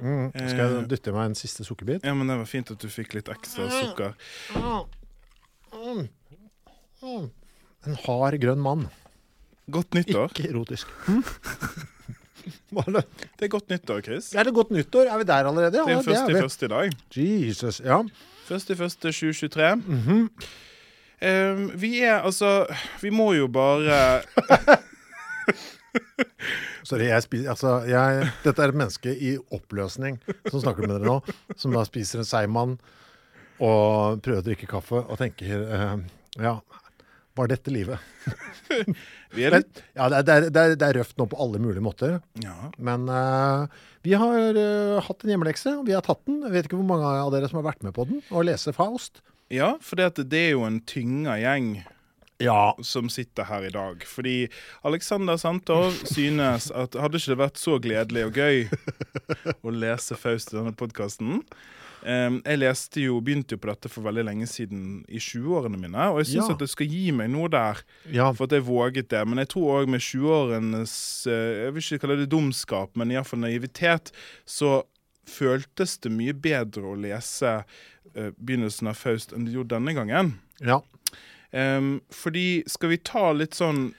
Mm. Skal jeg dytte i meg en siste sukkerbit? Ja, men det var fint at du fikk litt ekstra sukker. En hard, grønn mann. Godt nyttår. Ikke erotisk. Er det? Er godt nyttår, Chris. Er det godt nyttår? Er vi der allerede? Det er jo Ja, første i første i dag. Jesus, ja. Første i første 2023. Eh, vi er altså Vi må jo bare Sorry, jeg spiser Altså, jeg Dette er et menneske i oppløsning som snakker med dere nå, som da spiser en seigmann og prøver å drikke kaffe og tenker eh, Ja, var dette livet? Vi er litt ja, det er, det, er, det, er, røft nå på alle mulige måter. Ja. Men eh, vi har eh, hatt en hjemmelekse, og vi har tatt den. Jeg vet ikke hvor mange av dere som har vært med på den og leser Faust. ja, for det, det er jo en tynga gjeng Ja. som sitter her i dag. Fordi Alexander Santov synes at hadde ikke det vært så gledelig og gøy å lese Faust i denne podkasten Jeg leste jo, begynte jo på dette for veldig lenge siden, i 20-årene mine. Og jeg syns Ja. at det skal gi meg noe der, ja. for at jeg våget det. Men jeg tror òg med 20-årenes eh, Jeg vil ikke kalle det dumskap, men iallfall naivitet, så føltes det mye bedre å lese uh, begynnelsen av Faust enn det gjorde denne gangen. ja. Em, fordi Skal vi ta litt sånn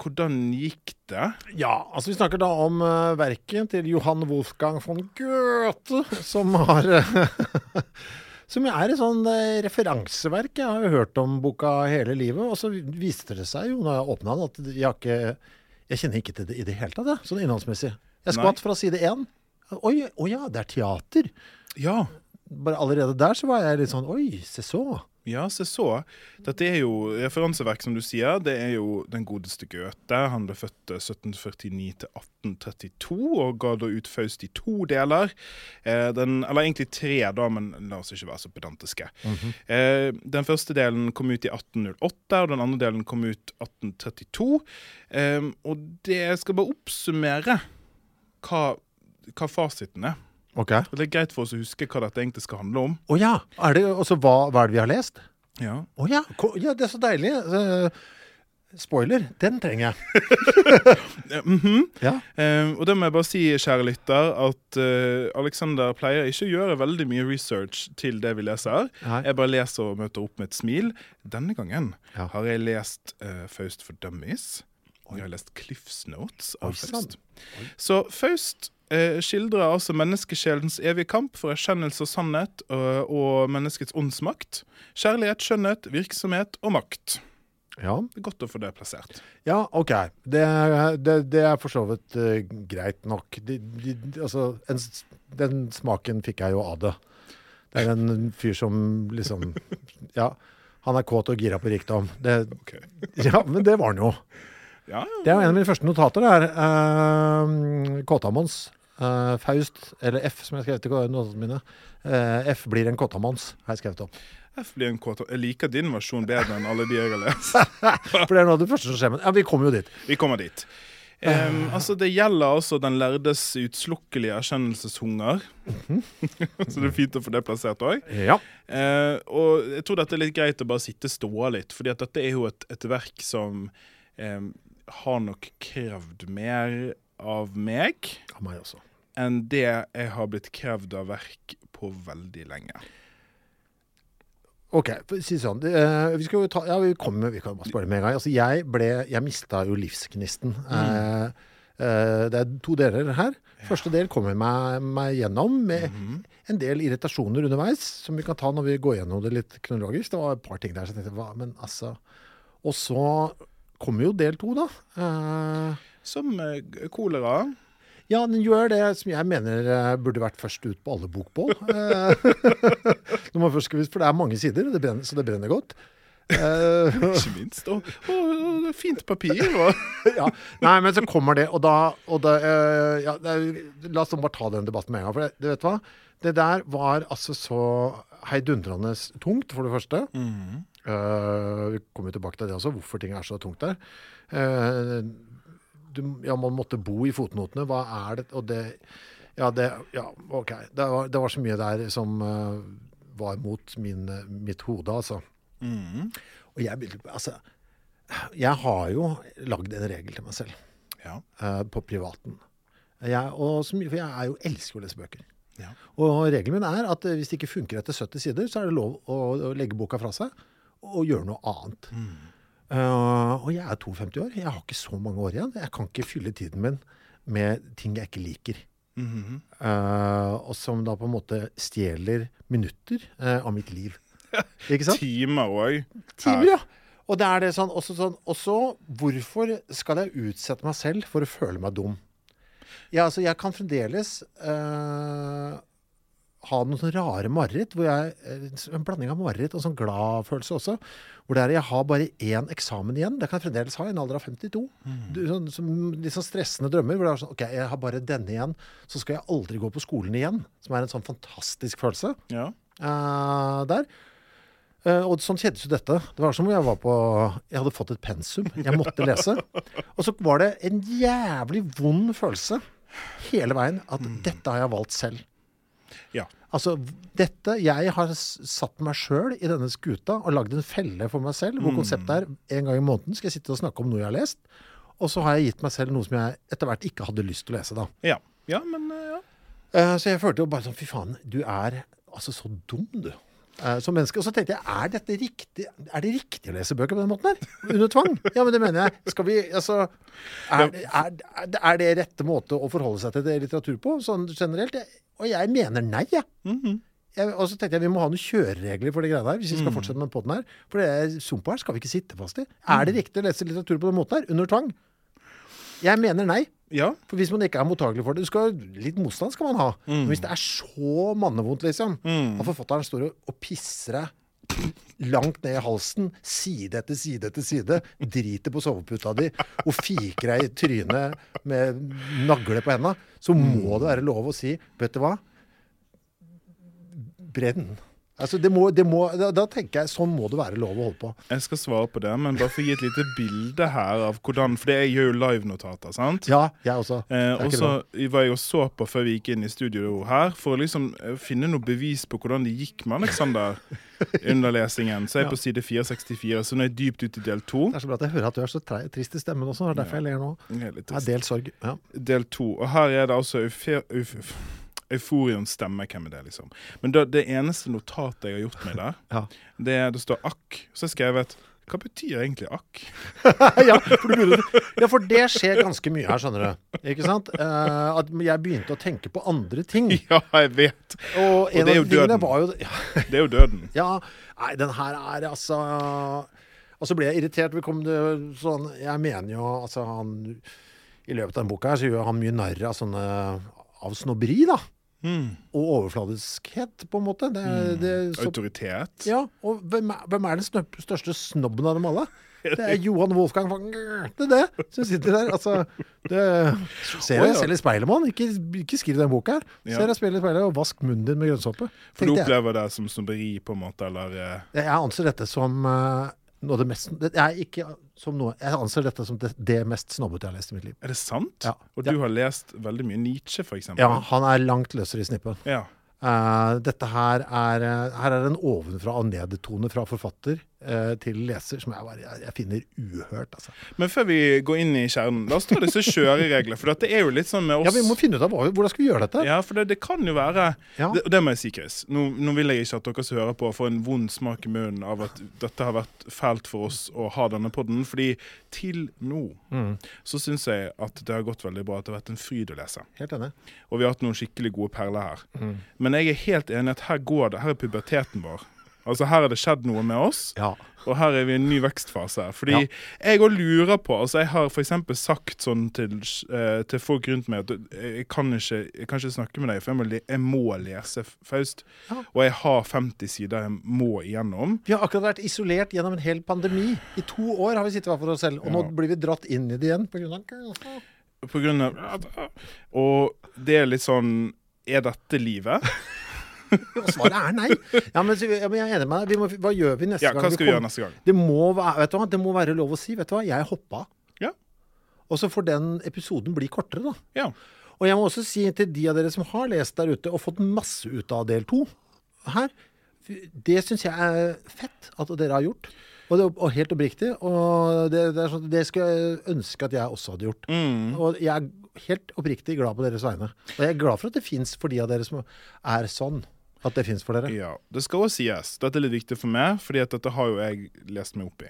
Hvordan gikk det? Ja, altså vi snakker da om uh, verket til Johan Wolfgang von Goethe, som har Som er et sånn eh, referanseverk. Jeg har jo hørt om boka hele livet, og så viste det seg jo når jeg åpna den, at jeg ikke Jeg kjenner ikke til det i det hele tatt, sånn innholdsmessig. Jeg skvatt fra side én. Oi, å ja, det er teater. Ja, Bare allerede der så var jeg litt sånn Oi, se så. Ja, se så. Dette er jo referanseverk, som du sier. Det er jo den godeste Goethe. Han ble født eh, 1749 til 1832 og ga da ut Faust i to deler. Eh, den, eller egentlig tre, da, men la oss ikke være så pedantiske. eh, den første delen kom ut i 1808, og den andre delen kom ut 1832. Eh, og det jeg skal bare oppsummere hva, hva fasiten er. Ok. Og Det er greit for oss å huske hva dette egentlig skal handle om. Å ja. Er det, også, hva, hva er det vi har lest? Ja. Å ja. ja, det er så deilig. Eh, spoiler, den trenger jeg. mhm. Ja. uh, og det må jeg bare si, kjære lytter, at uh, Alexander pleier ikke å gjøre veldig mye research til det vi leser. Nei. Jeg bare leser og møter opp med et smil. Denne gangen Ja. har jeg lest uh, Faust for Dummies. Og jeg har lest Cliffs Notes av. Faust. Så Faust eh, skildrer altså menneskesjelens evige kamp for erkjennelse og sannhet og, og menneskets åndsmakt. Kjærlighet, skjønnhet, virksomhet og makt. Ja. Det er godt å få det plassert. Ja, OK. Det, det, det er for så vidt uh, greit nok. De, de, altså, en, den smaken fikk jeg jo av det. Det er en fyr som liksom Ja, han er kåt og gira på rikdom. Det, Ok. ja, men det var han jo. Ja, Det er en av mine første notater. Det er uh, Kåtamons. Eh, Faust, eller F, som jeg skrev til notatene mine. Uh, F blir en kåtamanns, har jeg skrevet opp. F blir en kåta... Jeg liker din versjon bedre enn alle de jeg har lest. For det er noe av det første som skjer. Men ja, vi kommer jo dit. Vi kommer dit. Um, altså Det gjelder altså den lærdes utslukkelige erkjennelseshunger. Så det er fint å få det plassert òg. Ja. Uh, og jeg tror dette er litt greit å bare sitte ståa litt, fordi at dette er jo et, et verk som um, har nok krevd mer av meg Av meg også. Enn det jeg har blitt krevd av verk på veldig lenge. OK, si det sånn. eh, vi skal jo ta Ja, vi kommer Vi kan bare spørre med en gang. Altså, jeg ble Jeg mista jo livsgnisten. Mm. Uh, uh, det er to deler her. Første del kommer meg, meg gjennom med en del irritasjoner underveis, som vi kan ta når vi går gjennom det litt kronologisk. Det var et par ting der som jeg tenkte, hva, men altså Og så kommer jo del to, da. Som kolera. Ja, den gjør det som jeg mener eh, burde vært først ut på alle bokbål. Eh, for det er mange sider, det brenner, så det brenner godt. Eh, Ikke minst. Og, og, og fint papir. Og. ja. Nei, men så kommer det, og da, og da ja, det La oss bare ta den debatten med en gang. For det, du vet hva? Det der var altså så heidundrende tungt, for det første. Eh, vi kommer tilbake til det også, hvorfor ting er så tungt der. Eh, du, ja, man måtte bo i fotnotene. Hva er det Og det Ja, det, ja OK. Det var, det var så mye der som uh, var mot min, mitt hode, altså. Og jeg Altså, jeg har jo lagd en regel til meg selv Ja. uh, på privaten. Jeg, og for jeg er jo elsker å lese bøker. Ja. Og regelen min er at eh, hvis det ikke funker etter 70 sider, så er det lov å, å legge boka fra seg og gjøre noe annet. Eh, og jeg er 52 år. Jeg har ikke så mange år igjen. Jeg kan ikke fylle tiden min med ting jeg ikke liker. Eh, og som da på en måte stjeler minutter uh, av mitt liv. Ikke sant? Timer òg. Timer, ja. Og det er det sånn, også sånn også, hvorfor skal jeg utsette meg selv for å føle meg dum? Ja, altså, jeg kan fremdeles ha noen sånne rare mareritt, hvor jeg eh, En blanding av mareritt og sånn glad-følelse også. Hvor det er jeg har bare én eksamen igjen. Det kan jeg fremdeles ha i en alder av 52. Du, sånn, som, litt sånn stressende drømmer. Hvor det er sånn OK, jeg har bare denne igjen. Så skal jeg aldri gå på skolen igjen. Som er en sånn fantastisk følelse Ja. uh, der. Uh, og sånn kjedes jo dette. Det var som om jeg var på Jeg hadde fått et pensum jeg måtte lese. Og så var det en jævlig vond følelse hele veien at dette har jeg valgt selv. Ja. Altså, dette Jeg har satt meg sjøl i denne skuta og lagd en felle for meg selv, hvor konseptet er en gang i måneden skal jeg sitte og snakke om noe jeg har lest. Og så har jeg gitt meg selv noe som jeg etter hvert ikke hadde lyst til å lese, da. Ja. ja, men eh, ja. Eh, Så jeg følte jo bare sånn Fy faen, du er altså så dum, du. Eh, Som menneske. Og så tenkte jeg, er dette riktig Er det riktig å lese bøker på den måten her? Under tvang? Ja, men det mener jeg. Skal vi Altså Er, det- er, er- det rette måte å forholde seg til det litteratur på, sånn generelt? Og jeg mener nei, jeg. jeg. Og så tenkte jeg vi må ha noen kjøreregler for det greiene her, hvis vi skal fortsette med den podden her. For det sumpa her skal vi ikke sitte fast i. Er det riktig å lese litteratur på den måten her? Under tvang? Jeg mener nei. Ja. For hvis man ikke er mottagelig for det skal, Litt motstand skal man ha. Men hvis det er så mannevondt, liksom, at forfatteren står og pisser deg langt ned i halsen, side etter side etter side, driter på soveputa di og fiker deg i trynet med nagle på henda, så må det være lov å si Vet du hva? Brenn. Altså, det må, det må, da, da tenker jeg sånn må det være lov å holde på. Jeg skal svare på det, men bare for å gi et lite bilde her av hvordan For det jeg gjør jo livenotater, sant? Ja, jeg også. Eh, og så var jeg og så på før vi gikk inn i studio her, for å liksom eh, finne noe bevis på hvordan det gikk med Alexander under lesingen. Så jeg er på side 464, så nå er jeg dypt ute i del to. Det er så bra at jeg hører at du er så trist i stemmen også. Det er derfor jeg ler nå. Jeg er litt Det er trist. del sorg. Ja. Del to. Og her er det altså eufe- euf- Euforions stemme. Hvem er det, liksom? Men det, det eneste notatet jeg har gjort meg der, Ja. det, det står akk. Så har jeg skrevet Hva betyr egentlig akk? ja, ja, for det skjer ganske mye her, skjønner du. Ikke sant? Uh, at jeg begynte å tenke på andre ting. Ja, jeg vet. Og en det er de jo ja, Det er jo døden. ja, nei, den her er altså Og så ble jeg irritert. Det, sånn, jeg mener jo altså han I løpet av denne boka her så gjør han mye narr av sånne Av snobberi, da. Og overfladiskhet, på en måte. Det, det, så, Autoritet. ja, og hvem er, hvem er den snø- største snobben av dem alle? Det er Johan Wolfgang von er det, som sitter der. Altså, det, ser deg selv i speilet, mann. Ikke, ikke skriv den boka her. Ser deg selv i speilet, og vask munnen din med grønnsåpe. For du opplever det som snobberi, på en måte, eller eh, Jeg anser dette som eh, noe av det mest det er ikke som noe, Jeg anser dette som det, det mest snobbete jeg har lest i mitt liv. Er det sant? Ja. Og Ja. du har lest veldig mye Nietzsche, eksempel? Ja, han er langt løsere i snippen. Ja. Uh, dette her er eh, Her er en ovenfra og ned-tone fra forfatter til leser som jeg, bare, jeg, finner uhørt. Altså. Men før vi går inn i kjernen, la oss ta disse kjøreregler. For det er jo litt sånn med oss Ja, Vi må finne ut av hvordan skal vi gjøre dette. Ja, for det, det kan jo være Ja. det, det må jeg si, Chris. Nå, nå vil jeg ikke at dere som hører på, får en vond smak i munnen av at dette har vært fælt for oss å ha denne podden. Fordi til nå Mm. så syns jeg at det har gått veldig bra. At det har vært en fryd å lese. Helt enig. Og vi har hatt noen skikkelig gode perler her. Mm. Men jeg er helt enig at her går det, her er puberteten vår. Altså Her er det skjedd noe med oss, Ja. og her er vi i en ny vekstfase. Fordi Ja. jeg òg lurer på altså Jeg har f.eks. sagt sånn til, uh, til folk rundt meg at jeg kan, ikke, jeg kan ikke snakke med deg, for jeg må, jeg må lese Faust. Ja. Og jeg har 50 sider jeg må igjennom. Vi har akkurat vært isolert gjennom en hel pandemi. I to år har vi sittet hver for oss selv, og nå blir vi dratt inn i det igjen pga. På grunn av Og det er litt sånn Er dette livet? Og svaret er nei. Ja, men, ja, jeg er enig med deg. Vi må, hva gjør vi neste Ja, gang? hva skal vi vi gjøre neste gang? Det må, være, vet du hva? det må være lov å si. Vet du hva? Jeg hoppa. Ja. Og så får den episoden bli kortere, da. Ja. Og jeg må også si til de av dere som har lest der ute og fått masse ut av del to her, det syns jeg er fett at dere har gjort. Og, det, og helt oppriktig. Og det, det, er sånn, det skulle jeg ønske at jeg også hadde gjort. Mm. Og jeg er helt oppriktig glad på deres vegne. Og jeg er glad for at det fins for de av dere som er sånn. At det fins for dere. Ja, Det skal også sies. Dette er litt viktig for meg, fordi at dette har jo jeg lest meg opp i.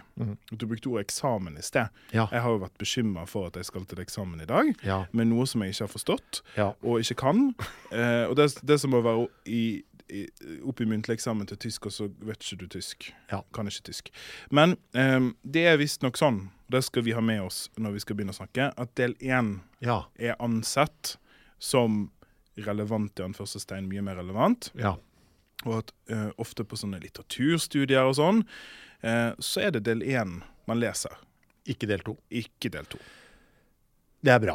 Du brukte ordet eksamen i sted. Ja. Jeg har jo vært bekymra for at jeg skal til eksamen i dag, Ja. med noe som jeg ikke har forstått Ja. og ikke kan. Eh, og det, det som må være i, i, opp i muntlig eksamen til tysk, og så vet ikke du tysk. Ja. Kan ikke tysk. Men eh, det er visstnok sånn, det skal vi ha med oss når vi skal begynne å snakke, at del én Ja. er ansett som relevant i anførselstegn, mye mer relevant. ja. Og at uh, ofte på sånne litteraturstudier og sånn, uh, så er det del én man leser, Ikke del to. ikke del to. Det er bra.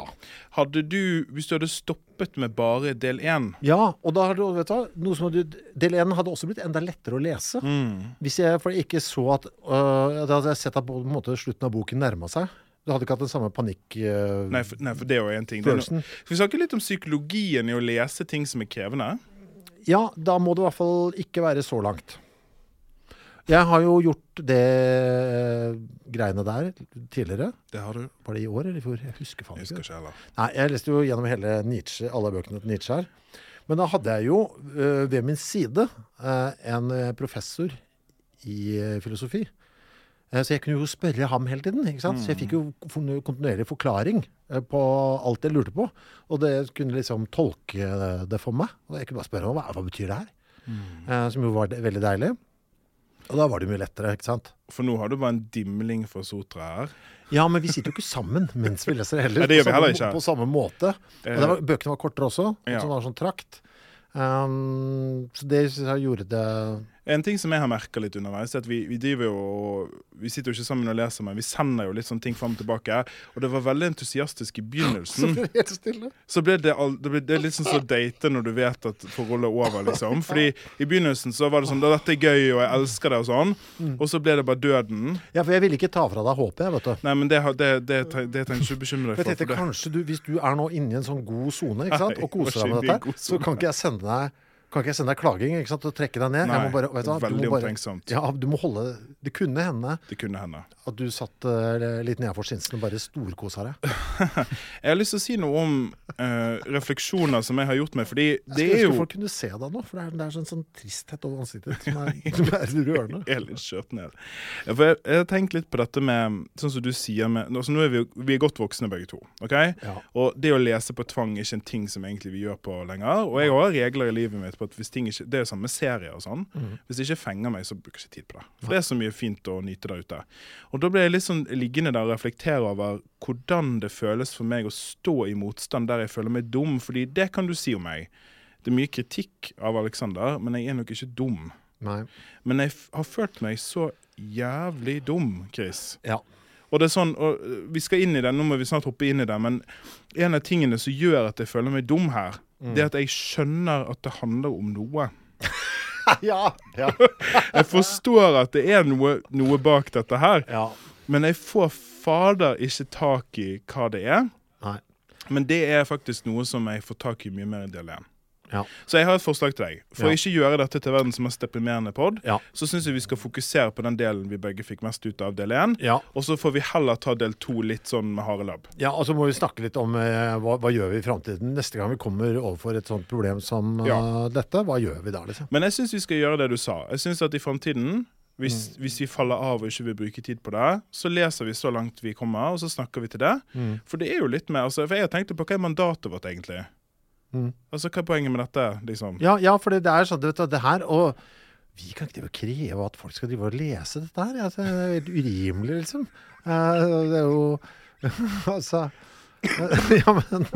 Hadde du, hvis du hadde stoppet med bare del én Ja, og da har du, vet du noe som hadde, del 1 hadde også blitt enda lettere å lese. mm. Hvis jeg for ikke så at øh, Da hadde jeg sett at på en måte slutten av boken nærma seg. Du hadde ikke hatt den samme panikk... Uh, nei, for, nei, for det er jo én ting. No- Skal vi snakke litt om psykologien i å lese ting som er krevende? Ja, da må det i hvert fall ikke være så langt. Jeg har jo gjort det øh, greiene der tidligere. Det har du. Var det i år eller i fjor? Jeg husker faen Jeg ikke. heller. Nei, jeg leste jo gjennom hele Nietzsche, alle bøkene til Nietzsche her. Men da hadde jeg jo øh, ved min side en professor i filosofi. Eh, Så jeg kunne jo spørre ham hele tiden. ikke sant? Så jeg fikk jo kontinuerlig forklaring eh, på alt jeg lurte på. Og det kunne liksom tolke det for meg. Og jeg kunne bare spørre hva, hva betyr det her? Mm. Som jo var veldig deilig. Og da var det mye lettere, ikke sant. For nå har du bare en dimling for Sotra her. Ja, men vi sitter jo ikke sammen mens vi leser heller. Nei, det gjør vi heller ikke. på samme måte. Og var, bøkene var kortere også, Ja. som var sånn trakt. Um, så det gjorde det En ting som jeg har merka litt underveis, er at vi, vi driver jo og Vi sitter jo ikke sammen og leser, men vi sender jo litt sånne ting fram og tilbake. Og det var veldig entusiastisk i Så begynnelsen. ble det helt stille. Så ble det, all, det, ble, det er litt sånn som å date når du vet at forholdet er over, liksom. Fordi i begynnelsen så var det sånn 'Dette er gøy, og jeg elsker det', og sånn. Og så ble det bare døden. Ja, for jeg ville ikke ta fra deg håpet, jeg, vet du. Nei, men det, det, det, det, trenger du ikke bekymre deg for. for det. kanskje du, Hvis du er nå inne i en sånn god sone og koser deg med dette, så kan ikke jeg sende deg kan ikke jeg sende deg klaging ikke sant, og trekke deg ned. Nei, jeg må bare, vet du, du veldig må bare, omtenksomt. ja, du må holde Det kunne hende Det kunne hende. at du satt uh, litt nedenfor skinsen og bare storkosa deg. Jeg har lyst til å si noe om uh, refleksjoner som jeg har gjort meg, fordi Jeg det skulle er ønske jo folk kunne se deg nå, for det er, det er sånn, sånn tristhet over ansiktet som er, som er rørende. er litt skjørt ned. Ja, For jeg, jeg har tenkt litt på dette med Sånn som du sier med altså Nå er vi, vi er godt voksne begge to. ok? Ja. Og det å lese på tvang er ikke en ting som egentlig vi gjør på lenger. Og jeg har regler i livet mitt på at hvis ting ikke Det er jo samme med serier og sånn. Mm. Hvis det ikke fenger meg, så bruker jeg ikke tid på det. For det er så mye fint å nyte der ute. Og da ble jeg litt sånn liggende der og reflektere over hvordan det føles for meg å stå i motstand der jeg føler meg dum. Fordi det kan du si om meg. Det er mye kritikk av Alexander, men jeg er nok ikke dum. Nei. Men jeg har følt meg så jævlig dum, Chris. Ja. Og det er sånn, øh, Vi skal inn i det, nå må vi snart hoppe inn i det, men en av tingene som gjør at jeg føler meg dum her, det er at jeg skjønner at det handler om noe. ja. Ja. Jeg forstår at det er noe, noe bak dette her, ja. men jeg får fader ikke tak i hva det er. Nei. Men det er faktisk noe som jeg får tak i mye mer i del 1. Ja. Så jeg har et forslag til deg. For Ja. å ikke gjøre dette til verdens mest deprimerende pod, Ja. så syns jeg vi skal fokusere på den delen vi begge fikk mest ut av del én. Og så får vi heller ta del to litt sånn med harde labb. Ja, og så må vi snakke litt om eh, hva, hva gjør vi i framtiden. Neste gang vi kommer overfor et sånt problem som Ja. dette, hva gjør vi da, liksom? Men jeg syns vi skal gjøre det du sa. Jeg synes at i framtiden hvis, hvis vi faller av og ikke vil bruke tid på det, så leser vi så langt vi kommer, og så snakker vi til det. For det er jo litt mer altså, For jeg tenkte på hva er mandatet vårt, egentlig? Mm. Altså, Hva er poenget med dette? liksom? Ja, ja for det, er sånn, vet, du, det her, og vi kan ikke kreve at folk skal drive og lese dette her. Altså, det er helt urimelig, liksom. Eh, det er jo Altså ja, men,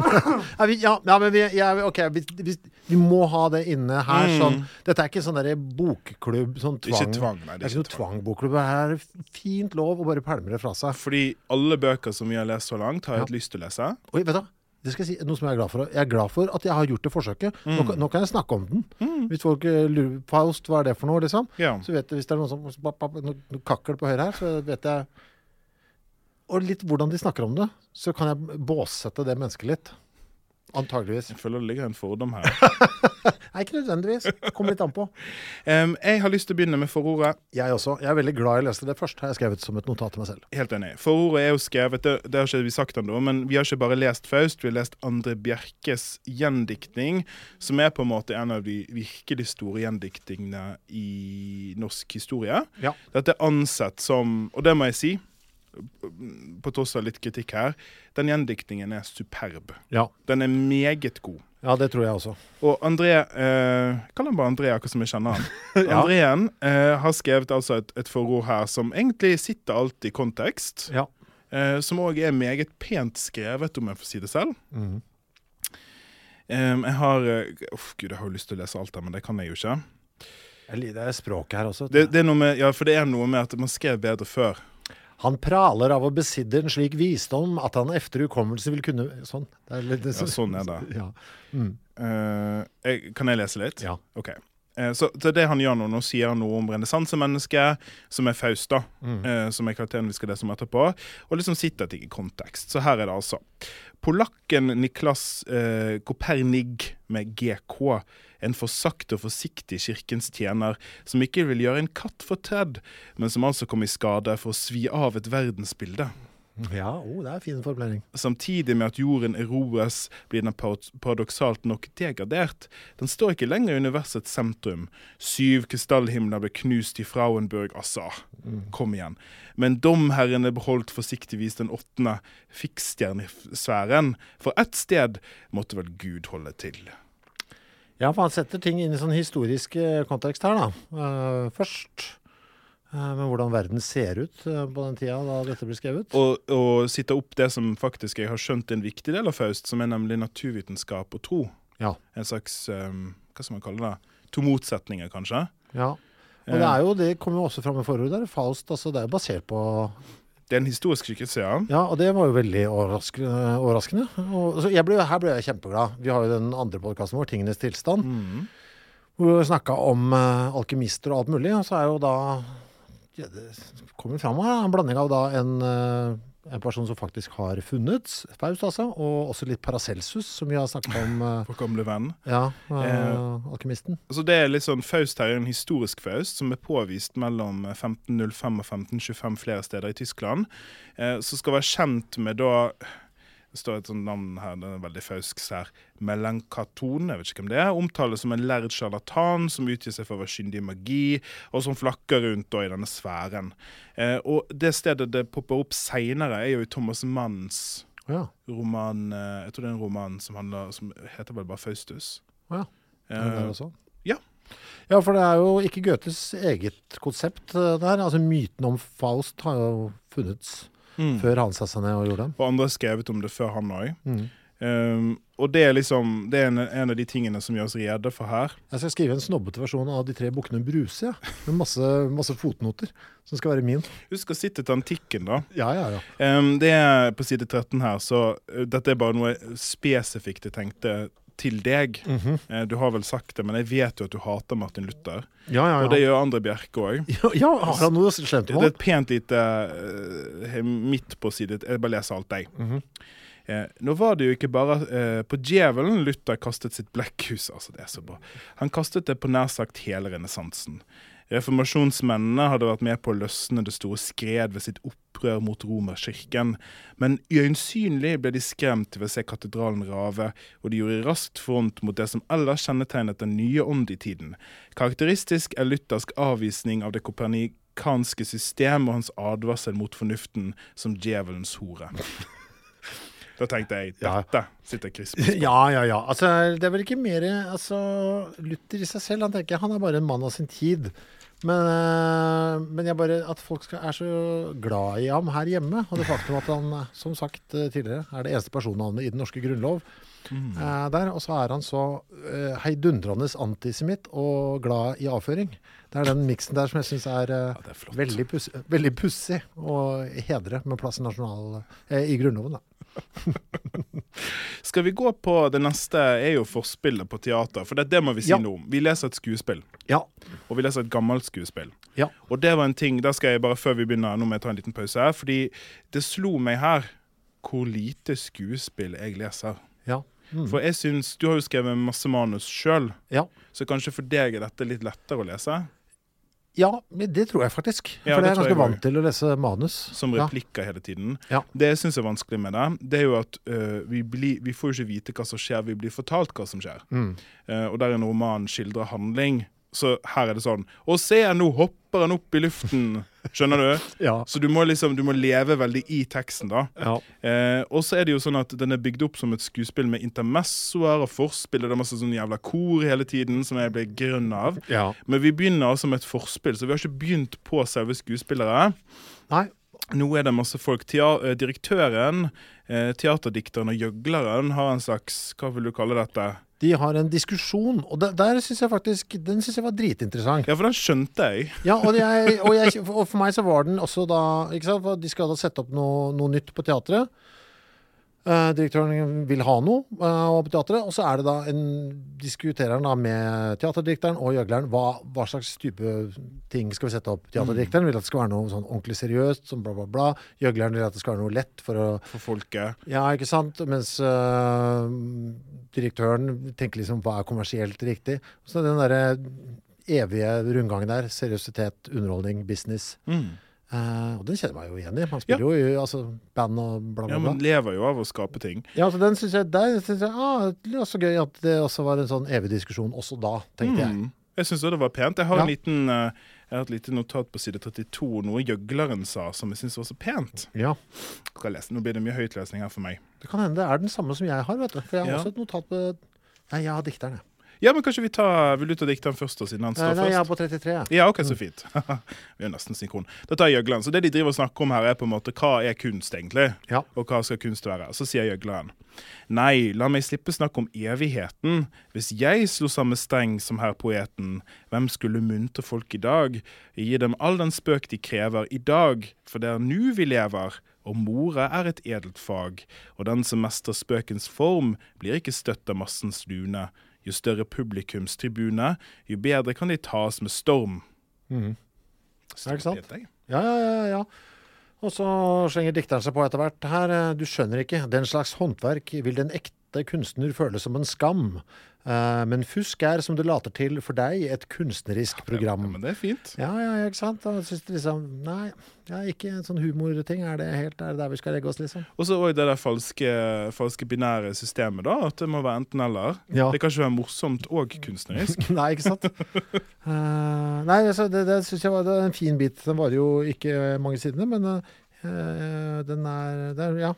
ja, vi, ja, men vi, ja, vi- OK, vi, vi, må ha det inne her. Mm. Sånn. Dette er ikke sånn der bokklubb, sånn tvang. Ikke tvang, nei, det er ikke noe tvangboklubb. Det er fint lov å bare pælme det fra seg. Fordi alle bøker som vi har lest så langt, har jeg hatt lyst til å lese. Oi, vet du? Det skal jeg si noe som jeg er glad for. Jeg er glad for at jeg har gjort det forsøket. Nå, Mm. kan- nå kan jeg snakke om den. Hvis folk eh, lurer Faust, hva er det for noe, liksom? Ja. Så vet jeg, hvis det er noen som noe, noe kakkel på høyre her, så vet jeg Og litt hvordan de snakker om det, så kan jeg båssette det mennesket litt. Antageligvis. Jeg føler det ligger en fordom her. Nei, ikke nødvendigvis. Kommer litt an på. Um, jeg har lyst til å begynne med forordet. Jeg også. Jeg er veldig glad jeg leste det først. Har jeg skrevet som et notat til meg selv. Helt enig. Forordet er jo skrevet, det, det har ikke vi sagt ennå, men vi har ikke bare lest Faust, vi har lest André Bjerkes gjendiktning, som er på en måte en av de virkelig store gjendiktningene i norsk historie. Ja. Dette er ansett som, og det må jeg si, på tross av litt kritikk her, den gjendiktningen er superb. Ja. Den er meget god. ja, det tror jeg også. Og André eh, Kall han bare André, akkurat som jeg kjenner han. Ja. Andreen eh, har skrevet altså et, et forord her som egentlig sitter alt i kontekst. Ja. Eh, som òg er meget pent skrevet, om jeg får si det selv. Mm. Eh, jeg har eh, Uff, gud, jeg har jo lyst til å lese alt her, men det kan jeg jo ikke. Det er språket her også. Det, det er noe med, ja, for det er noe med at man skrev bedre før. Han praler av å besidde en slik visdom at han efter hukommelse vil kunne Sånn. Det er litt, Ja, sånn er det. Ja. Eh, jeg, kan jeg lese litt? Ja. Ok. Uh, så, så det han gjør nå, nå sier han noe om renessansemennesket, som er Faust, da. Uh, som er karakteren vi skal lese om etterpå. Og liksom sitter det i kontekst. Så her er det altså. Polakken Niklas eh, Kopernig med GK, en forsagt og forsiktig kirkens tjener, som ikke vil gjøre en katt fortredd, men som altså kom i skade for å svi av et verdensbilde. Ja oh, det er en fin formulering. Samtidig med at jorden eroes, blir den parad- paradoksalt nok degradert. Den står ikke lenger i universets sentrum. Syv krystallhimler ble knust i Frauenburg, altså. Kom igjen. Men domherrene beholdt forsiktigvis den åttende fiksstjernesfæren. For ett sted måtte vel Gud holde til. Ja, for han setter ting inn i sånn historisk eh, kontekst her, da. Uh, først eh, med hvordan verden ser ut eh, på den tida da dette ble skrevet. Og, og sitte opp det som faktisk jeg har skjønt er en viktig del av Faust, som er nemlig naturvitenskap og tro. Ja. En slags um, Hva skal man kalle det? To motsetninger, kanskje. ja. Og det er jo, det kommer jo også fram i forordet. Faust, altså det er jo basert på Det er en historisk skikkelse, ja. Ja, og det var jo veldig overraskende. overraskende. Og, så jeg ble, her ble jeg kjempeglad. Vi har jo den andre podkasten vår, 'Tingenes tilstand', mm. hvor vi snakka om uh, alkymister og alt mulig. Og så er jo da ja, Det kommer fram her en blanding av da en, eh, en person som faktisk har funnet Faust, altså, og også litt Paracelsus, som vi har snakket om. For Vår gamle venn. ja, eh, Eh, alkymisten. Så det er litt sånn Faust her er en historisk Faust som er påvist mellom 1505 og 1525 flere steder i Tyskland. Eh, som skal være kjent med da Det står et sånt navn her, det er veldig fausks her. Melankaton, jeg vet ikke hvem det er. Omtales som en lærd sjarlatan som utgir seg for å være kyndig i magi, og som flakker rundt da i denne sfæren. Eh, og det stedet det popper opp seinere, er jo i Thomas Manns ja. roman eh, Jeg tror det er en roman som, handler, som heter vel bare Faustus. Å ja. Er det Eh, ja. Ja, for det er jo ikke Goethes eget konsept det der. Altså Myten om Faust har jo funnets Mm. før han satte seg ned og gjorde den. Og andre har skrevet om det før han òg. Mm. Um, og det er liksom Det er en, en av de tingene som gjør oss rede for her. Jeg skal skrive en snobbete versjon av De tre bukkene Bruse, ja. med masse, masse fotnoter, som skal være min. Husk å sitte til antikken, da. Ja, ja, ja. Um, det er på side 13 her, så uh, dette er bare noe spesifikt jeg tenkte til deg. Mm -hmm. du har vel sagt det, men jeg vet jo at du hater Martin Luther. Ja, ja, ja. Og det gjør andre Bjerke òg. Ja, har han noe slemt Det er et pent lite uh, midt på side Jeg bare leser alt, jeg. Mhm. Eh, nå var det jo ikke bare eh, på djevelen Luther kastet sitt blekkhus. altså det er så bra. Han kastet det på nær sagt hele renessansen. Reformasjonsmennene hadde vært med på å løsne det store skred ved sitt opprør mot romerkirken, men øyensynlig ble de skremt ved å se katedralen rave, og de gjorde raskt front mot det som ellers kjennetegnet den nye ånd i tiden. Karakteristisk er luthersk avvisning av det kopernikanske system og hans advarsel mot fornuften som djevelens hore. Da tenkte jeg dette sitter Kristus på. Ja, ja, ja. Altså, det er vel ikke mer altså, Luther i seg selv. Han tenker han er bare en mann av sin tid. Men, eh, men jeg bare, at folk skal, er så glad i ham her hjemme, og det faktum at han, eh, som sagt eh, tidligere, er det eneste personnavnet i den norske grunnlov eh, der, og så er han så heidundrende antisemitt og glad i avføring. Det er den miksen der som jeg syns er, det er veldig, puss, veldig pussig å hedre med plass i, nasjonal, eh, i Grunnloven. Da. Skal vi gå på det neste, er jo forspillet på teater. For det, det må vi si Ja. noe om. Vi leser et skuespill, Ja. og vi leser et gammelt skuespill. Ja. Og det var en ting, da skal jeg bare før vi begynner, nå må jeg ta en liten pause her, fordi det slo meg her hvor lite skuespill jeg leser. ja. Mm. For jeg syns, Du har jo skrevet masse manus sjøl, ja. så kanskje for deg er dette litt lettere å lese? Ja, det tror jeg faktisk. Ja, For det jeg er jeg ganske jeg vant til å lese manus. Som Ja. replikker hele tiden. Ja. Det jeg syns er vanskelig med det, det er jo at uh, vi, blir, vi får jo ikke vite hva som skjer, vi blir fortalt hva som skjer. Mm. Uh, og der en roman skildrer handling, så her er det sånn Å, se, nå hopper han opp i luften! Skjønner du? Ja. Så du må liksom, du må leve veldig i teksten, da. ja. Eh, og så er det jo sånn at den er bygd opp som et skuespill med intermessoer og forspill, og det er masse sånn jævla kor hele tiden som jeg ble grønn av. ja. Men vi begynner altså med et forspill, så vi har ikke begynt på selve skuespillere. Nei. Nå er det masse folk. Tea eh, direktøren, eh, teaterdikteren og gjøgleren har en slags Hva vil du kalle dette? De har en diskusjon, og der, der syns jeg faktisk Den syns jeg var dritinteressant. Ja, for den skjønte jeg. Ja, og, jeg, og, jeg, og for meg så var den også da ikke sant? for De skal da sette opp noe, noe nytt på teatret. Eh, direktøren vil ha noe uh, på teatret, og så er det da en diskuterer han da med teaterdirektøren og gjøgleren hva, hva slags type ting skal vi sette opp. Teaterdirektøren vil at det skal være noe sånn ordentlig seriøst, sånn bla, bla, bla. Gjøgleren vil at det skal være noe lett for å For folket. Ja, ikke sant? Mens uh, direktøren tenker liksom hva er kommersielt riktig. Så den derre evige rundgangen der, seriøsitet, underholdning, business. Mm. Eh, og den kjenner jeg jo igjen i. Man spiller jo i altså, band og bla, bla, bla, Ja, Man lever jo av å skape ting. Ja, så den syns jeg der synes jeg, ah, Det var så gøy at det også var en sånn evig diskusjon også da, tenkte jeg. Mm. Jeg syns det var pent. Jeg har, Ja. en liten, uh, jeg har et lite notat på side 32, noe gjøgleren sa som jeg syns var så pent. Ja. Nå blir det mye høytlesning her for meg. Det kan hende det er den samme som jeg har, vet du. For jeg har Ja. også et notat på Nei, jeg har dikteren, jeg. Ja, men kanskje vi tar Vil du ta dikteren først, siden han Nei, først? nei, jeg er på 33, Ja, Ja, OK, så fint. vi er nesten synkron. Da tar jeg gjøgleren. Så det de driver og snakker om her, er på en måte hva er kunst, egentlig? Ja. Og hva skal kunst være? Så sier gjøgleren. Nei, la meg slippe snakk om evigheten. Hvis jeg slo samme streng som herr poeten, hvem skulle muntre folk i dag? Gi dem all den spøk de krever i dag, for det er nu vi lever. Og more er et edelt fag, og den som mestrer spøkens form, blir ikke støtt av massens lune. Jo større publikumstribune, jo bedre kan de tas med storm. Mm. Det sant? Ja, ja, ja, ja. Og så slenger dikteren seg på etter hvert. Her, eh, du skjønner ikke, den slags håndverk vil den ekte kunstner føle som en skam. Eh, men fusk er, som det later til, for deg et kunstnerisk program. Ja, men det er fint. Ja, ja, ikke sant? Da synes det liksom Nei, ja, ikke en sånn humorting. Er det helt er det der vi skal legge oss, liksom? Og så òg det der falske, falske binære systemet, da. At det må være enten-eller. Ja. Det kan ikke være morsomt og kunstnerisk. nei, ikke sant? uh, nei, altså, det, det syns jeg var det er en fin bit. Den varer jo ikke mange sidene, men uh, den er, det er ja,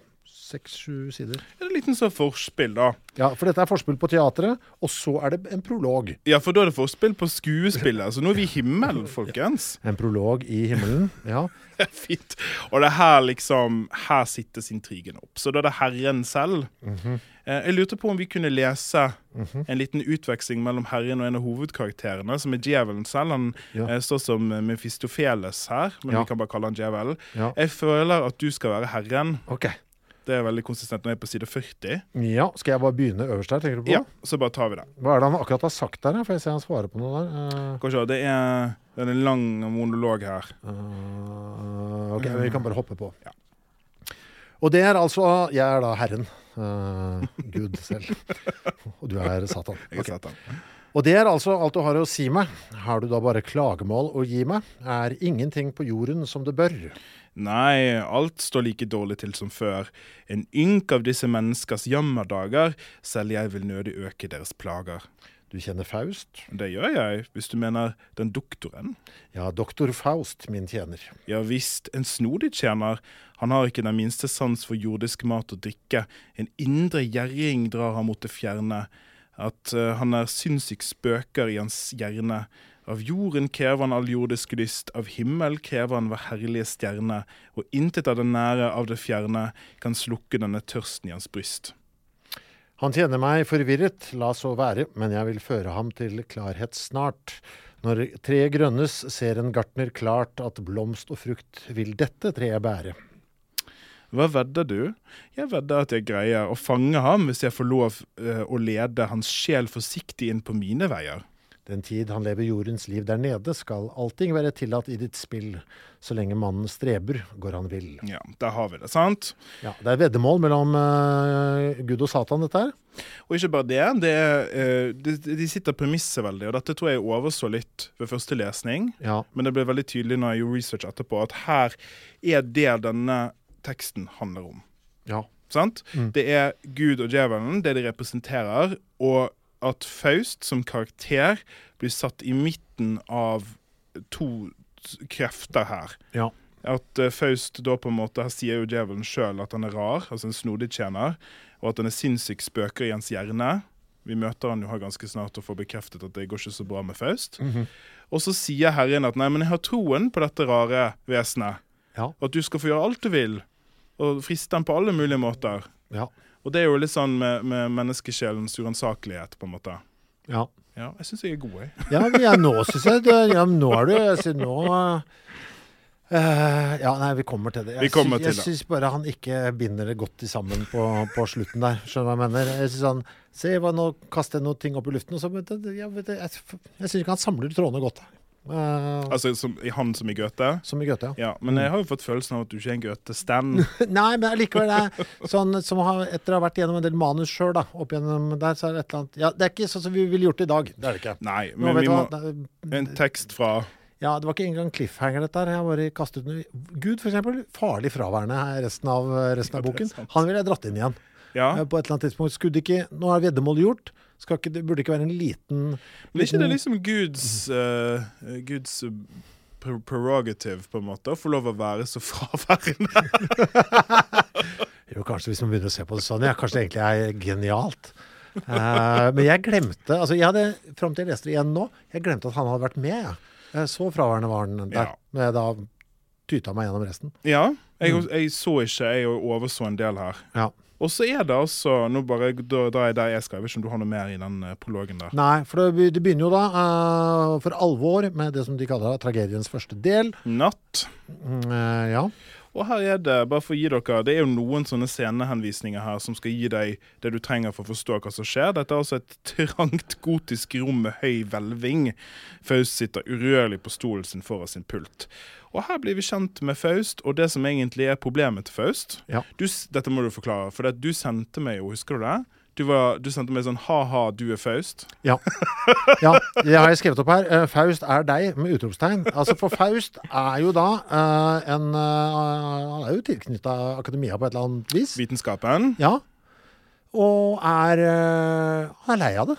seks-sju sider. Det er en liten sånn forspill, da. Ja, for dette er forspill på teatret, og så er det en prolog. Ja, for da er det forspill på skuespillet. Så nå er vi i himmelen, folkens. En prolog i himmelen. Ja. Fint. Og det er her liksom Her sittes intrigen opp. Så da er det Herren selv. Mm -hmm. jeg lurte på om vi kunne lese en liten utveksling mellom Herren og en av hovedkarakterene, som er djevelen selv. Han Ja. eh, står som Mefistofeles her, men Ja. vi kan bare kalle han djevel. Ja. Jeg føler at du skal være Herren. OK. Det er veldig konsistent når jeg er på side 40. Ja, Skal jeg bare begynne øverst der, tenker du på? Ja, så bare tar vi det. Hva er det han akkurat har sagt der? Får jeg se han svarer på noe der? Uh... Kanskje, det, er, det er en lang monolog her. Uh, ok, vi kan bare hoppe på. Ja. Og det er altså Jeg er da Herren. Uh, Gud selv. Og du er Satan. Jeg er Satan. Og det er altså alt du har å si meg. Har du da bare klagemål å gi meg? Er ingenting på jorden som det bør? Nei, alt står like dårlig til som før. En ynk av disse menneskers jammerdager, selv jeg vil nødig øke deres plager. Du kjenner Faust? Det gjør jeg, hvis du mener den doktoren. Ja, doktor Faust, min tjener. Ja visst, en snodig tjener. Han har ikke den minste sans for jordisk mat og drikke. En indre gjerring drar ham mot det fjerne. At uh, han er sinnssyk spøker i hans hjerne. Av jorden krever han all jordisk lyst, av himmel krever han hver herlige stjerne, og intet av det nære av det fjerne kan slukke denne tørsten i hans bryst. Han tjener meg forvirret, la så være, men jeg vil føre ham til klarhet snart. Når treet grønnes, ser en gartner klart at blomst og frukt vil dette treet bære. Hva vedder du? Jeg vedder at jeg greier å fange ham hvis jeg får lov eh, å lede hans sjel forsiktig inn på mine veier. Den tid han lever jordens liv der nede, skal allting være tillatt i ditt spill. Så lenge mannen streber, går han vill. Ja, der har vi det, sant? Ja, det er veddemål mellom uh, Gud og Satan, dette her. Og ikke bare det, det er, uh, de, de sitter premisset veldig, og dette tror jeg overså litt ved første lesning. Ja. Men det ble veldig tydelig når jeg gjorde research etterpå, at her er det denne teksten handler om. ja. Sant? Det er Gud og djevelen, det de representerer, og at Faust som karakter blir satt i midten av to krefter her. Ja. At uh, Faust da på en måte, Her sier jo djevelen sjøl at han er rar, altså en snodig tjener, og at han er sinnssyk spøker i hans hjerne. Vi møter han jo her ganske snart og får bekreftet at det går ikke så bra med Faust. Og så sier Herren at nei, men jeg har troen på dette rare vesenet. Ja. At du skal få gjøre alt du vil, og friste ham på alle mulige måter. Ja. Og det er jo litt sånn med, med menneskesjelens uransakelighet, på en måte. ja. Ja, jeg syns jeg er god, jeg. Ja, men ja, nå syns jeg det, ja, Nå er du jeg synes, Nå uh, Ja, nei, vi kommer til det. Jeg til Jeg syns bare han ikke binder det godt sammen på, på slutten der. Skjønner du hva jeg mener? Jeg synes han Se, hva, nå kaster jeg noen ting opp i luften, og så vet Jeg, jeg syns ikke han samler trådene godt. Eh, Altså som, han som i Goethe. som i Goethe, ja. Ja, men jeg har jo fått følelsen av at du ikke er en Goethe-stand. Nei, men likevel det er sånn som har, etter å ha vært gjennom en del manus sjøl, da, opp gjennom der, så er det et eller annet Ja, det er ikke sånn som vi ville gjort i dag. Det er det ikke. Nei, men Nå, vi må hva? En tekst fra Ja, det var ikke engang cliffhanger dette her. Jeg har bare kastet noe Gud, for eksempel. Farlig fraværende her resten av, resten av Ja, boken. Han ville jeg dratt inn igjen. Ja. Eh, På et eller annet tidspunkt. Skulle ikke Nå er veddemålet gjort. Ikke, det burde ikke være en liten Men er ikke det liksom Guds, uh, Guds eh, prerogative, på en måte, å få lov å være så fraværende? Jo, kanskje hvis man begynner å se på det sånn. Ja, kanskje det egentlig er genialt. Uh, men jeg glemte altså jeg hadde, Fram til jeg leste det igjen nå, jeg glemte at han hadde vært med. jeg. Så fraværende var han der. Ja. Men jeg da tyta meg gjennom resten. Ja. Jeg, jeg så ikke, jeg overså en del her. Ja. Og så er det altså Nå bare da, er jeg der jeg skal. Jeg vet ikke om du har noe mer i den eh, prologen der. Nei, for det, det begynner jo da uh, for alvor med det som de kaller tragediens første del. Natt. Mm, eh, ja. Og her er det, bare for å gi dere, det er jo noen sånne scenehenvisninger her som skal gi deg det du trenger for å forstå hva som skjer. Dette er altså et trangt, gotisk rom med høy hvelving. Faust sitter urørlig på stolen sin foran sin pult. Og her blir vi kjent med Faust, og det som egentlig er problemet til Faust. Ja. Du, dette må du forklare, for du sendte meg jo, husker du det? Du, var, du sendte meg sånn ha-ha, du er Faust. Ja. ja, det har jeg skrevet opp her. Eh, Faust er deg, med utropstegn. Altså, For Faust er jo da uh, en eh, Han er jo tilknytta akademia på et eller annet vis. Vitenskapen. Ja. Og er er lei av det.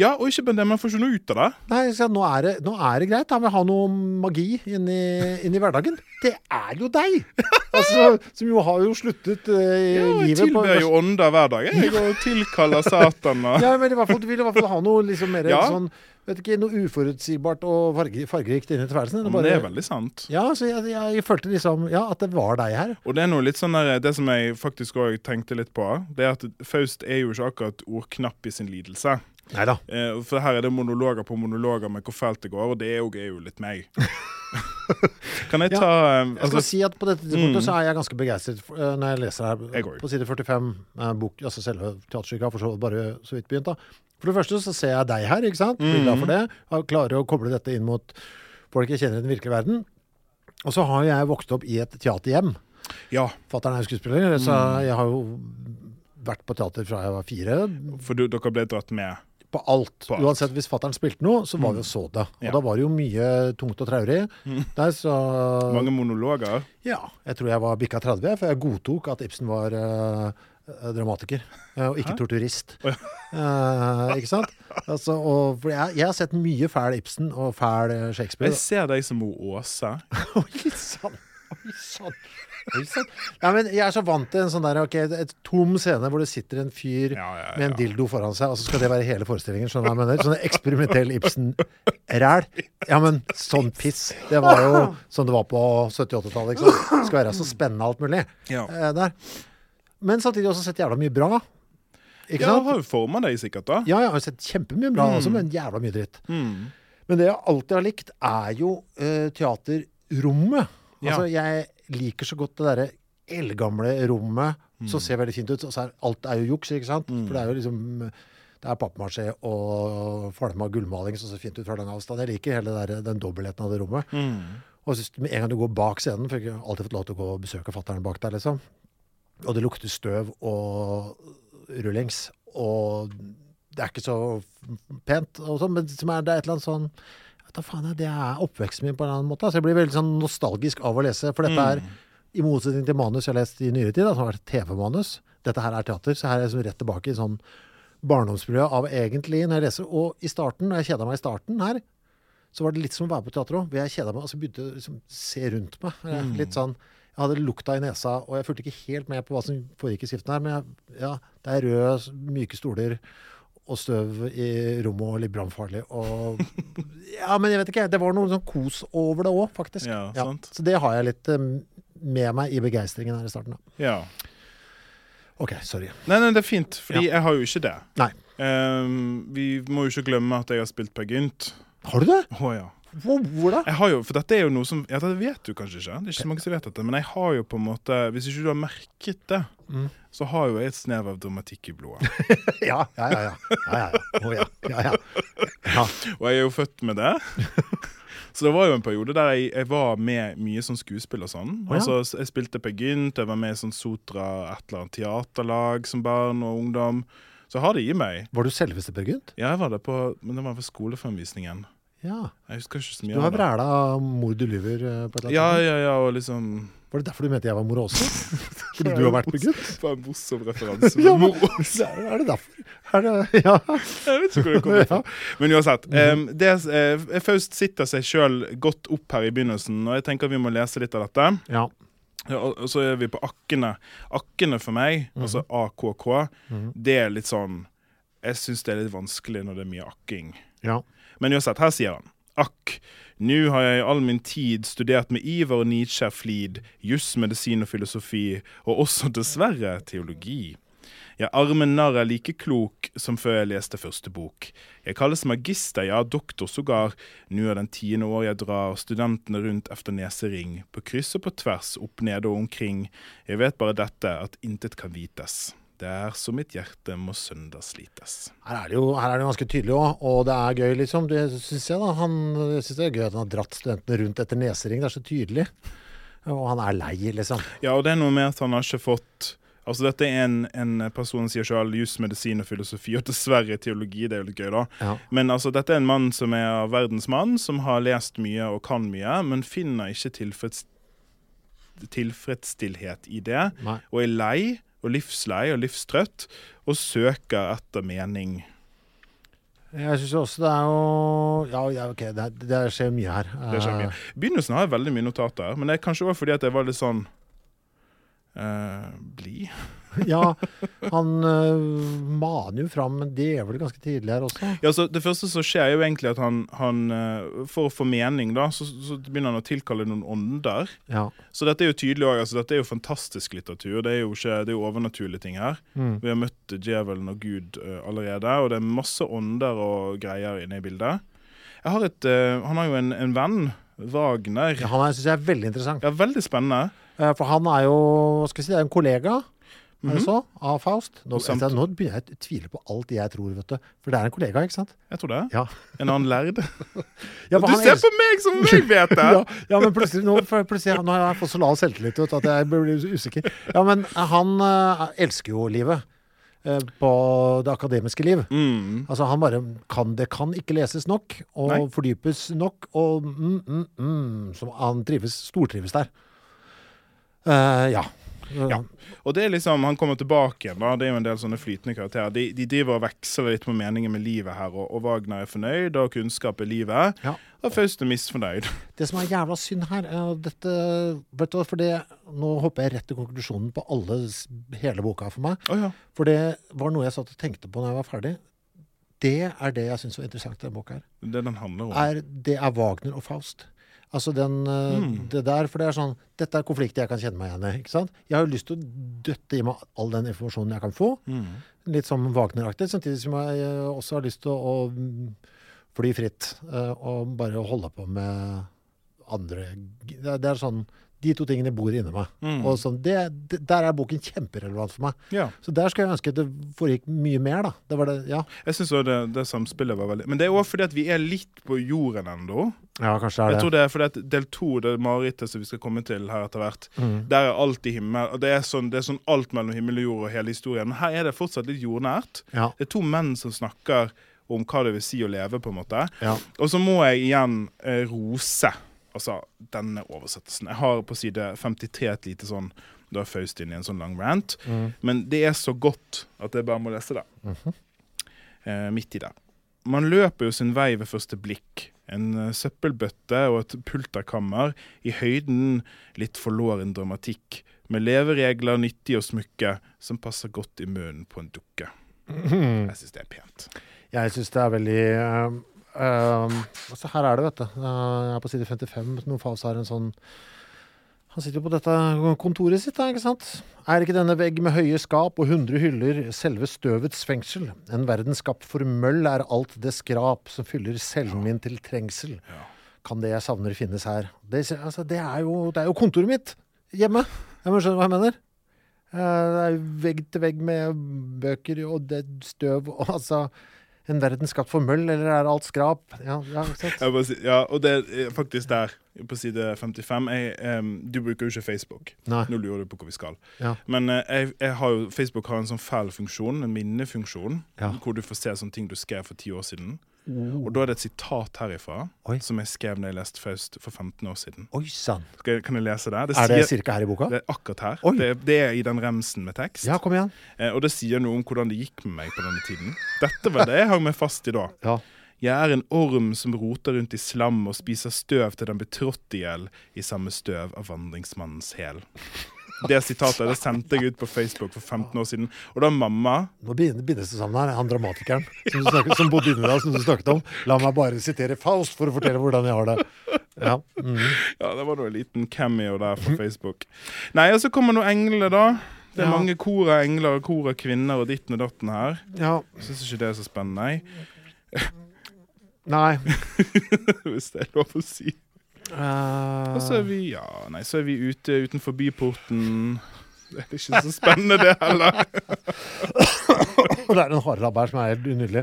Ja, og ikke bare det, man får ikke noe ut av det. Nei, nå er det, nå er det greit. Han vil ha noe magi inn i, inn i hverdagen. Det er jo deg! Altså, som jo har jo sluttet eh, Ja, jeg livet på tilber jo ånder hver dag. Jeg og tilkaller Satan og Ja, men i hvert fall, du vil i hvert fall ha noe liksom mer Ja. sånn Vet ikke, noe uforutsigbart og fargerikt inn i Det, Men det er veldig sant. Ja, så jeg, jeg, jeg følte liksom Ja, at det var deg her. Og det er noe litt sånn der, det som jeg faktisk òg tenkte litt på, det er at Faust er jo ikke akkurat ordknapp i sin lidelse. Nei da. Eh, for her er det monologer på monologer med hvor fælt det går, og det er jo, er jo litt meg. kan jeg ta ja, Jeg skal altså, si at på dette tidspunktet Mm. så er jeg ganske begeistret for- eh, når jeg leser her Jeg på side 45, eh, bok, altså selve teaterstykket har for så vidt bare så vidt begynt. da. For det første så ser jeg deg her, ikke sant? Blir glad for det. Jeg klarer å koble dette inn mot folk jeg kjenner i den virkelige verden. Og så har jeg vokst opp i et teaterhjem. Ja, Fatter'n er jo skuespiller, så Mm. jeg har jo vært på teater fra jeg var fire. for du, dere ble dratt med. På alt. På alt. Uansett, hvis fatter'n spilte noe, så var vi og så det. Og Ja. da var det jo mye tungt og traurig der, så Mange monologer. Ja. Jeg tror jeg var bikka 30, for jeg godtok at Ibsen var uh, dramatiker, eh, og ikke torturist. uh, ikke sant? Altså, og, jeg, jeg har sett mye fæl Ibsen og fæl Shakespeare. Jeg ser deg som Åse. Oi sann! Oi sann! Ja, men jeg er så vant til en sånn der, ok, et tom scene hvor det sitter en fyr Ja, ja, med en dildo foran seg, og så skal det være hele forestillingen. Skjønner du hva jeg mener? Sånn eksperimentell Ibsen-ræl. Ja, men sånn piss. Det var jo sånn det var på 70-80-tallet. ikke sant? Det skal være så spennende alt mulig Ja. eh, der. Men samtidig også sett jævla mye bra. Ikke Ja, sant? har jo forma deg sikkert, da. Ja, jeg har sett kjempemye bra også, men jævla mye dritt. Mm. Men det jeg alltid har likt, er jo uh, teaterrommet. Ja. Altså, jeg liker så godt det derre eldgamle rommet Mm. som ser veldig fint ut. Og så er, alt er jo juks, ikke sant? For det er jo liksom det er pappmasjé og falma gullmaling som ser fint ut fra lang avstand. Jeg liker hele der, den dobbeltheten av det rommet. Mm. Og så med en gang du går bak scenen, for jeg har alltid fått lov til å gå og besøke fatter'n bak der, liksom. Og det lukter støv og rullings, og det er ikke så pent, og sånn, men det er et eller annet sånn da faen, jeg, Det er oppveksten min på en annen måte. Altså, jeg blir veldig sånn nostalgisk av å lese. For dette er, i motsetning til manus jeg har lest i nyere tid, da, som har vært TV-manus, dette her er teater. Så her er jeg liksom rett tilbake i sånn barndomsmiljø av egentlig når jeg leser. Og i starten, når jeg kjeda meg i starten her, så var det litt som å være på teater òg. Jeg kjeda meg og så begynte jeg å liksom se rundt meg. Mm. Litt sånn, jeg hadde lukta i nesa, og jeg fulgte ikke helt med på hva som foregikk i skriften her. Men jeg, ja, det er røde, myke stoler og støv i rommet og litt brannfarlig. Og Ja, men jeg vet ikke. Det var noe sånn kos over det òg, faktisk. Ja, sant. Så det har jeg litt eh, med meg i begeistringen her i starten. Da. Ja. OK, sorry. Nei, nei, det er fint, fordi jeg har jo ikke det. Nei. Um, vi må jo ikke glemme at jeg har spilt Per Gynt. Har du det? Å ja. Hvor, hvor da? Jeg har jo, for dette er jo noe som Ja, det vet du kanskje ikke. Det er ikke så mange som vet dette. Men jeg har jo på en måte Hvis ikke du har merket det, Mm. så har jo jeg et snev av dramatikk i blodet. Ja, ja, ja. ja. ja, ja. Og jeg er jo født med det. Så det var jo en periode der jeg, jeg var med mye sånn skuespill og sånn. Oh, ja. Altså, Jeg spilte Per Gynt, jeg var med i sånn Sotra et eller annet teaterlag som barn og ungdom. Så jeg har det i meg. Var du selveste Per Gynt? Ja, jeg var det på, men det var på skolefremvisningen. Ja. Jeg husker ikke så mye Du har av vræla mor du lyver eh, på et eller annet Ja, ja, ja, og liksom Var det derfor du mente jeg var mor også? Fordi du har vært med gutt? Det var en morsom referanse. Ja, men Er det derfor? Er det, ja. Jeg vet ikke hvor det kommer fra. Men uansett. Um, det, uh, Faust sitter seg sjøl godt opp her i begynnelsen, og jeg tenker vi må lese litt av dette. ja. Ja, og så er vi på akkene. Akkene for meg, mm. altså AKK, det er litt sånn Jeg syns det er litt vanskelig når det er mye akking. ja. Men uansett, her sier han Akk, nå har jeg i all min tid studert med iver og nidkjær flid juss, medisin og filosofi, og også dessverre teologi. Jeg arme narr er like klok som før jeg leste første bok. Jeg kalles magister, ja, doktor sågar. Nå er den tiende år jeg drar studentene rundt efter nesering, på kryss og på tvers, opp, nede og omkring. Jeg vet bare dette, at intet kan vites. Det er som mitt hjerte må søndagslites. Her er det jo her er det ganske tydelig òg, og det er gøy, liksom. Det syns jeg, da. Han, jeg synes det er gøy at han har dratt studentene rundt etter nesering. Det er så tydelig. Og han er lei, liksom. Ja, og det er noe med at han har ikke fått Altså Dette er en, en person sier selv jus, medisin og filosofi, og dessverre teologi. Det er jo litt gøy, da. Ja. Men altså, dette er en mann som er verdensmann, som har lest mye og kan mye, men finner ikke tilfreds, tilfredsstillhet i det. Nei. Og er lei og livslei og livstrøtt, og søker etter mening. Jeg syns også det er jo Ja, ja OK, det, det skjer mye her. Det skjer mye. I begynnelsen har jeg veldig mye notater, men det er kanskje også fordi at jeg var litt sånn uh, blid. Ja, han uh, maner jo fram en djevel ganske tidlig her også. Ja, så Det første som skjer, er jo egentlig at han, han eh, For å få mening, da, så, så begynner han å tilkalle noen ånder. Ja. Så dette er jo tydelig også, altså Dette er jo fantastisk litteratur. Det er jo, ikke, det er jo overnaturlige ting her. Mm. Vi har møtt djevelen og Gud uh, allerede, og det er masse ånder og greier inne i bildet. Jeg har et, uh, Han har jo en, en venn, Wagner. Ja, han syns jeg er veldig interessant. Ja, Veldig spennende. For han er jo skal vi si, det er en kollega er det så? Av Faust. Nå, altså, nå begynner jeg å tvile på alt jeg tror, vet du. For det er en kollega, ikke sant? Jeg tror det. Ja. En annen lærd. Ja, Du ser på meg som om jeg vet det! ja, ja, men plutselig nå, plutselig, nå har jeg fått så lav selvtillit vet at jeg blir usikker. Ja, men han uh, elsker jo livet. eh, på det akademiske liv. Mm. Altså Han bare kan Det kan ikke leses nok og Nei. fordypes nok, og mm, mm, mm, så han trives, stortrives der. Uh, ja. Ja. Og det er liksom, Han kommer tilbake igjen. da, Det er jo en del sånne flytende karakterer. De, de driver og veksler litt på meningen med livet her, og, og Wagner er fornøyd, og kunnskap er livet. Ja. Og Faust er misfornøyd. Det som er jævla synd her, er dette vet du, for det, Nå hopper jeg rett til konklusjonen på alle, hele boka for meg. Oh, ja. For det var noe jeg satt og tenkte på når jeg var ferdig. Det er det jeg syns var interessant i denne boka. her. Er det den handler om. Er, det er Wagner og Faust. Altså den, eh, Mm. det der, for det er sånn Dette er konflikter jeg kan kjenne meg igjen i. ikke sant? Jeg har jo lyst til å døtte i meg all den informasjonen jeg kan få. Mm. Litt sånn Wagner-aktig. Samtidig som jeg eh, også har lyst til å å fly fritt. eh, Og bare holde på med andre Det er, det er sånn De to tingene bor inni meg. Mm. Og sånn, det, det, der er boken kjemperelevant for meg. Ja. Så der skulle jeg ønske at det foregikk mye mer, da. Det var det, ja. Jeg syns det, det samspillet var veldig Men det er òg fordi at vi er litt på jorden ennå. ja, kanskje det Jeg er tror det. det er fordi at del to, det marerittet som vi skal komme til her etter hvert, Mm. der er alt i himmel. Og det er, sånn, det er sånn alt mellom himmel og jord og hele historien. Men her er det fortsatt litt jordnært. Ja. Det er to menn som snakker om hva det vil si å leve, på en måte. Ja. Og så må jeg igjen eh, rose altså, denne oversettelsen. Jeg har på side 53 et lite sånn Da er Faust inn i en sånn lang rant. Mm. Men det er så godt at jeg bare må lese det. eh, midt i det. Man løper jo sin vei ved første blikk. En eh, søppelbøtte og et pulterkammer. I høyden litt forlåren dramatikk. Med leveregler nyttig og smykke, som passer godt i munnen på en dukke. Jeg syns det er pent. Jeg syns det er veldig uh, altså Her er det, vet du. Uh, jeg er på side 55. Når Faust har en sånn Han sitter jo på dette kontoret sitt, da, ikke sant? Er ikke denne vegg med høye skap og hundre hyller selve støvets fengsel? En verden skapt for møll er alt det skrap som fyller cellen min til trengsel. Kan det jeg savner finnes her? Det, altså, det, er, jo, det er jo kontoret mitt hjemme. Jeg må skjønne hva jeg mener. Eh, Det er vegg til vegg med bøker og det støv og altså En verden skapt for møll, eller er alt skrap? Ja, ja ja, og det er faktisk der, på side 55 jeg, um, Du bruker jo ikke Facebook. Nei. Nå lurer du på hvor vi skal. Ja. Men uh, jeg, jeg har jo, Facebook har en sånn fæl funksjon, en minnefunksjon, Ja. hvor du får se sånne ting du skrev for ti år siden. Og da er det et sitat herifra Oi. som jeg skrev når jeg leste Faust for 15 år siden. Oi sann. Kan jeg lese det? Det, Er det sier, cirka her i boka? det er akkurat her. Det, det er i den remsen med tekst. Ja, kom igjen. Eh, og det sier noe om hvordan det gikk med meg på denne tiden. Dette var det jeg hang meg fast i da. Ja. Jeg er en orm som roter rundt i slam og spiser støv til den betrådte ihjel i samme støv av vandringsmannens hæl. Det sitatet det sendte jeg ut på Facebook for 15 år siden. Og da mamma Nå bindes det sammen her. Han dramatikeren som, snakket, som bodde inni deg, som du snakket om. La meg bare sitere Faust for å fortelle hvordan jeg har det. Ja. Mm. Ja, det var nå en liten cameo der fra Facebook. Nei, og så kommer nå englene, da. Det er Ja. mange kor av engler og kor av kvinner og ditten og datten her. ja. Syns ikke det er så spennende, nei. Nei. Hvis det er lov å si. Uh... Og så er vi ja, nei, så er vi ute utenfor byporten. Det er ikke så spennende, det heller. Det er en harelabb her som er helt unydelig.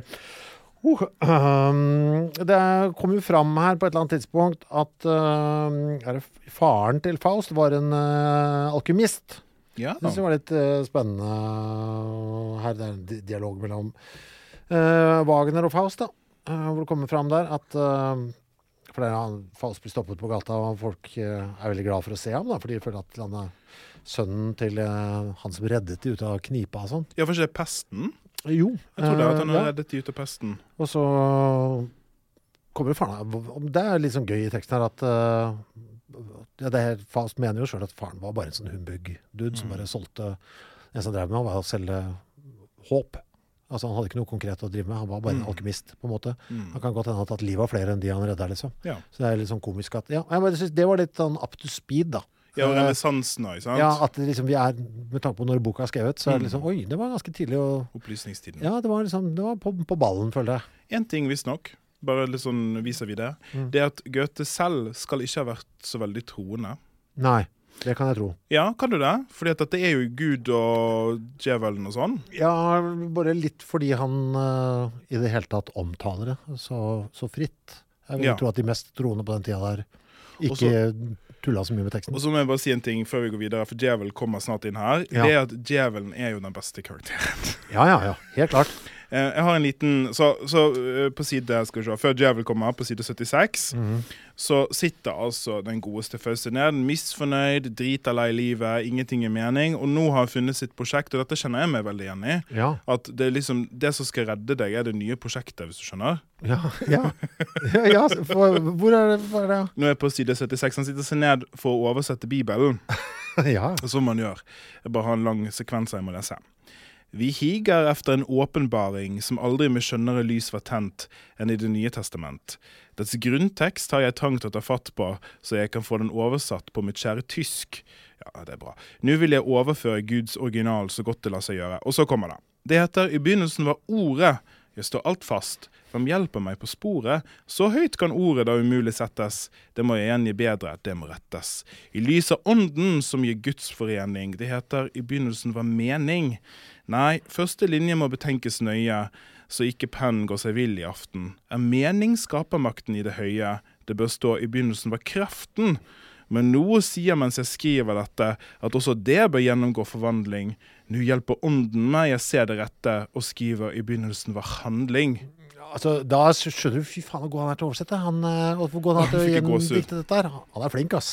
Uh, um, det kom jo fram her på et eller annet tidspunkt at uh, er det faren til Faust var en uh, alkymist. Ja. Det synes jeg var litt uh, spennende her. Det er en dialog mellom Wagner og Faust, da. Uh, hvor det kommer fram der at uh, For det er han, Faust blir stoppet på gata, og folk uh, er veldig glad for å se ham, da, fordi de føler at han er sønnen til han som reddet de ut av knipa og sånn. ja, for ikke det er pesten? Jo. Jeg trodde at han ja. reddet de ut av pesten. Og så kommer faren Det er litt sånn gøy i teksten her at ja, det er, Faust mener jo sjøl at faren var bare en sånn humbug-dude som bare solgte En som drev med, var å selge håp. Altså Han hadde ikke noe konkret å drive med, han var bare en Mm. alkymist. på en måte. Mm. Han kan godt hende ha tatt livet av flere enn de han redda, liksom. Ja. Så det er litt sånn komisk at Ja, jeg synes det var litt sånn up to speed, da. Ja, og Eh, renessansen òg, sant? ja, at liksom vi er Med tanke på når boka er skrevet, så er det Mm. liksom Oi, det var ganske tidlig å Opplysningstiden. Ja, det var liksom Det var på, på ballen, føler jeg. En ting visstnok, bare litt sånn vis-à-vis det, Mm. det er at Goethe selv skal ikke ha vært så veldig troende. Nei. Det kan jeg tro. Ja, kan du det? Fordi at dette er jo Gud og djevelen og sånn. Ja, bare litt fordi han uh, i det hele tatt omtaler det så, så fritt. Jeg vil Ja. tro at de mest troende på den tida der ikke tulla så mye med teksten. Og så må jeg bare si en ting før vi går videre, for djevel kommer snart inn her. Ja. Det er at djevelen er jo den beste karakteren. Ja, ja, ja. Helt klart. Eh, Jeg har en liten Så, så eh, på side skal vi se, før djevel kommer, på side 76, Mhm. så sitter altså den godeste Fauste ned, misfornøyd, drita lei livet, ingenting i mening, og nå har han funnet sitt prosjekt, og dette kjenner jeg meg veldig igjen i. Ja. At det er liksom Det som skal redde deg, er det nye prosjektet, hvis du skjønner. Ja. ja. ja, ja. For, hvor er det? for, er det? Nå er jeg på side 76. Han sitter seg ned for å oversette Bibelen. Ja. Som man gjør. Jeg bare har en lang sekvens jeg må lese. Vi higer efter en åpenbaring som aldri med skjønnere lys var tent enn i Det nye testament. Dets grunntekst har jeg trangt å ta fatt på, så jeg kan få den oversatt på mitt kjære tysk. Ja, det er bra. Nå vil jeg overføre Guds original så godt det lar seg gjøre. Og så kommer det. Det heter I begynnelsen var Ordet. Jeg står alt fast. Hvem hjelper meg på sporet? Så høyt kan ordet da umulig settes. Det må jeg gjengi bedre, det må rettes. I lys av ånden som gir Guds forening. Det heter i begynnelsen var mening. Nei, første linje må betenkes nøye, så ikke pennen går seg vill i aften. Er mening skapermakten i det høye? Det bør stå i begynnelsen var kraften. Men noe sier mens jeg skriver dette, at også det bør gjennomgå forvandling. Nå hjelper ånden meg, jeg ser det rette, og skriver i begynnelsen var handling. Altså, da skjønner du Fy faen, hvor god han er til å oversette. Han, eh, hvor god han er til å gjendikte dette her. Han er flink, ass.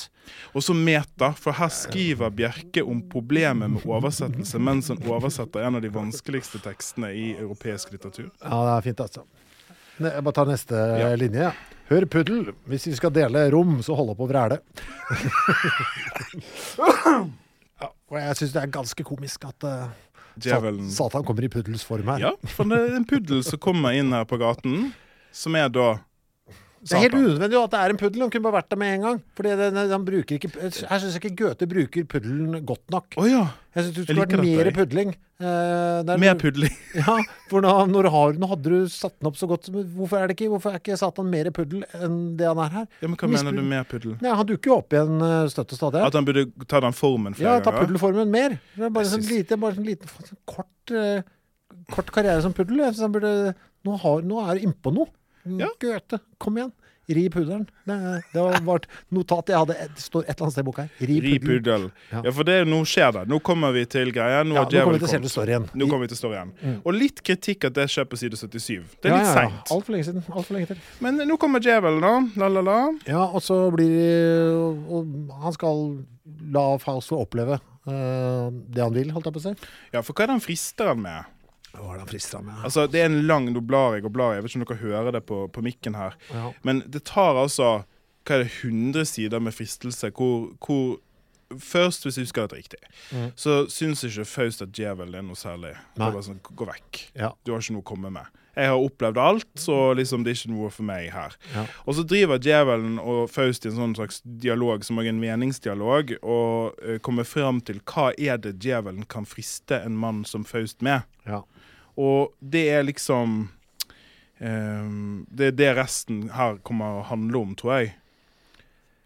Og så meta, for her skriver Bjerke om problemet med oversettelse mens han oversetter en av de vanskeligste tekstene i europeisk litteratur. Ja, det er fint, altså. Jeg bare tar neste Ja. linje. Hør puddel, hvis vi skal dele rom, så hold opp å vræle. ja, og jeg syns det er ganske komisk at uh, Djevelen Satan kommer i puddels form her. Ja, for det er en puddel som kommer inn her på gaten, som er da Det er helt unødvendig at det er en puddel. Han kunne bare vært der med en gang. Fordi den, den bruker ikke Jeg syns ikke Goethe bruker puddelen godt nok. Oh, ja. Jeg syns det skulle vært mer pudling. Eh, mer pudling. Ja, for nå, når har, nå hadde du satt den opp så godt. Hvorfor er det ikke Hvorfor er ikke Satan mer puddel enn det han er her? Ja, men hva Misbruk. mener du med puddel? Nei, Han dukker jo opp igjen en støtt og stadig. At han burde ta den formen Ja, ta ganger? puddelformen mer. Det er bare en sånn lite, bare sånn liten sånn kort, eh, kort karriere som puddel. Jeg synes han burde Nå, har, nå er du innpå noe. Ja. Goethe, kom igjen. Ri puddelen. Det, det var et notat jeg hadde. Det står et eller annet sted i boka her. Ri Ri puddelen. Ja. Ja, for det, nå skjer det. Nå kommer vi til greia. Nå Ja, nå kommer vi til selve storyen. Nå kommer vi til storyen. Og litt kritikk at det skjer på side 77. Det er Ja, litt ja, ja. seint. Altfor lenge siden. Alt for lenge til. Men nå kommer djevelen, da. La-la-la. Ja, og så blir og Han skal la Faust få oppleve uh, det han vil, holdt jeg på å si. Ja, for hva er det han frister han med? Hva er det med? Altså, Det er en lang Nå blar jeg og blar. Jeg vet ikke om dere hører det på, på mikken her. Ja. Men det tar altså hva er det, 100 sider med fristelse, hvor, hvor Først, hvis jeg husker det riktig, Mm. så syns ikke Faust at djevel er noe særlig. Det Nei. er bare sånn, Gå vekk. Ja. Du har ikke noe å komme med. Jeg har opplevd alt, så liksom det er ikke noe for meg her. Ja. Og så driver djevelen og Faust i en sånn slags dialog som også er en meningsdialog, og uh, kommer fram til hva er det djevelen kan friste en mann som Faust med. Ja. Og det er liksom um, Det er det resten her kommer å handle om, tror jeg.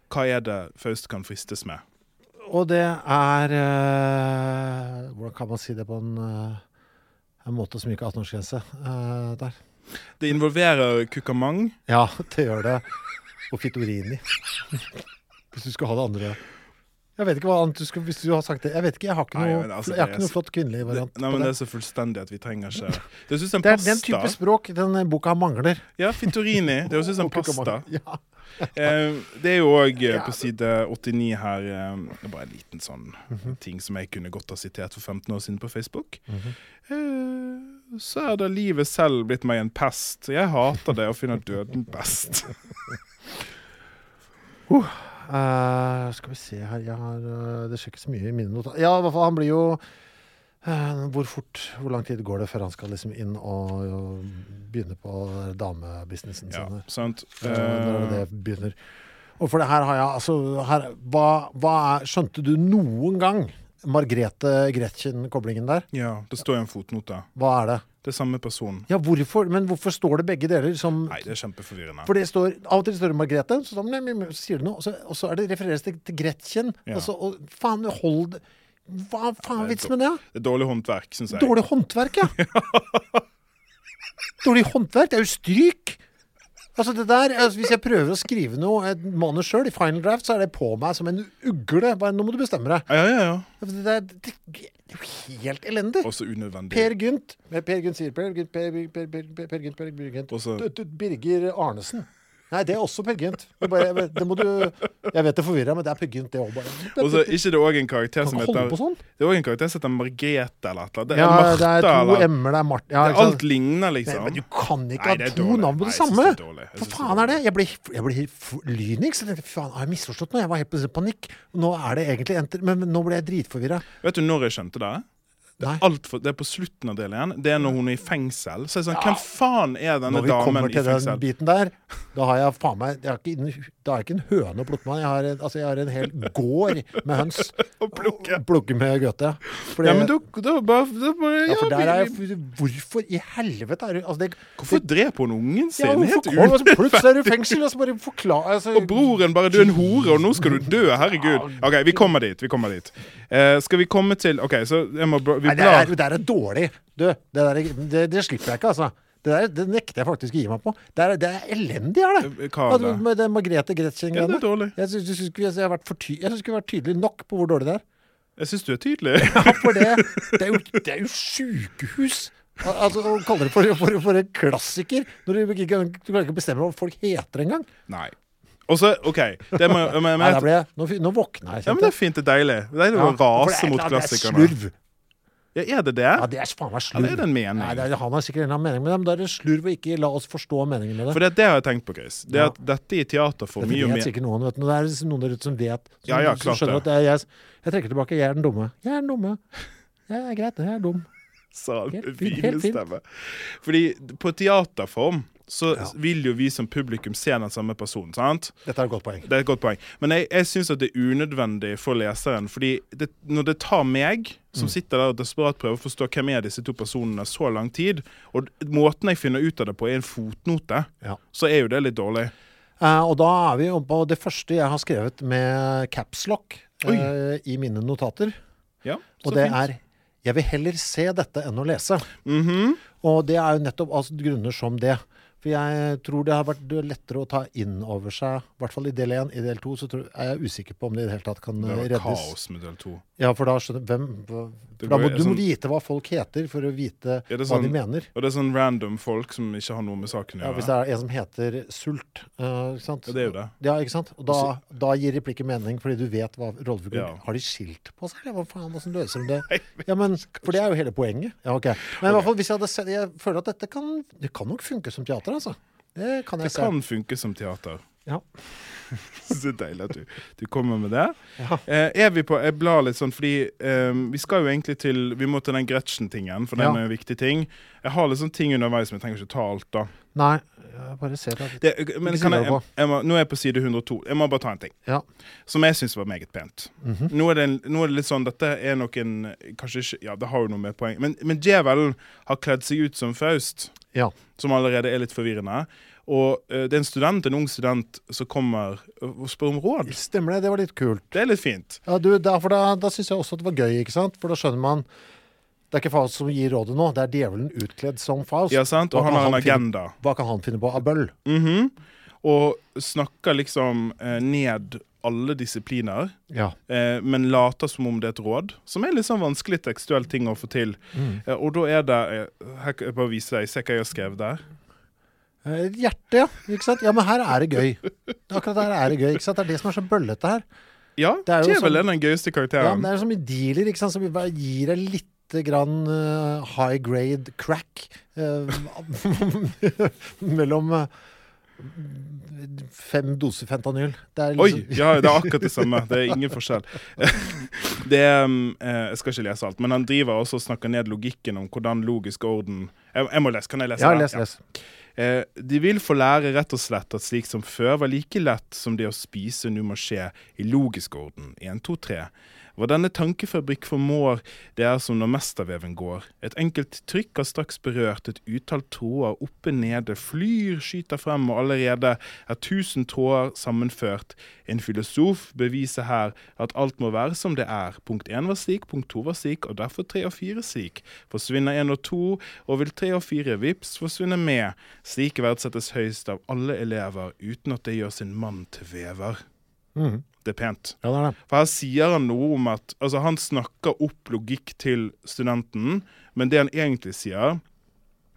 Hva er det Faust kan fristes med? Og det er uh, Hvordan kan man si det på en, uh, en måte som ikke har 18-årsgrense uh, der? Det involverer kukamang. Ja, det gjør det. Og Fitorini. Hvis du skal ha det andre Jeg vet ikke hva annet du skal Hvis du har sagt det Jeg vet ikke, jeg har ikke noe, nei, altså, jeg har er ikke noe flott kvinnelig variant. nei, men det. det er så fullstendig at vi trenger ikke Det Det er pasta. den type språk den boka mangler. Ja, Fittorini. Det høres ut som pasta. Ja. Eh, det er jo òg på side 89 her eh, Det er bare en liten sånn Mhm. ting som jeg kunne godt ha sitert for 15 år siden på Facebook. eh, så er det livet selv blitt meg en pest. Jeg hater det og finner døden best. Eh, skal vi se her jeg har, uh, Det skjer ikke så mye i mine notater. Ja, i hvert fall, han blir jo uh, Hvor fort, hvor lang tid går det før han skal liksom inn og, og begynne på damebusinessen Ja, sin? sant? Når det begynner? Og for det her har jeg altså her, hva, hva er, Skjønte du noen gang Margrethe Gretchen-koblingen der? ja, det står i en fotnote. Hva er det? Det er samme person. Ja, hvorfor? Men hvorfor står det begge deler som Nei, det er kjempeforvirrende. For det står, Av og til står det Margrethe, så, står det, så sier det noe, og så, og så er det refereres til, til Gretchen. Ja. Så, og, faen, hold. Hva faen det er vitsen med det? Det er dårlig håndverk, syns jeg. Dårlig håndverk, ja. Dårlig håndverk, det er jo stryk. Altså det der, altså Hvis jeg prøver å skrive noe, et manus sjøl i final draft, så er det på meg som en ugle. Bare, Nå må du bestemme deg. Ja, ja, ja. Det, er- det, det er jo helt elendig. Også unødvendig. Per Gynt Per Gynt sier Per Gynt, Per, Gynt, per, Gynt, Per Gynt. Og så- Du- du- Birger Arnesen. Nei, det er også Per Gynt. Det må du Jeg vet det forvirrer, men det er Per Gynt, det òg, bare. Og så ikke det òg en karakter som heter sånn. Det er også en karakter som heter Margrethe eller annet. Det er Ja, Martha det er to eller m-er, det er Martin ja? Alt ligner, Nei, liksom. men du kan ikke Nei, ha to dårlig. navn på det samme! Hva faen er det? Jeg ble, jeg ble lynings. Faen, har jeg misforstått noe? Jeg var helt på panikk. Nå er det egentlig enter, men, men nå ble jeg dritforvirra. Vet du når jeg skjønte det? Nei. Alt for, det er på slutten av del én. Det er når hun er i fengsel. Så er jeg sånn, Hvem faen er denne damen i fengsel? Når vi kommer til den biten der, da har jeg faen meg jeg har ikke, Da har jeg ikke en høne å plukke med. Jeg har, en- altså, jeg har en hel gård med høns Å plukke. plukke med Goethe. Fordi- Ja, men da, da bare, da bare ja, for der er jeg, Hvorfor i helvete er du altså, det, Hvorfor dreper hun ungen sin? ja, Helt kom, altså. Plutselig er du i fengsel, og så bare forklar altså, Og broren bare 'du er en hore, og nå skal du dø'. Herregud. OK, vi kommer dit. vi kommer dit Uh, Skal vi komme til OK, så jeg må Vi Nei, det er, det er dårlig. Du, det, der, det, det slipper jeg ikke, altså. Det, der, det nekter jeg faktisk å gi meg på. Det er, det er elendig, er det. Hva er Altså, det? med det Margrethe Gretchen-greiene. jeg syns jeg syns jeg ty- jeg jeg vært tydelig nok på hvor dårlig det er. Jeg syns du er tydelig. Ja, for det, det, er jo, det er jo sjukehus! Altså, Å kalle det for, for, for en klassiker når du ikke du klarer ikke å bestemme hva folk heter engang. Nei. Og så, OK det må, men, men, Nei, ble jeg, nå, nå våkna jeg. Ja, men det er fint. Det er deilig. Det er deilig å Ja, rase mot er klassikerne. Slurv. Ja, er det det? Ja, det er faen meg slurv. Eller er det en mening? Nei, det er, han har sikkert en eller annen mening med det, men da er det slurv å ikke la oss forstå meningen med det. For det, det har jeg tenkt på, Chris. Det er at dette i teater får mye og vet sikkert noen, vet du. Det er liksom noen der ute som vet. Som, Ja, ja, som klart skjønner det. at det er jeg, jeg trekker tilbake. Jeg er den dumme. Jeg er den dumme. Jeg er greit, jeg er dum. sa han Helt med fint, helt fint. Fordi på teaterform så vil jo vi som publikum se den samme personen, sant? Dette er et godt poeng. Det er et godt poeng. Men jeg, jeg syns det er unødvendig for leseren. Fordi det, når det tar meg, som Mm. sitter der og desperat prøver å forstå hvem er disse to personene, så lang tid, og måten jeg finner ut av det på, er en fotnote, Ja. så er jo det litt dårlig. Eh, og da er vi jo på det første jeg har skrevet med capslock eh, i mine notater. Ja, Og det fint. er 'Jeg vil heller se dette enn å lese'. Mhm. Og det er jo nettopp av grunner som det. For jeg tror det har vært lettere å ta inn over seg, i hvert fall i del 1. I del 2 så er jeg usikker på om det i det hele tatt kan reddes. Det eh, var reddes. kaos med del 2. Ja, for da skjønner hvem for da må, Du må sånn- vite hva folk heter for å vite Ja, er hva de sånn- mener. Og det er sånn random folk som ikke har noe med saken å Ja, hvis det er en som heter Sult, uh, ikke sant? Ja, det er jo det. Ja, ikke sant? Og da, da gir replikken mening, fordi du vet hva rollefiguren Ja. Har de skilt på seg, eller hva faen? Hvordan løser de det? Ja, men, for det er jo hele poenget. Ja, ok. Men i hvert fall, hvis jeg hadde sett Jeg føler at dette kan Det kan nok funke som teater, altså. Det kan jeg Det se. kan funke som teater. Ja. Så deilig at du, du kommer med det. Ja. Eh, er vi på Jeg blar litt sånn fordi eh, vi skal jo egentlig til Vi må til den Gretchen-tingen, for den Ja. er en viktig ting. Jeg har litt sånn ting underveis, men jeg trenger ikke ta alt, da. Nei, jeg bare ser det. Det, men kan jeg, jeg, jeg må, nå er jeg på side 102. Jeg må bare ta en ting. Ja. Som jeg syns var meget pent. Mhm. nå, er det nå er det litt sånn Dette er nok en Kanskje ikke Ja, det har jo noe med poeng, men, men djevelen har kledd seg ut som Faust, ja. som allerede er litt forvirrende. Og uh, det er en student, en ung student, som kommer og spør om råd. Stemmer det. Det var litt kult. Det er litt fint. Ja, du, da, for da, da syns jeg også at det var gøy, ikke sant? For da skjønner man Det er ikke Faust som gir rådet nå, det er djevelen utkledd som Faust. Ja, sant? Og han har en finne- agenda. Hva kan han finne på av bøll? Mhm. Og snakker liksom eh, ned alle disipliner, Ja. eh, men later som om det er et råd. Som er litt sånn vanskelig tekstuell ting å få til. Mm. Eh, og da er det eh, Her kan jeg bare vise deg. Se hva jeg har skrevet der. Eh, Et hjerte, ja. Ikke sant? Ja, men her er det gøy. Akkurat her er det gøy. ikke sant? Det er det som er så bøllete her. Ja, Det er jo Djevel sånn- er den gøyeste Ja, men. Det er som i dealer, ikke sant? som gir deg litt grann uh, high grade crack uh, mellom eh, fem doser fentanyl. Det er Oi! liksom, Ja, det er akkurat det samme. Det er ingen forskjell. Det um, eh, Jeg skal ikke lese alt, men han driver også og snakker ned logikken om hvordan logisk orden Jeg, må lese. Kan jeg lese? Ja, les, les. Ja. de vil få lære rett og slett at slik som før var like lett som det å spise nå må skje i logisk orden. 1, 2, 3. Hva denne tankefabrikk formår, det er som når mesterveven går. Et enkelt trykk har straks berørt, et utall tråder oppe nede, flyr, skyter frem, og allerede er tusen tråder sammenført. En filosof beviser her at alt må være som det er. Punkt én var slik, punkt to var slik, og derfor tre og fire slik. Forsvinner én og to, og vil tre og fire vips forsvinne med. Slik verdsettes høyst av alle elever, uten at det gjør sin mann til vever. Mhm. Det er pent. Ja, det er det. For her sier han noe om at Altså, han snakker opp logikk til studenten, men det han egentlig sier,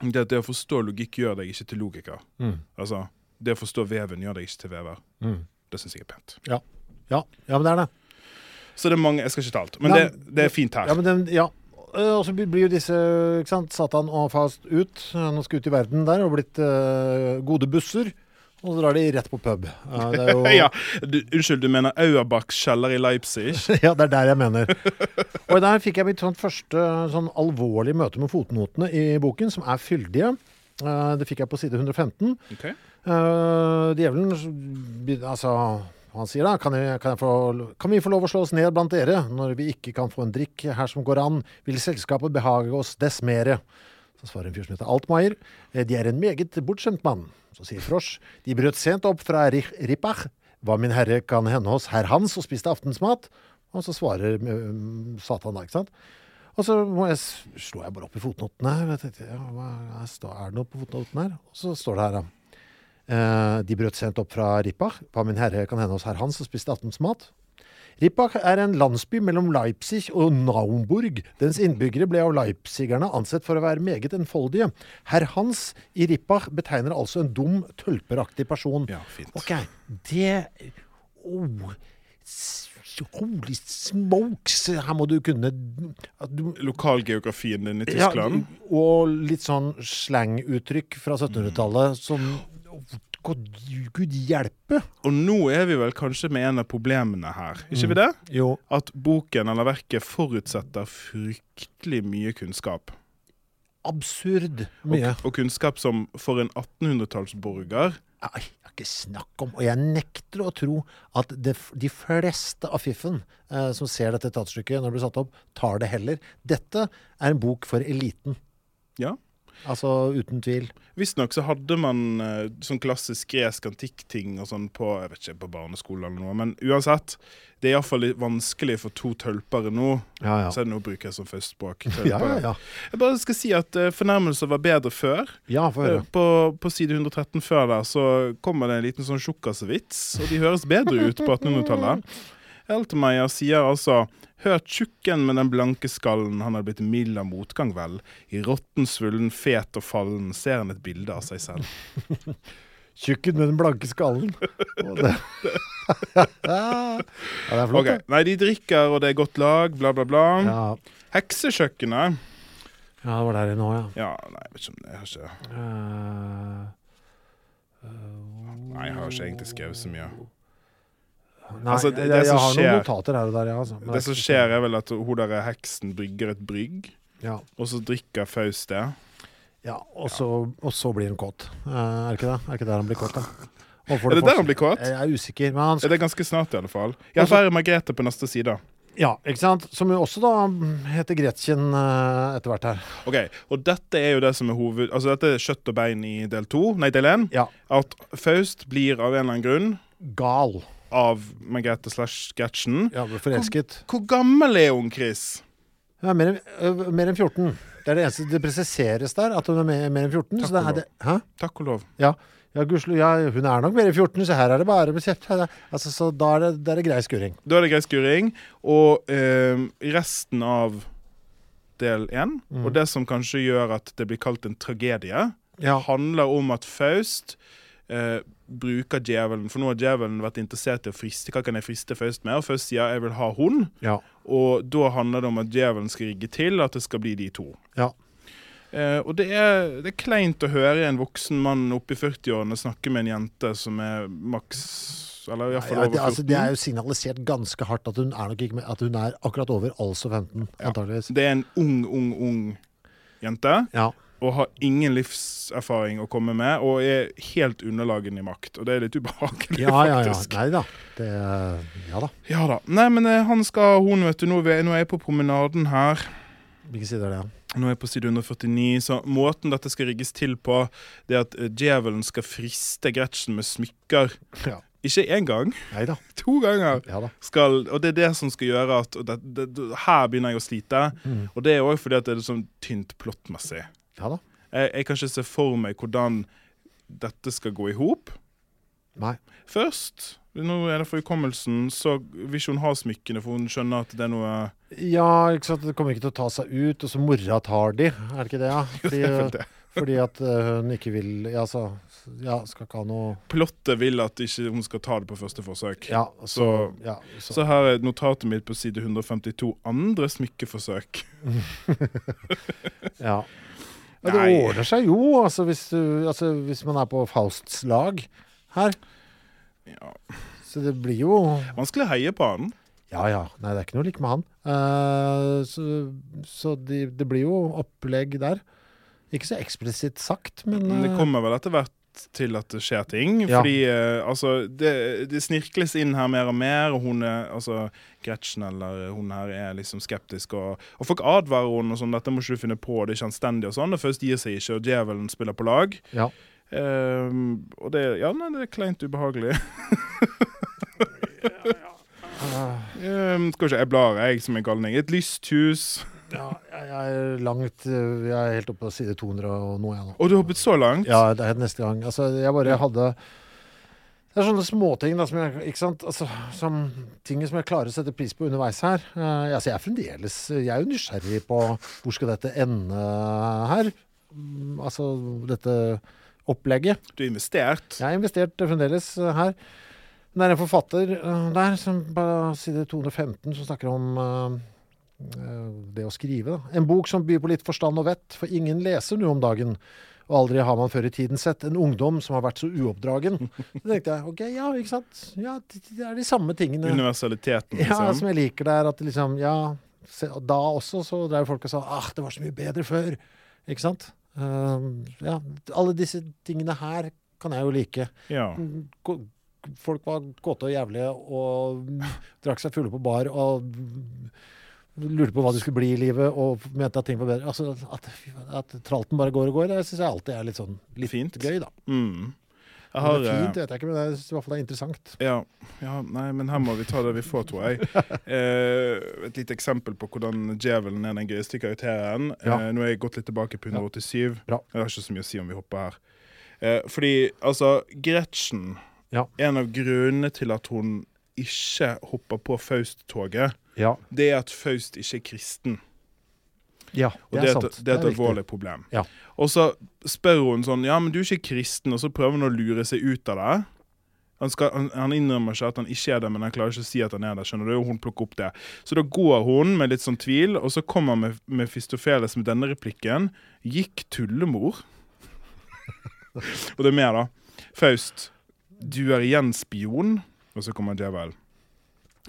det er at det å forstå logikk gjør deg ikke til logiker. Mm. Altså, det å forstå veven gjør deg ikke til vever. Mm. Det syns jeg er pent. Ja. ja. Ja, men det er det. Så det er mange Jeg skal ikke ta alt, men Nei, det, det er fint her. Ja, men det, ja. Eh, Og så blir jo disse ikke sant, Satan og fast ut. Han skal ut i verden der og blitt uh, gode busser. Og så drar de rett på pub. Eh, det jo ja, du, unnskyld, du mener Auerbachs kjeller i Leipzig? ja, det er der jeg mener. Og der fikk jeg mitt sånn første sånn alvorlige møte med fotnotene i boken, som er fyldige. Eh, det fikk jeg på side 115. Okay. Uh, djevelen Altså, han sier da kan, jeg, kan, jeg få, kan vi få lov å slå oss ned blant dere når vi ikke kan få en drikk her som går an? Vil selskapet behage oss dess mere? Så svarer en fyr som heter Altmaier. «Eh, De er en meget bortskjemt mann. Så sier Frosch. De brøt sent opp fra Rippach. Hva min herre kan hende hos herr Hans og spiste aftensmat? Og så svarer um, Satan da, ikke sant? Og så må jeg, slår jeg bare opp i fotnotene. Ja, er det noe på fotnotene her? Og så står det her, da. Eh, de brøt sent opp fra Rippach. Hva min herre kan hende hos herr Hans og spiste aftensmat? Rippach er en landsby mellom Leipzig og Naumburg. Dens innbyggere ble av leipzigerne ansett for å være meget enfoldige. Herr Hans i Rippach betegner altså en dum, tølperaktig person. Ja, fint. Ok, det oh, Holy smokes! Her må du kunne du, Lokalgeografien din i Tyskland? ja, og litt sånn slanguttrykk fra 1700-tallet som God, Gud hjelpe! Og nå er vi vel kanskje med en av problemene her, ikke vi det? Jo. At boken eller verket forutsetter fryktelig mye kunnskap. Absurd Og, mye. og kunnskap som for en 1800-tallsborger Nei, jeg har ikke snakk om Og jeg nekter å tro at det, de fleste av fiffen eh, som ser dette teaterstykket når det blir satt opp, tar det heller. Dette er en bok for eliten. Ja. Altså uten tvil. Visstnok så hadde man eh, sånn klassisk gresk antikkting og sånn på jeg vet ikke, på barneskolen eller noe, men uansett. Det er iallfall vanskelig for to tølpere nå. Ja, ja. Så det nå bruker jeg som førstespråk. Ja, ja, ja. Jeg bare skal si at uh, fornærmelser var bedre før. Ja, for. Eh, På, på side 113 før der så kommer det en liten sånn tjukkasvits, og de høres bedre ut på 1800-tallet. Eltemeyer sier altså Hør tjukken med den blanke skallen, han har blitt mild av motgang, vel. I råtten, svullen, fet og fallen ser han et bilde av seg selv. Tjukken med den blanke skallen. Det. ja, det er flott, Ok, Nei, de drikker, og det er godt lag, bla, bla, bla. Ja. Heksekjøkkenet ja, det var der nå, ja. Ja, nei, jeg vet ikke om det jeg har ikke uh, Nei, jeg har ikke egentlig skrevet så mye. Nei, Altså, det- jeg, det jeg som har skjer- noen notater her og der, ja. Altså. Men Det som skjer, er vel at hun der heksen brygger et brygg, Ja, og så drikker Faust det. ja og, så, og så blir hun kåt. Eh, er det ikke det? Er det ikke der han blir kåt, da? Er det første- der han blir kåt? Jeg er usikker. Men han Er det ganske snart, i alle fall? Her er Margrethe på neste side. Ja, ikke sant? Som jo også da heter Gretchen eh, etter hvert her. Ok, Og dette er jo det som er hoved... Altså dette er kjøtt og bein i del to, nei, del én. Ja. At Faust blir av en eller annen grunn Gal. Av Margrethe slash sketsjen. Ja, ble forelsket. Hvor gammel er hun, Chris? Ja, mer, enn, ø, mer enn 14. Det er det eneste det presiseres der, at hun er mer, mer enn 14. Takk så det og er det, hæ? Takk og lov. Ja. Ja, gudskjelov. Ja, hun er nok mer enn 14, så her er det bare altså, Så da er det, det er det grei skuring. Da er det grei skuring. Og eh, resten av del én, Mm. og det som kanskje gjør at det blir kalt en tragedie, Ja. handler om at Faust eh, bruker djevelen. For nå har djevelen vært interessert i å friste. Hva kan jeg friste først med? Og først sier 'jeg vil ha hun'. Ja. Og da handler det om at djevelen skal rigge til at det skal bli de to. ja. Eh, og det er, det er kleint å høre en voksen mann oppe i 40-årene snakke med en jente som er maks Eller iallfall Ja, over det, altså, det er jo signalisert ganske hardt at hun er med, At hun er akkurat over, altså 15, Ja. Det er en ung, ung, ung jente. Ja. Og har ingen livserfaring å komme med, og er helt underlagen i makt. Og det er litt ubehagelig, Ja, ja, ja. faktisk. Nei da. Det, ja da. Ja da. Nei, men eh, han skal Hun, vet du, nå er nå er jeg på promenaden her. Hvilken side er det? Nå er jeg på side 149, så måten dette skal rigges til på, det er at eh, djevelen skal friste Gretchen med smykker. Ja. Ikke én gang, Neida. to ganger. Ja. Skal, og det er det som skal gjøre at det, det, Her begynner jeg å slite. Mm. Og det er òg fordi at det er sånn tynt plottmessig. Ja da. Jeg, jeg kan ikke se for meg hvordan dette skal gå i hop. Nei. Først, nå er det for hukommelsen, så vil ikke hun ha smykkene, for hun skjønner at det er noe Ja, ikke sant. Det kommer ikke til å ta seg ut, og så mora tar de. Er det ikke det, ja? Fordi, det er vel det. fordi at øh, hun ikke vil Ja, så Ja, skal ikke ha noe Plottet vil at ikke hun skal ta det på første forsøk. Ja, så, Så- ja, så. Så her er notatet mitt på side 152. Andre smykkeforsøk. Ja. Ja det ordner seg jo, altså hvis, du, altså hvis man er på Fausts lag her. Ja. Så det blir jo Vanskelig å heie på han. Ja ja, nei det er ikke noe like med han. Uh, så så det, det blir jo opplegg der. Ikke så eksplisitt sagt, men Men det eh, kommer vel etter hvert til at det skjer ting. Ja. Fordi uh, altså, det, det snirkles inn her mer og mer, og hun er altså Gretchen eller hun her er liksom skeptisk. Og, og folk advarer henne og sånn, dette må ikke du finne på, det er ikke anstendig og sånn. Og først gir seg ikke, og djevelen spiller på lag. Ja. Ehm, og det, ja, nei, det er kleint ubehagelig. Ehm, skal ikke, jeg blar, jeg, som en galning. Et lysthus. Ja, jeg er langt eh, Jeg er helt oppe på side 200 og noe, jeg nå. Og du har hoppet så langt? Ja, det er neste gang. Altså, jeg bare hadde Det er sånne småting da, som jeg Ikke sant? Altså, som ting som jeg klarer å sette pris på underveis her. Uh, altså, jeg er fremdeles Jeg er jo nysgjerrig på hvor skal dette ende her. Mm, altså dette opplegget. Du har investert? Jeg har investert fremdeles her. Men det er en forfatter uh, der, som på side 215, som snakker om det å skrive. Da. En bok som byr på litt forstand og vett, for ingen leser nå om dagen. Og aldri har man før i tiden sett en ungdom som har vært så uoppdragen. Så tenkte jeg ok, ja, ikke sant. Ja, det, det er de samme tingene. Universaliteten, Ja, liksom? som jeg liker der. At liksom, ja, Da også så drev folk og sa ah, det var så mye bedre før. Ikke sant? Uh, ja, alle disse tingene her kan jeg jo like. Ja. Folk var kåte og jævlige og drakk seg fulle på bar og lurte på hva du skulle bli i livet og mente at ting var bedre. Altså, at, at tralten bare går og går, det syns jeg alltid er litt sånn litt Fint. gøy, da. Mm. Jeg har, det er eh, fint, vet jeg ikke, men jeg synes i hvert fall det er interessant. Ja, ja, nei, men her må vi ta det vi får, tror jeg. Eh, et lite eksempel på hvordan djevelen er den gøyeste karakteren. Ja. Eh, nå har jeg gått litt tilbake på 187. Ja. Jeg har ikke så mye å si om vi hopper her. Eh, fordi altså, Gretchen Ja. En av grunnene til at hun ikke hopper på Faust-toget, Ja, det er at Faust ikke er kristen. ja det det er er, sant. et, det er et riktig. alvorlig problem. Ja. Og så spør hun sånn Ja, men du er ikke kristen, og så prøver hun å lure seg ut av det. Han, skal, han, han innrømmer ikke at han ikke er det, men han klarer ikke å si at han er det. skjønner du, og hun plukker opp det. Så da går hun med litt sånn tvil, og så kommer med Fistofeles med denne replikken. Gikk tullemor? og det er mer, da. Faust, du er igjen spion. Og så kommer djevel.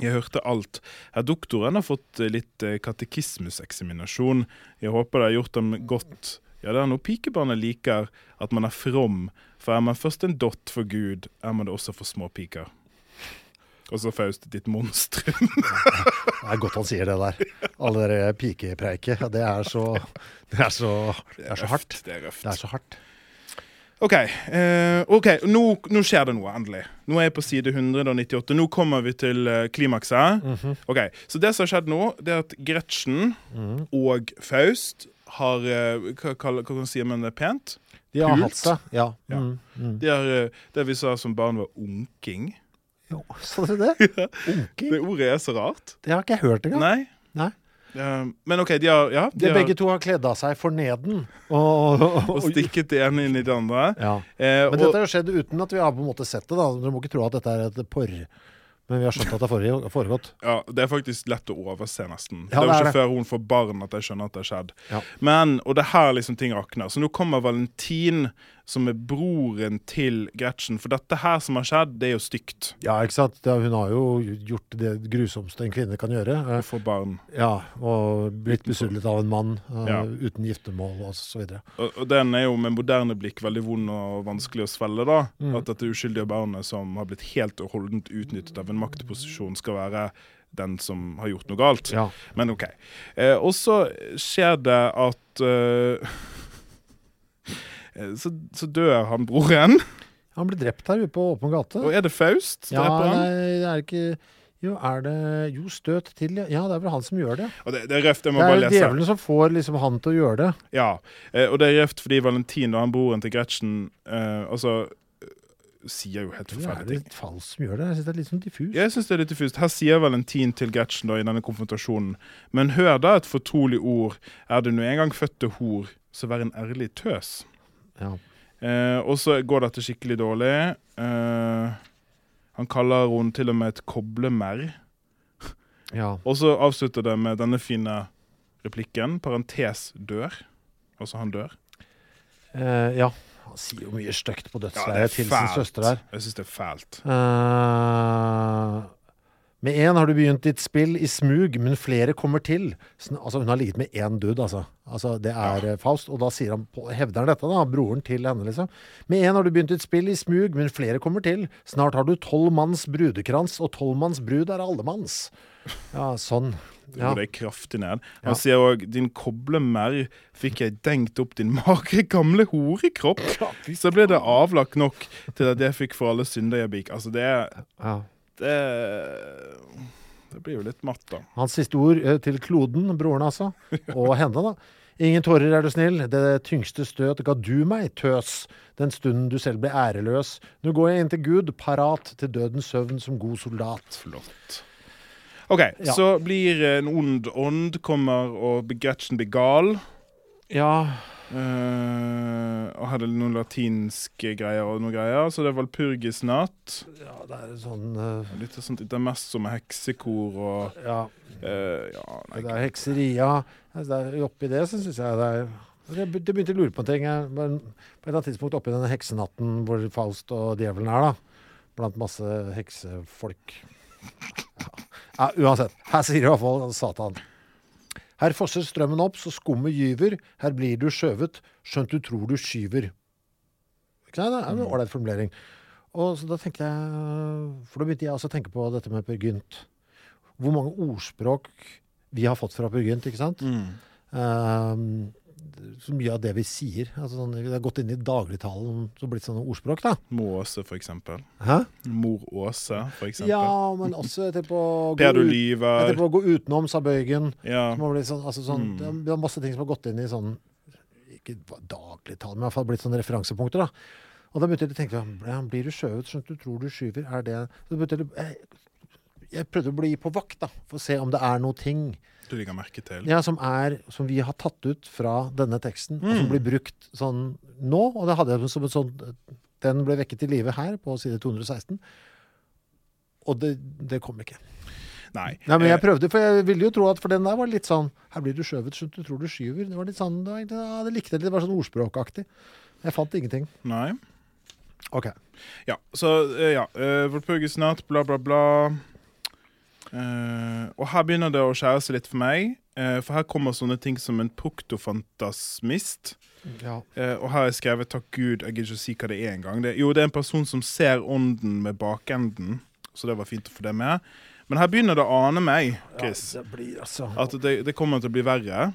Jeg hørte alt. Herr doktoren har fått eh, litt eh, katekismuseksaminasjon. Jeg håper det har gjort dem godt. Ja, det er noe pikebarnet liker, at man er from. For er man først en dott for Gud, er man det også for småpiker. Og så Faust, ditt monstrum. Det er godt han sier det der. Alle dere pikepreiket. Det er så Det er så, det er så hardt. Det er røft. Det er så hardt. OK, Uh, ok, nå, nå skjer det noe, endelig. Nå er jeg på side 198. Nå kommer vi til uh, klimakset. Mhm. Ok, Så det som har skjedd nå, det er at Gretchen Mhm. og Faust har uh, Hva, hva, hva kan man si om det er pent? De har Pult. hatt det, Ja. Ja. Mm, mm. De har det vi sa som barn var onking. Jo, Sa dere det? Onking? Det ordet er så rart. Det har ikke jeg hørt engang. Nei. Nei. Eh, men OK, de har, ja, de De har begge to har kledd av seg forneden. Og, og, og stikket det ene inn i det andre. Ja. Eh, Men dette har skjedd uten at vi har på en måte sett det. da Dere må ikke tro at dette er et porr. Men vi har skjønt at det har foregått. ja, det er faktisk lett å overse, nesten. Ja, det er jo ikke det. før hun får barn at jeg skjønner at det har skjedd. Ja. Men, Og det er her liksom ting rakner. Så nå kommer Valentin som er broren til Gretchen. For dette her som har skjedd, det er jo stygt. Ja, ikke sant. Ja, hun har jo gjort det grusomste en kvinne kan gjøre. Å få barn. Ja, og blitt besudlet av en mann eh, Ja. uten giftermål og så. Og, og den er jo med moderne blikk veldig vond og vanskelig å svelge. da. Mm. At dette uskyldige barnet som har blitt helt og holdent utnyttet av en maktposisjon, skal være den som har gjort noe galt. Ja. Men OK. Eh, og så skjer det at eh, så, så dør han broren. Han ble drept her ute på åpen gate. Og er det Faust? Ja, nei, det er ikke Jo, er det Jo, støt til, ja. Det er vel han som gjør det. Og det, det er røft. Jeg må Det bare er lese. djevelen som får liksom han til å gjøre det. Ja, eh, og det er røft fordi Valentin, da, han broren til Gretchen, eh, altså eh, sier jo helt er forferdelige det ting. falsk som gjør det? Jeg syns det er litt sånn diffust. Jeg synes det er litt diffust. Her sier Valentin til Gretchen da i denne konfrontasjonen Men hør da et fortrolig ord. Er du nå engang til hor, så vær en ærlig tøs. Ja. Eh, og så går dette skikkelig dårlig. Eh, han kaller hun til og med et koblemerr. ja. Og så avslutter det med denne fine replikken. Parentes dør. Altså han dør. Eh, ja. Han sier jo mye stygt på Ja, til sin søster her. Jeg syns det er fælt. Eh, med én har du begynt ditt spill i smug, men flere kommer til. Altså Hun har ligget med én dude, altså. altså det er ja. Faust. Og da sier han, hevder han dette, da, broren til henne, liksom. Med én har du begynt ditt spill i smug, men flere kommer til. Snart har du tolv manns brudekrans, og tolv manns brud er allemanns. Ja, sånn. Ja. Det er kraftig ned. Ja. Han sier òg 'din koblemerr fikk jeg dengt opp din magre, gamle horekropp'. Så ble det avlagt nok til at jeg fikk for alle synder jeg begikk. Altså, det er ja. Det, det blir jo litt matt, da. Hans siste ord eh, til kloden, broren altså, og henne, da. Ingen tårer, er du snill. Det tyngste støt ga du meg, tøs, den stunden du selv ble æreløs. Nå går jeg inn til Gud, parat til dødens søvn som god soldat. Flott. OK, Ja. så blir en ond ånd kommer, og Gretchen blir gal. Ja, Uh, og hadde noen latinske greier og noen greier. Så det er Valpurgisnatt. ja det er sånn uh, Litt sånt intermesso med heksekor og Ja, Uh, Ja, nei, det er hekseria. Altså, det er- Oppi det så syns jeg det er jeg det begynte å lure på en ting. Jeg, men på et eller annet tidspunkt oppi denne heksenatten hvor Faust og djevelen er, da. Blant masse heksefolk. Ja. ja, uansett. Her sier i hvert fall Satan. Her fosser strømmen opp så skummet gyver. Her blir du skjøvet, skjønt du tror du skyver. Ikke sant? Det er en ålreit formulering. Og så da tenkte jeg For da begynte jeg også å tenke på dette med Per Gynt. Hvor mange ordspråk vi har fått fra Per Gynt, ikke sant? Ehm, så mye av det vi sier. Altså sånn, det har gått inn i dagligtalen og blitt sånne ordspråk, da. Mor Åse, for eksempel. Hæ? Mor Åse, for eksempel. Ja, men også jeg på Per du lyver. tenker å gå utenom, sa Bøygen. Ja. Sånn, altså sånn, Mm. det er masse ting som har gått inn i sånn Ikke dagligtalen, men i hvert fall blitt sånne referansepunkter. da. Og da begynte jeg å tenke sånn Blir du skjøvet, skjønt du tror du skyver? Er det så begynte jeg, jeg, jeg prøvde å bli på vakt da, for å se om det er noe ting Du legger merke til. ja, som, er, som vi har tatt ut fra denne teksten, og Mm. som blir brukt sånn nå. Og det hadde jeg som et sånt Den ble vekket til live her, på side 216. Og det, det kom ikke. Nei. Nei, men jeg Eh, prøvde, for jeg ville jo tro at for den der var litt sånn Her blir du skjøvet, skjønt du tror du skyver. Det var litt sånn, det, var, ja, det likte jeg litt, det var sånn ordspråkaktig. Jeg fant ingenting. nei. Ok. Ja, så eh, ja. Uh, natt, bla, bla, bla. Eh, og her begynner det å skjære seg litt for meg. uh, for her kommer sånne ting som en proktofantasmist. Ja. Uh, og her har jeg skrevet 'takk Gud', jeg gidder ikke å si hva det er engang. Det, jo, det er en person som ser ånden med bakenden, så det var fint å få det med. Men her begynner det å ane meg, Chris, Ja, det blir altså at det, det kommer til å bli verre.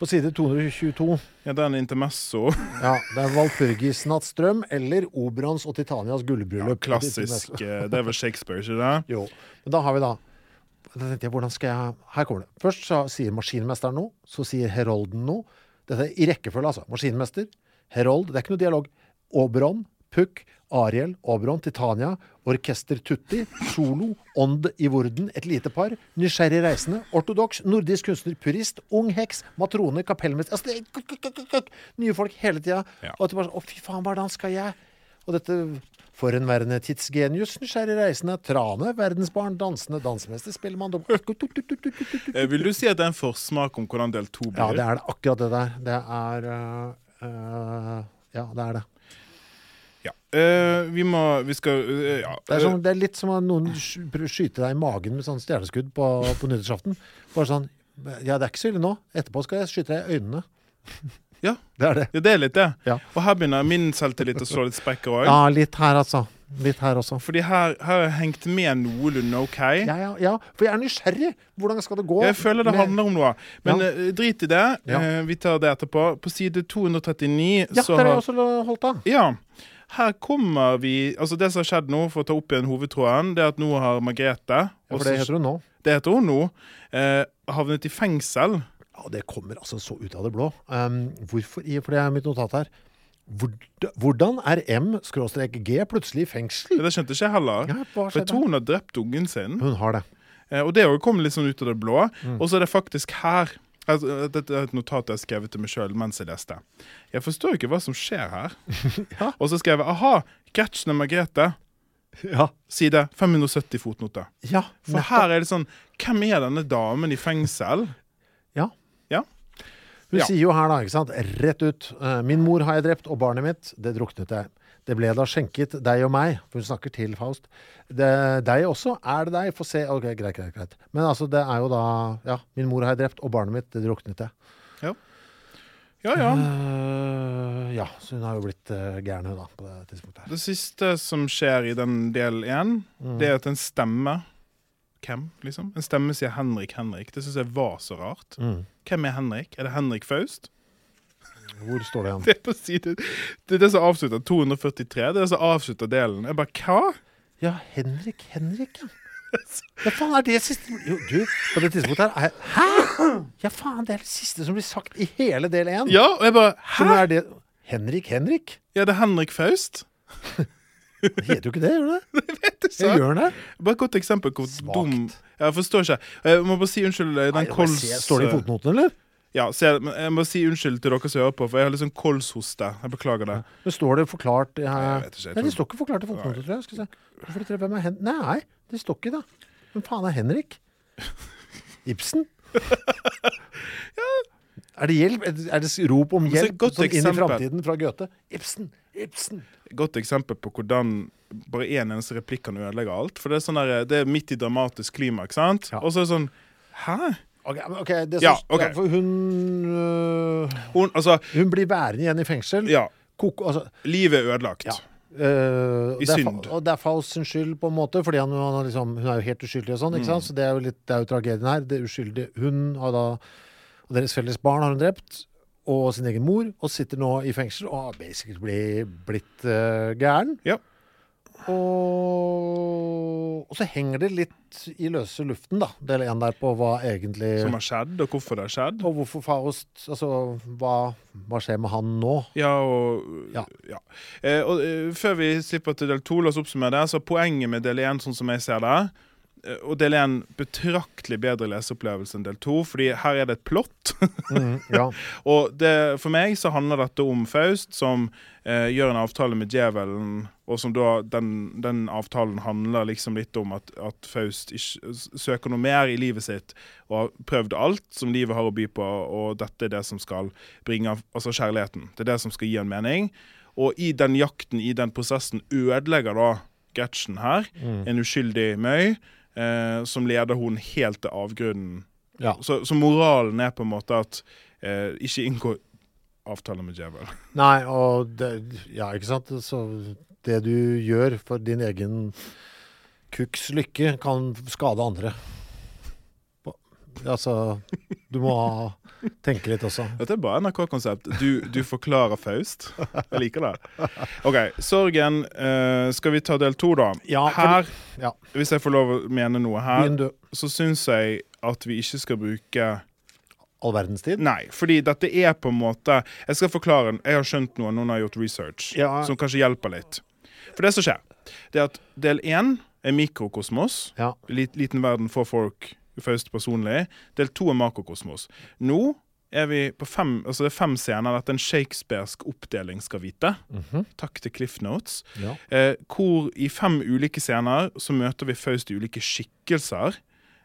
På side 222. Ja, det er en intermesso. Ja, det er Valpurgisnattstrøm eller Oberons og Titanias gullbryllup. Klassisk. eh, Det er vel Shakespeare, ikke det? Jo. Men da har vi da Da tenkte jeg, hvordan skal jeg Her kommer det. Først så sier maskinmesteren noe. Så sier herolden noe. Dette er i rekkefølge, altså. Maskinmester, herold. Det er ikke noe dialog. Oberon, Puck, Ariel, Oberon, Titania, Orkester Tutti, Solo, Ånd i Vorden, Et lite par, Nysgjerrig reisende, ortodoks, nordisk kunstner, purist, ung heks, matrone, kapellmester altså, det Nye folk hele tida. Ja. Og at du bare sånn Å, fy faen, hvordan skal jeg Og dette Forhenværende tidsgenius, nysgjerrig reisende, trane, verdensbarn, dansende, dansemester, spellemann Eh, Vil du si at det er en forsmak om hvordan del to blir? Ja, det er det akkurat det der. Det er uh, uh, Ja, det er det. Ja. Eh, vi må Vi skal uh, ja. Det er, som, det er litt som at noen sk- prøver å skyte deg i magen med sånn stjerneskudd på, på nyttårsaften. Bare sånn Ja, det er ikke så ille nå. Etterpå skal jeg skyte deg i øynene. Ja. Det er det. Ja, det er litt det. Ja. Og her begynner min selvtillit å slå litt sprekker òg. Ja, litt her, altså. Litt her også. Fordi her har jeg hengt med noenlunde OK. Ja, ja, ja, for jeg er nysgjerrig. Hvordan skal det gå? Jeg føler det med- handler om noe. Men Ja. eh, drit i det. Ja. Vi tar det etterpå. På side 239 Ja, så der har har jeg også holdt av. Ja. Her kommer vi Altså Det som har skjedd nå, for å ta opp igjen hovedtråden, det er at nå har Margrethe Ja, for det heter hun nå. det heter hun nå. Eh, havnet i fengsel. Ja, det kommer altså så ut av det blå. Um, hvorfor? For det er mitt notat her. Hvordan er M-G plutselig i fengsel? Det skjønte ikke jeg heller. Ja, For jeg tror hun har drept ungen sin. Hun har det. Eh, og det har jo litt sånn ut av det blå. Mm. Og så er det faktisk her Dette er et notat jeg har skrevet til meg sjøl mens jeg leste. Jeg forstår ikke hva som skjer her. Ja. Og så skrev jeg aha, Gretchen og Margrethe. Ja. Side 570 fotnoter. ja For her er det sånn Hvem er denne damen i fengsel? Ja. Ja. Hun Ja. sier jo her, da, ikke sant, rett ut eh, Min mor har jeg drept, og barnet mitt, det druknet jeg. Det ble da skjenket deg og meg. For hun snakker til Faust. Det, deg også? Er det deg? Få se. Ok, greit, greit, greit. Men altså, det er jo da Ja, min mor har jeg drept, og barnet mitt, det druknet jeg. Ja, ja. Eh, ja, så hun har jo blitt uh, gæren, hun da, på det tidspunktet her. Det siste som skjer i den del én, Mm. det er at en stemme Hvem, liksom? En stemme sier Henrik Henrik. Det syns jeg var så rart. Mm. Hvem er Henrik? Er det Henrik Faust? Hvor står det hen? Det er på side Det er det som avslutter 243. Det er det som avslutter delen. Jeg bare Hva? Ja, Henrik Henrik, ja. Ja, faen, er det siste Jo, du, på det tidspunktet her er Hæ?! Ja, faen, det er det siste som blir sagt i hele del én. Ja, og jeg bare Hæ?! Hæ? er det Henrik Henrik? Ja, det er Henrik Faust. Det heter jo ikke det, gjør det? Det ikke, Jeg gjør det. Bare et godt eksempel hvor dum Jeg forstår ikke. Jeg må bare si unnskyld. Den Nei, Den jeg må kols... Står det i fotnoten, eller? Ja, jeg, jeg må si unnskyld til dere som hører på, for jeg har litt sånn kolshoste. Jeg beklager det. Men står det forklart jeg vet ikke, jeg Nei, det står ikke forklart i fotnoten, tror jeg. Skal se. Hvorfor ikke det? Hvem er Hen... Nei, det står ikke det. Hvem faen er Henrik? Ibsen? Er det hjelp? Er det rop om hjelp sånn inn i framtiden fra Goethe? Ibsen! Ibsen! Godt eksempel på hvordan bare én en eneste replikk kan ødelegge alt. For det er sånn der, det er midt i dramatisk klimaks, sant? Ja. Og så er det sånn Hæ? Ok, men ok, det Ja, okay. ok. for hun øh, Hun, altså Hun blir værende igjen i fengsel. Ja. Koko, altså, Livet er ødelagt. Ja. Uh, I synd. Og det er Faust sin skyld, på en måte, fordi han, han liksom, hun er jo helt uskyldig og sånn. Mm. ikke sant? Så det er jo litt, det er jo tragedien her. Det er uskyldig. Hun har da Og deres felles barn har hun drept. Og sin egen mor. Og sitter nå i fengsel og har basically blitt uh, gæren. Ja. Og, og så henger det litt i løse luften, da, del én der, på hva egentlig Som har skjedd, og hvorfor det har skjedd. Og hvorfor Faust Altså, hva, hva skjer med han nå? Ja, og Ja. ja. Eh, og eh, før vi slipper til del to, la oss oppsummere det. Så poenget med del én, sånn som jeg ser det og del én betraktelig bedre leseopplevelse enn del to, fordi her er det et plott. Mm, ja. Og det, for meg så handler dette om Faust som eh, gjør en avtale med djevelen, og som da den, den avtalen handler liksom litt om at, at Faust ikke, søker noe mer i livet sitt og har prøvd alt som livet har å by på, og dette er det som skal bringe altså kjærligheten. Det er det som skal gi en mening. Og i den jakten, i den prosessen, ødelegger da Gretchen her en uskyldig møy, eh, som leder hun helt til avgrunnen. ja. Så, så moralen er på en måte at eh, ikke inngå avtale med djevel. Nei, og det, Ja, ikke sant. Så det du gjør for din egen kukks lykke, kan skade andre. Altså Du må tenke litt også. Dette er bare NRK-konsept. Du, du forklarer Faust. Jeg liker det. OK, sorgen. Uh, skal vi ta del to, da? Ja, her, fordi- ja. hvis jeg får lov å mene noe her, så syns jeg at vi ikke skal bruke All verdens tid. Nei, fordi dette er på en måte Jeg skal forklare. Jeg har skjønt noe, noen har gjort research, Ja. som kanskje hjelper litt. For det som skjer, det er at del én er mikrokosmos. Ja. Liten verden for folk Faust personlig. Del to er Makokosmos. Nå er vi på fem altså det er fem scener. Er en shakespearsk oppdeling, skal vite. Takk til Cliff Notes. Ja. Eh, hvor i fem ulike scener så møter vi Faust i ulike skikkelser.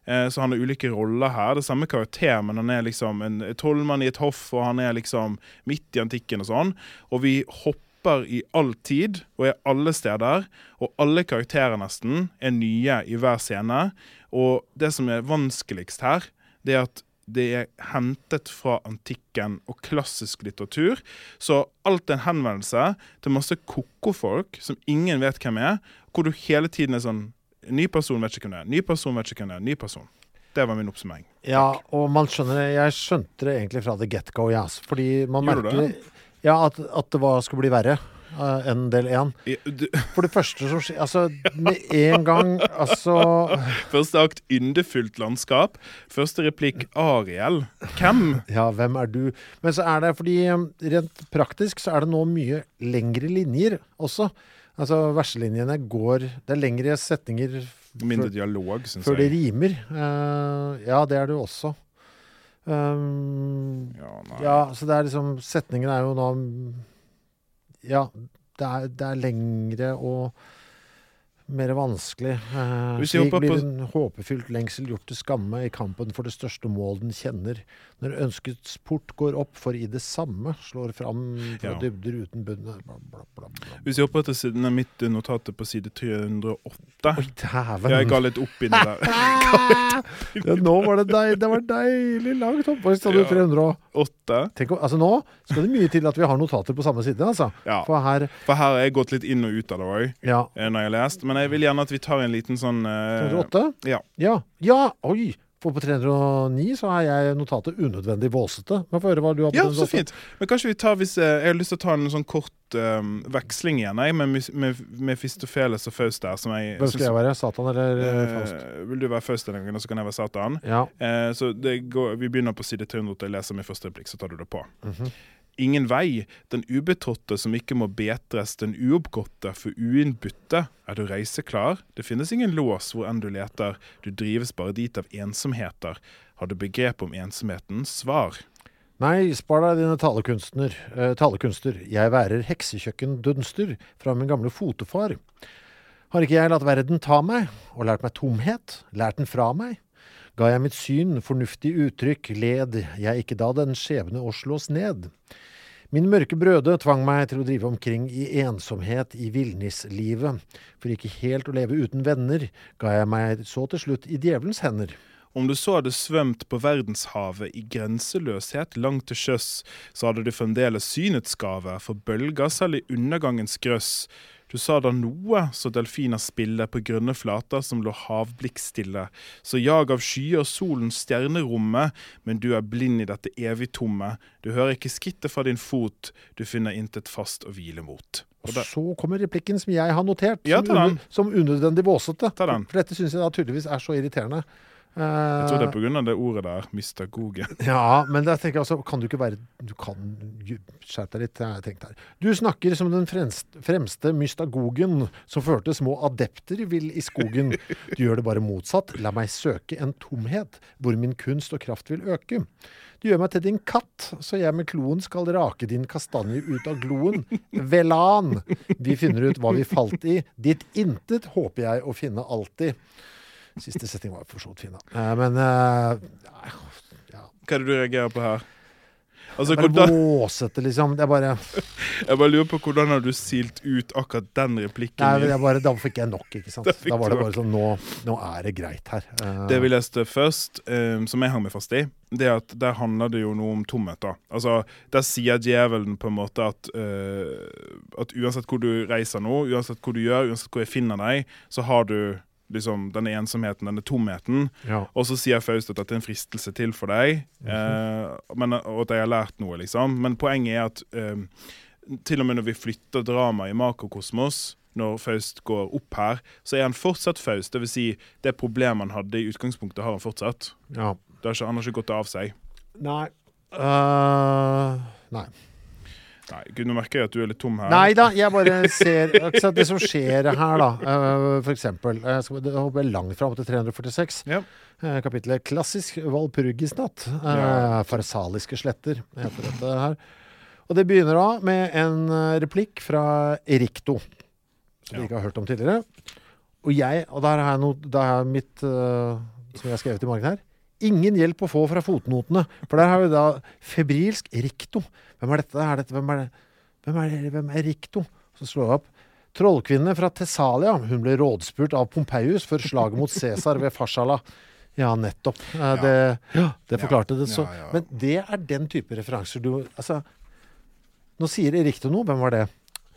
Eh, så han har ulike roller her. Det er samme karakter, men han er liksom en tollmann i et hoff, og han er liksom midt i antikken og sånn. Og vi hopper i all tid og er alle steder, og alle karakterer nesten er nye i hver scene. Og det som er vanskeligst her, det er at det er hentet fra antikken og klassisk litteratur. Så alt er en henvendelse til masse ko-ko-folk som ingen vet hvem er, hvor du hele tiden er sånn Ny person vet ikke hvem det er. Ny person vet ikke hvem det er. Ny person. Det var min oppsummering. Ja, og man skjønner. Jeg skjønte det egentlig fra the get-go, ja. Fordi man Gjorde merker ja, at, at det var, skulle bli verre enn del én. For det første som skjer Altså, med en gang Altså Første akt yndefullt landskap. Første replikk Ariel. Hvem? Ja, hvem er du? Men så er det fordi um, rent praktisk så er det nå mye lengre linjer også. Altså verselinjene går Det er lengre setninger Mindre dialog, syns før det rimer. Uh, ja, det er det jo også. Um, Ja, ja, så det er liksom Setningen er jo nå Ja, det er, det er lengre og mer vanskelig. Eh, slik blir en håpefylt lengsel gjort til skamme i kampen for det største mål den kjenner. Når ønskets port går opp, for i det samme slår fram fra Ja. dybder uten bunn bla. Hvis jeg oppretter siden av mitt notatet på side 308 Oi, dæven! Jeg ga litt opp inni der. ja, nå var det deil, det var deilig langt oppe. Så hadde du Ja. 308? Tenk, altså Nå skal det mye til at vi har notater på samme side, altså. Ja. For her For her har jeg gått litt inn og ut av det òg, Ja. når jeg har lest. Men jeg vil gjerne at vi tar en liten sånn uh, 308? Ja. Ja. ja! Oi! For på 309 så har jeg notatet unødvendig våsete. Men få høre hva du har på Ja, den. så fint. Men kanskje vi tar hvis jeg, Jeg har lyst til å ta en sånn kort um, veksling igjen jeg, med, med, med Fistofeles og Faust der. Som jeg, Hvem skal jeg være? Satan eller uh, Faust? Eh, vil du være Faust en gang, og så kan jeg være Satan? Ja. Uh, så det går, Vi begynner på side 300 Jeg leser min første replikk, så tar du det på. Mhm. Ingen vei, den ubetrådte som ikke må betres, den uoppgåtte for uinnbytte. Er du reiseklar? Det finnes ingen lås hvor enn du leter, du drives bare dit av ensomheter. Har du begrep om ensomheten? Svar. Nei, spar deg dine talekunstner, eh, talekunster. Jeg værer heksekjøkkendunster fra min gamle fotefar. Har ikke jeg latt verden ta meg, og lært meg tomhet, lært den fra meg? Ga jeg mitt syn fornuftig uttrykk, led jeg ikke da den skjebne å slås ned? Min mørke brøde tvang meg til å drive omkring i ensomhet i villnislivet. For ikke helt å leve uten venner, ga jeg meg så til slutt i djevelens hender. Om du så hadde svømt på verdenshavet i grenseløshet langt til sjøs, så hadde du fremdeles synets gave, for bølger selv i undergangens grøss. Du sa da noe, så delfiner spiller på grønne flater som lå havblikkstille. Så jag av skyer solens stjernerommet, men du er blind i dette evig tomme. Du hører ikke skrittet fra din fot, du finner intet fast å hvile mot. Og så kommer replikken som jeg har notert, som, ja, den. som unødvendig våsete. For dette syns jeg da tydeligvis er så irriterende. Jeg tror det er Eh, pga. det ordet der, mystagogen. ja, men da tenker jeg altså, kan du ikke være Du kan skjerpe deg litt, har jeg tenkt her. Du snakker som den fremste, fremste mystagogen som førte små adepter vill i skogen. Du gjør det bare motsatt. La meg søke en tomhet hvor min kunst og kraft vil øke. Du gjør meg til din katt, så jeg med kloen skal rake din kastanje ut av gloen. Velan! Vi finner ut hva vi falt i. Ditt intet håper jeg å finne alltid. Siste setning var for så vidt fin, da. Eh, Men eh, ja. Hva er det du reagerer på her? Altså, Bare hvordan, våsete, liksom. Det er bare jeg bare lurer på hvordan har du silt ut akkurat den replikken? Nei, jeg bare, Da fikk jeg nok, ikke sant. Da Da var det bare sånn Nå, nå er det greit her. Eh, Det vi leste først, um, som jeg hang meg fast i, det er at der handler det jo noe om tomhet. da. Altså, Der sier djevelen på en måte at, uh, at uansett hvor du reiser nå, uansett hvor du gjør, uansett hvor jeg finner deg, så har du liksom denne ensomheten, denne tomheten. ja. Og så sier Faust at dette er en fristelse til for deg, eh, men, og at jeg har lært noe, liksom. Men poenget er at eh, til og med når vi flytter dramaet i makrokosmos, når Faust går opp her, så er han fortsatt Faust. Det vil si, det problemet han hadde i utgangspunktet, har han fortsatt. ja. Det har ikke, han har ikke gått av seg. Nei. Uh, nei. Nei, Gud, nå merker jeg at du er litt tom her. Nei da, jeg bare ser Det som skjer her, da, eh, for eksempel Jeg skal jeg langt fram til 346. Ja. Kapitlet 'Klassisk Valpurgisnatt'. eh, Ja. Farsaliske sletter heter dette her. Og det begynner da med en eh, replikk fra Erikto, som vi Ja. ikke har hørt om tidligere. Og jeg, og der har jeg noe, der har jeg mitt uh, som jeg har skrevet i margen her. Ingen hjelp å få fra fotnotene. For der har vi da febrilsk rikto. Hvem er dette? Er dette hvem, er det? Hvem, er det? hvem er rikto? Så slår jeg opp. Trollkvinne fra Tessalia. Hun ble rådspurt av Pompeius før slaget mot Cæsar ved Farsala. Ja, nettopp. Eh, Det, ja, det forklarte det. Så. Men det er den type referanser du Altså, nå sier Erikto noe. Hvem var det?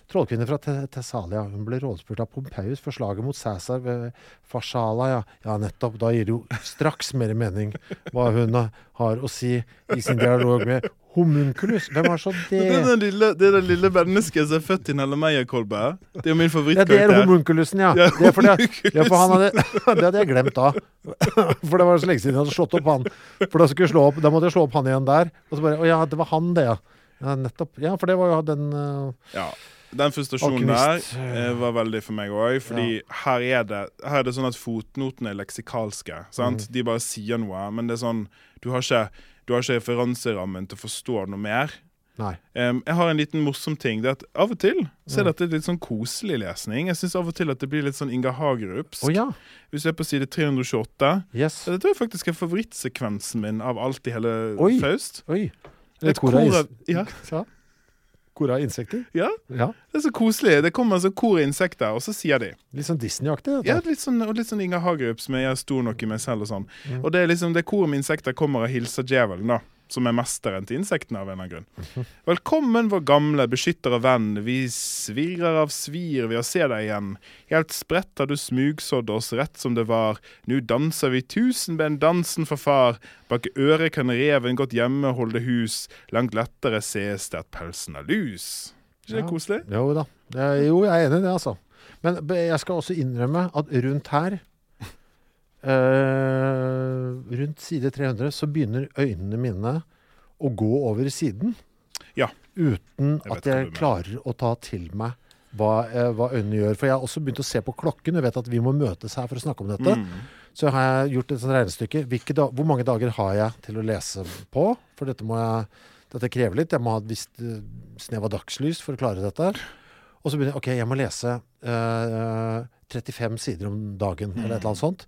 Trollkvinne fra Te- Tessalia. Hun ble rådspurt av Pompeius for slaget mot Cæsar ved Farsala. Ja. ja, nettopp. Da gir det jo straks mer mening hva hun har å si i sin dialog med homunculus. Hvem har så det? Det er, den lille, det er den lille mennesket som er født i Nelle Meyer-kolbe. Det er min favorittkarakter. Ja, det er homunculusen, ja. Ja, Det, fordi, ja, hadde, det hadde jeg glemt da. For det var så lenge siden jeg hadde slått opp han. For da, skulle jeg slå opp, da måtte jeg slå opp han igjen der. Og så bare Å ja, det var han, det, ja. Ja, nettopp. Ja, for det var jo den uh, Ja. Den frustrasjonen der Alkymist. eh, var veldig for meg òg. Fordi her, er det, her er det sånn at fotnotene er leksikalske. Sant? Mm. De bare sier noe, men det er sånn Du har ikke, du har ikke referanserammen til å forstå noe mer. Em, jeg har en liten morsom ting. Det er at Av og til så Mm. er dette litt sånn koselig lesning. Jeg syns av og til at det blir litt sånn Inga Hagerupsk. Oh, ja. Hvis du er på side 328 Yes. så Dette er faktisk er favorittsekvensen min av alt i hele Oi. Faust. Oi. Et kor av- ja. Kor av insekter? Ja, Ja. det er så koselig. Det kommer så kor av insekter, og så sier de Litt sånn Disney-aktig. Ja, litt sånn, og litt sånn Inga Hagerup som er stor nok i meg selv og sånn. Mm. Og det er liksom, det koret med insekter kommer og hilser Djevelen, da. Som er mesteren til insektene av en eller annen grunn. Velkommen, vår gamle beskytter og venn. Vi svirrer av svir ved å se deg igjen. Helt spredt har du smugsådd oss rett som det var. Nu danser vi tusenben-dansen for far. Bak øret kan reven godt hjemme holde hus. Langt lettere ses det at pelsen er lus. Ikke det Ja. koselig? Jo da. Jo, jeg er enig i det, altså. Men jeg skal også innrømme at rundt her eh, Rundt side 300 så begynner øynene mine å gå over siden. Ja. Uten Jeg at jeg klarer å ta til meg hva, uh, hva øynene gjør. For jeg har også begynt å se på klokken. Jeg vet at vi må møtes her for å snakke om dette. Mm. Så har jeg gjort et sånt regnestykke. Da, hvor mange dager har jeg til å lese på? For dette, må jeg, dette krever litt. Jeg må ha et visst eh, snev av dagslys for å klare dette. Og så begynner jeg OK, jeg må lese eh, 35 sider om dagen, eller et eller annet sånt.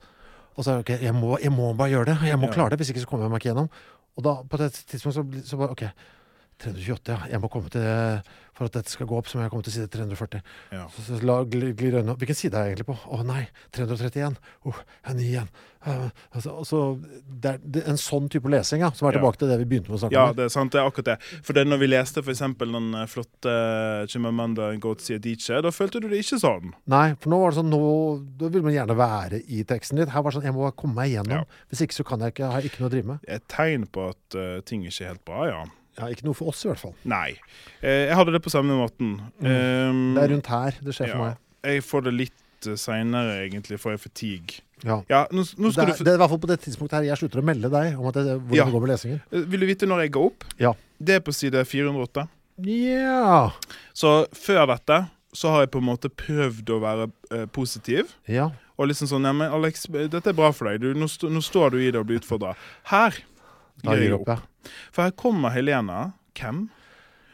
Og så OK, jeg må, jeg må bare gjøre det. Jeg må Ja. klare det, hvis ikke så kommer jeg meg ikke gjennom. Og da på et tidspunkt så, så bare OK. 328, ja. Jeg må komme til For at dette skal gå opp, så må jeg komme til side 340. Ja. Så, så la, glir, øynene opp. Hvilken side er jeg egentlig på? Å nei, 331. Oh, jeg er ny igjen. Uh, altså, altså, det er, det en sånn type lesing, ja, som er Ja. tilbake til det vi begynte med å snakke Ja, om. det er sant. Det er akkurat det. For det når vi leste eksempel den eh, flotte Chimamanda Ngozi Adichie, da følte du det ikke sånn. Nei, for nå var det sånn nå, Da vil man gjerne være i teksten litt. Her var det sånn Jeg må komme meg igjennom. Ja. Hvis ikke så kan jeg ikke, har jeg ikke noe å drive med. Et tegn på at uh, ting ikke er helt bra, ja. Ja, Ikke noe for oss, i hvert fall. Nei. Eh, jeg hadde det på samme måten. Um, Det er rundt her det skjer for meg. Jeg får det litt uh, seinere, egentlig, for jeg fatigue. Ja. Ja, nå, nå Det er, du det er i hvert fall på det tidspunktet her jeg slutter å melde deg om at det, hvordan Ja. det går med lesingen. Eh, Vil du vite når jeg går opp? Ja. Det er på side 408. Ja. Så før dette så har jeg på en måte prøvd å være eh, positiv. Ja. Og liksom sånn ja, Alex, dette er bra for deg. Du, nå, st nå står du i det og blir utfordra. Her gir jeg opp, ja. For her kommer Helena. Hvem?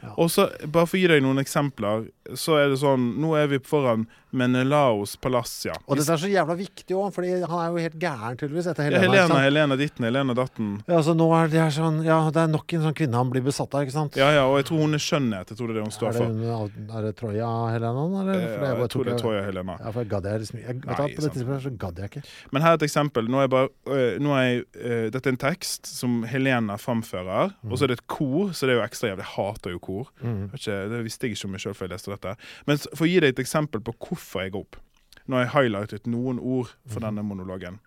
Ja. Og så, bare for å gi deg noen eksempler, så er det sånn Nå er vi foran Menelaos palass, ja. Og dette er så jævla viktig òg, Fordi han er jo helt gæren, tydeligvis, etter Ja, Helena. ikke Helena? Helena ditten, Helena datten. Ja, så nå er det er sånn Ja, det er nok en sånn kvinne han blir besatt av, ikke sant? Ja, ja, og jeg tror hun er skjønnhet. Jeg tror det er det hun står det, for. er det Troja Helena, eller? Eh, For Ja, bare jeg tror det er Troja Helena. Ja, for jeg gadd jeg liksom jeg, Nei, På det tidspunktet så gadd jeg ikke. Men her er et eksempel. Nå er, jeg bare, øh, nå er jeg, øh, dette er en tekst som Helena framfører. Og så er det et kor, så det er jo ekstra jævlig. Jeg hater jo kor. Mm. Ikke, det visste jeg ikke om meg sjøl før jeg leste dette. Men for å gi deg et eksempel på hvorfor jeg går opp. Nå har jeg highlightet noen ord for denne monologen.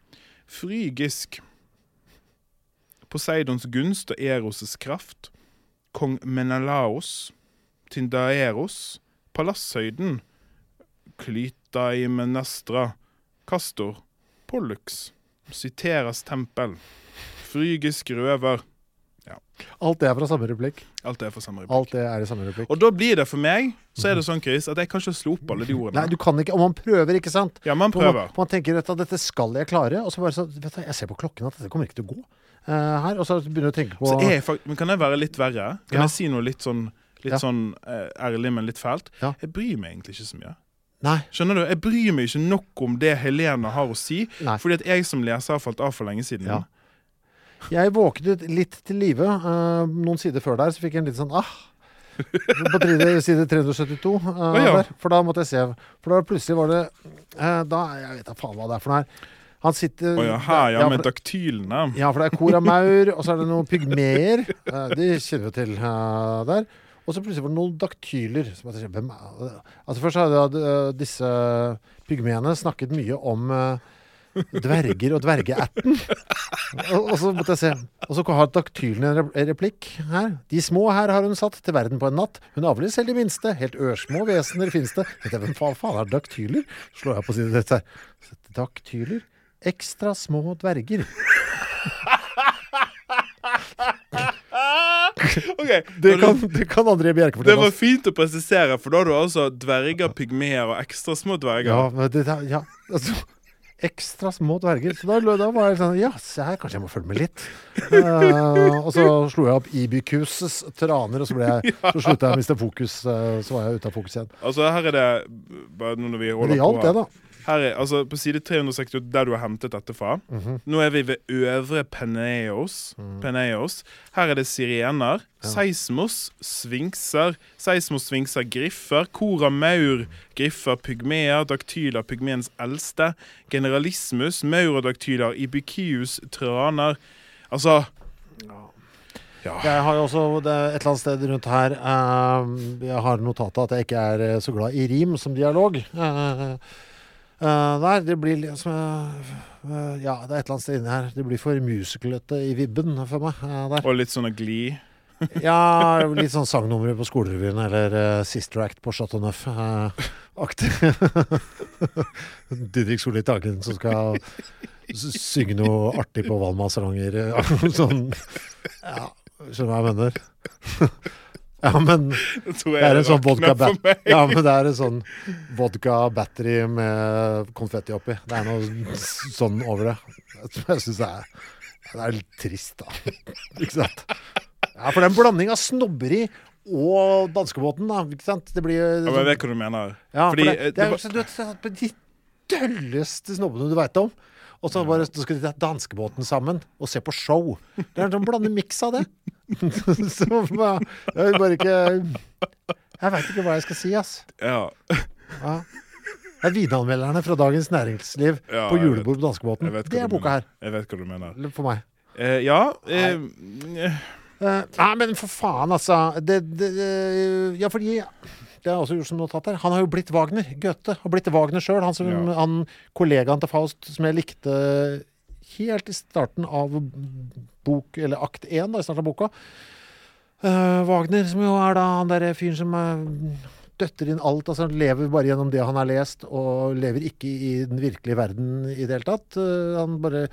Frygisk. Poseidons gunst og Eros' kraft. Kong Menelaos. Tindaeros. Palasshøyden. Klytaimenestra. Kastor. Pollux. Siteras tempel. Frygisk røver. Alt det er fra samme replikk. Alt det er fra samme replikk. Alt det er i samme replikk. Og da blir det for meg så er det sånn, Chris, at jeg kan ikke slå opp alle de ordene. Nei, du kan ikke. Og man prøver, ikke sant? Ja, man prøver. man, man tenker at dette skal jeg klare, og så bare så vet du, Jeg ser på klokken at dette kommer ikke til å gå uh, her. Og så begynner du å tenke på Så jeg men kan jeg være litt verre? Kan Ja. jeg si noe litt sånn, litt Ja. sånn uh, ærlig, men litt fælt? Ja. Jeg bryr meg egentlig ikke så mye. Nei. Skjønner du? Jeg bryr meg ikke nok om det Helene har å si, Nei. fordi at jeg som leser har falt av for lenge siden. Ja. Jeg våknet litt til live. Uh, noen sider før der så fikk jeg en litt sånn ah. På side 372. eh, ja. der, for da måtte jeg se. For da plutselig var det uh, Da Jeg vet da faen hva det er for noe her. Han sitter oh, ja, her, ja, med daktylene. ja, for det er koramaur, og så er det noen pygmeer. Eh, de kjenner vi til der. Og så plutselig var det noen daktyler. Som jeg hvem er det? Altså Først hadde disse pygmeene snakket mye om eh, dverger og dvergeerten. Og, og så måtte jeg se. Og så har daktylene en replikk her. De små her har hun satt til verden på en natt. Hun avler selv de minste. Helt ørsmå vesener finnes det. Hvem faen, er daktyler? Slår jeg på siden dette her. Daktyler? Ekstra små dverger. Okay. Det kan, det kan André Bjerke det var oss. fint å presisere, for da har du altså dverger, pygmeer og ekstra små dverger. Ja, men det, ja, altså, ekstra små dverger. Så da, da var jeg sånn Ja, se her, kanskje jeg må følge med litt. Uh, og så slo jeg opp Ibikuses traner, og så, ble jeg, så slutta jeg å miste fokus. Uh, så var jeg ute av fokus igjen. Altså, her er det bare nå når vi holder på det hjalp, det, da. Her er, altså På side 368, der du har hentet dette fra. Mhm. Nå er vi ved Øvre Peneos. Peneos. Her er det sirener. Seismos, svinkser. Seismos, svinkser, griffer. Kora maur, griffer, pygmeer. Daktyler, pygmeens eldste. Generalismus, maur og daktyler. Ibikius, traner. Altså Ja. Jeg har jo også det et eller annet sted rundt her eh, Jeg har notatet at jeg ikke er eh, så glad i rim som dialog. Eh, der, det blir liksom eh, eh, Ja, det er et eller annet sted inni her. Det blir for musicalete i vibben for meg. eh, der. Og litt sånn av glid. Ja, litt sånn sangnumre på skolerevyen eller uh, Sister Act på Chateau Neuf. eh, aktig. Didrik Solli Tangen som skal synge noe artig på Valma-salonger. sånn Ja, skjønner du hva jeg mener? Ja, men Det det er en sånn vodka. Ja, men det er en sånn vodka battery med konfetti oppi. Det er noe sånn over det. Jeg syns er Det er litt trist, da. Ikke sant? Ja, for det er en blanding av snobberi og danskebåten, da. Ikke sant? Det blir Ja, men jeg vet hva du mener. ja, Fordi, for eh, det, det det er det, sånn, du vet, sånn de dølleste snobbene du veit om. Og så bare så skal de ta danskebåten sammen og se på show. Det er en sånn blande miks av det. så jeg vil bare ikke Jeg veit ikke hva jeg skal si, ass. Ja. Ja. Det er vinanmelderne fra Dagens Næringsliv Ja, på julebord på danskebåten. Det er boka her. Jeg vet hva du mener. For meg. Eh, ja eh, nei. Eh, nei, men for faen, altså. Det, det, det- ja, fordi Det er også gjort som notat her. Han har jo blitt Wagner. Goethe har blitt Wagner sjøl. Han, som- Ja. han kollegaen til Faust som jeg likte helt i starten av bok, eller akt én, i starten av boka. Uh, Wagner, som jo er da han derre fyren som eh, døtter inn alt. altså Han lever bare gjennom det han har lest, og lever ikke i den virkelige verden i det hele tatt. Uh, han bare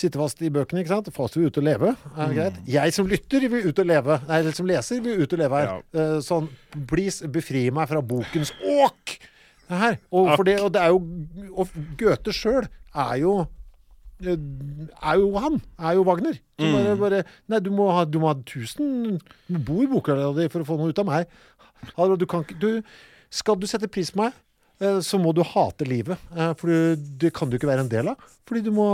sitter fast i bøkene, ikke sant. Fast vil ut og leve. Er det greit? Jeg som lytter vil ut og leve. Nei, eller som leser vil ut og leve her. Eh, sånn, please, befri meg fra bokens åk! Det her. Og, for det, og det er jo Og Goethe sjøl er jo eh, er jo han. Er jo Wagner. Så bare, bare, nei, du må ha, du må ha 1000 Du må bo i boka di for å få noe ut av meg. Du kan du, Skal du sette pris på meg, så må du hate livet. eh, For du, det kan du ikke være en del av. Fordi du må,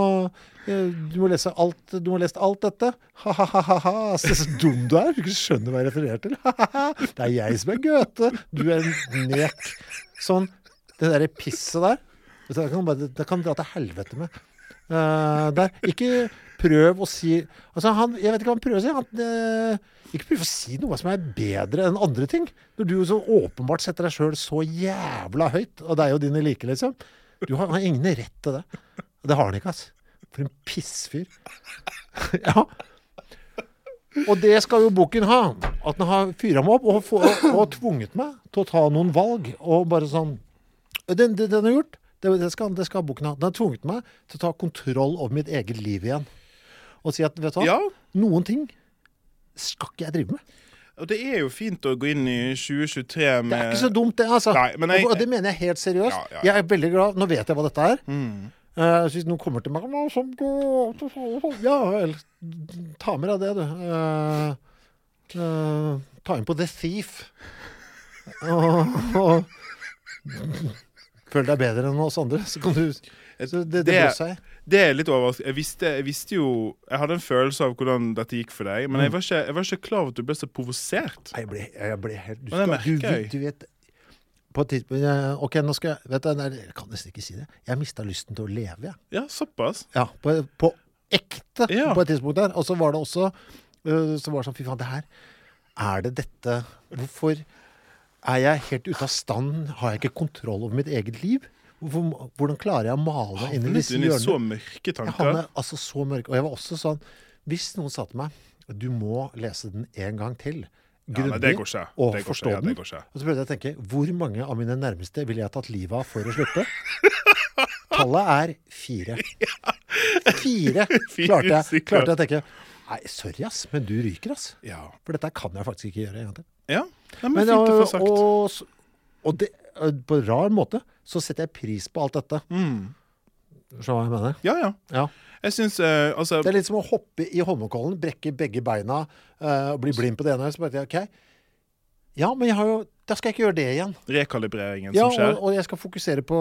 eh, du må lese alt Du må lese alt dette. Ha-ha-ha. Se så dum du er. Du ikke skjønner hva jeg refererer til. Ha-ha-ha. Det er jeg som er Goethe. Du er en nek. Sånn. Det derre pisset der. Det kan, bare, det kan dra til helvete med. Eh, der. Ikke prøv å si Altså, han Jeg vet ikke hva han prøver å si. Han, uh, ikke prøv å si noe som er bedre enn andre ting. Når du så åpenbart setter deg sjøl så jævla høyt, og deg og dine like, liksom. Du har, har ingen rett til det. Det har han ikke, altså. For en pissfyr. ja. Og det skal jo boken ha. At den har fyra meg opp og, og, og tvunget meg til å ta noen valg. Og bare sånn Den, den, den gjort. Det, det, skal, det skal boken ha. Den har tvunget meg til å ta kontroll over mitt eget liv igjen. Og si at vet du hva, Ja. noen ting skal ikke jeg drive med. Og det er jo fint å gå inn i 2023 med Det er ikke så dumt, det. altså. Nei, men jeg- og det mener jeg helt seriøst. Ja, ja. Jeg er veldig glad. Nå vet jeg hva dette er. Mm. Uh, hvis noen kommer til meg «Å, som går- Ja vel. Ta med deg det, du. Uh, uh, ta inn på The Thief. Og, og føle deg bedre enn oss andre, så kan du så det, det, Det-. Det er litt overraskende. Jeg visste, jeg visste jo Jeg hadde en følelse av hvordan dette gikk for deg, men jeg var ikke, jeg var ikke klar over at du ble så provosert. Jeg ble, jeg ble helt du, skal, du, jeg. du vet på et tidspunkt Ok, nå skal jeg vet du, nei, Jeg kan nesten ikke si det. Jeg mista lysten til å leve, jeg. Ja, såpass. Ja, på, på ekte Ja. på et tidspunkt der. Og så var det også øh, Så var det sånn Fy faen, det her Er det dette Hvorfor er jeg helt ute av stand? Har jeg ikke kontroll over mitt eget liv? Hvordan klarer jeg å male meg inn i disse hjørnene? så mørke mørke Jeg tanker. altså så mørke. Og jeg var også sånn Hvis noen sa til meg Du må lese den en gang til. Ja, går ikke. og Det forstå. Ja, den. Og så prøvde jeg å tenke Hvor mange av mine nærmeste ville jeg tatt livet av for å slutte? Tallet er fire. Fire klarte jeg, klarte jeg å tenke. Nei, sorry, ass, men du ryker, ass. Ja. For dette kan jeg faktisk ikke gjøre en gang til. Ja. det er Men, fint å få sagt. og, og det, øh, på en rar måte så setter jeg pris på alt dette. Mm. Skjønner hva jeg mener? Ja, ja. Ja. Jeg synes, uh, Altså Det er litt som å hoppe i Holmenkollen, brekke begge beina uh, og bli blind på det ene. Så bare, ok, ja, men jeg har jo, da skal jeg ikke gjøre det igjen. rekalibreringen Ja, som skjer. og, og jeg skal fokusere på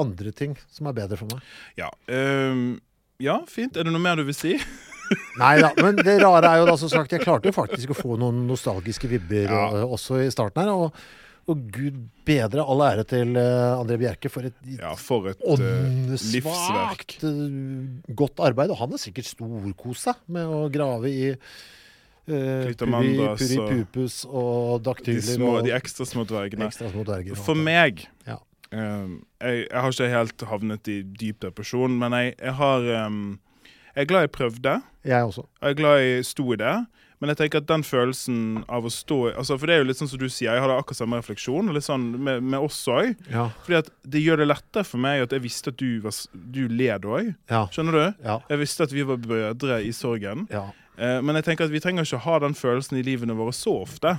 andre ting som er bedre for meg. Ja. um, ja, fint. Er det noe mer du vil si? Nei da, men det rare er jo da som sagt, jeg klarte jo faktisk å få noen nostalgiske vibber Ja. og, også i starten her. Og, og gud bedre all ære til eh, André Bjerke for et Ja, for et eh, åndssvakt eh, godt arbeid. Og han har sikkert storkost seg med å grave i uh, puri, pupus og- daktyler. De, små, og de ekstra små dvergene. ekstra små dverger. For meg Ja. ehm, jeg, jeg har ikke helt havnet i dyp depresjon, men jeg, jeg har ehm, Jeg er glad jeg prøvde. Jeg også. Og jeg er glad jeg sto i det. Men jeg tenker at den følelsen av å stå altså For det er jo litt sånn som du sier, jeg hadde akkurat samme refleksjon litt sånn med, med oss òg. Ja. Fordi at det gjør det lettere for meg at jeg visste at du, var, du led òg. Ja. Skjønner du? Ja. Jeg visste at vi var brødre i sorgen. ja. Eh, men jeg tenker at vi trenger ikke ha den følelsen i livene våre så ofte.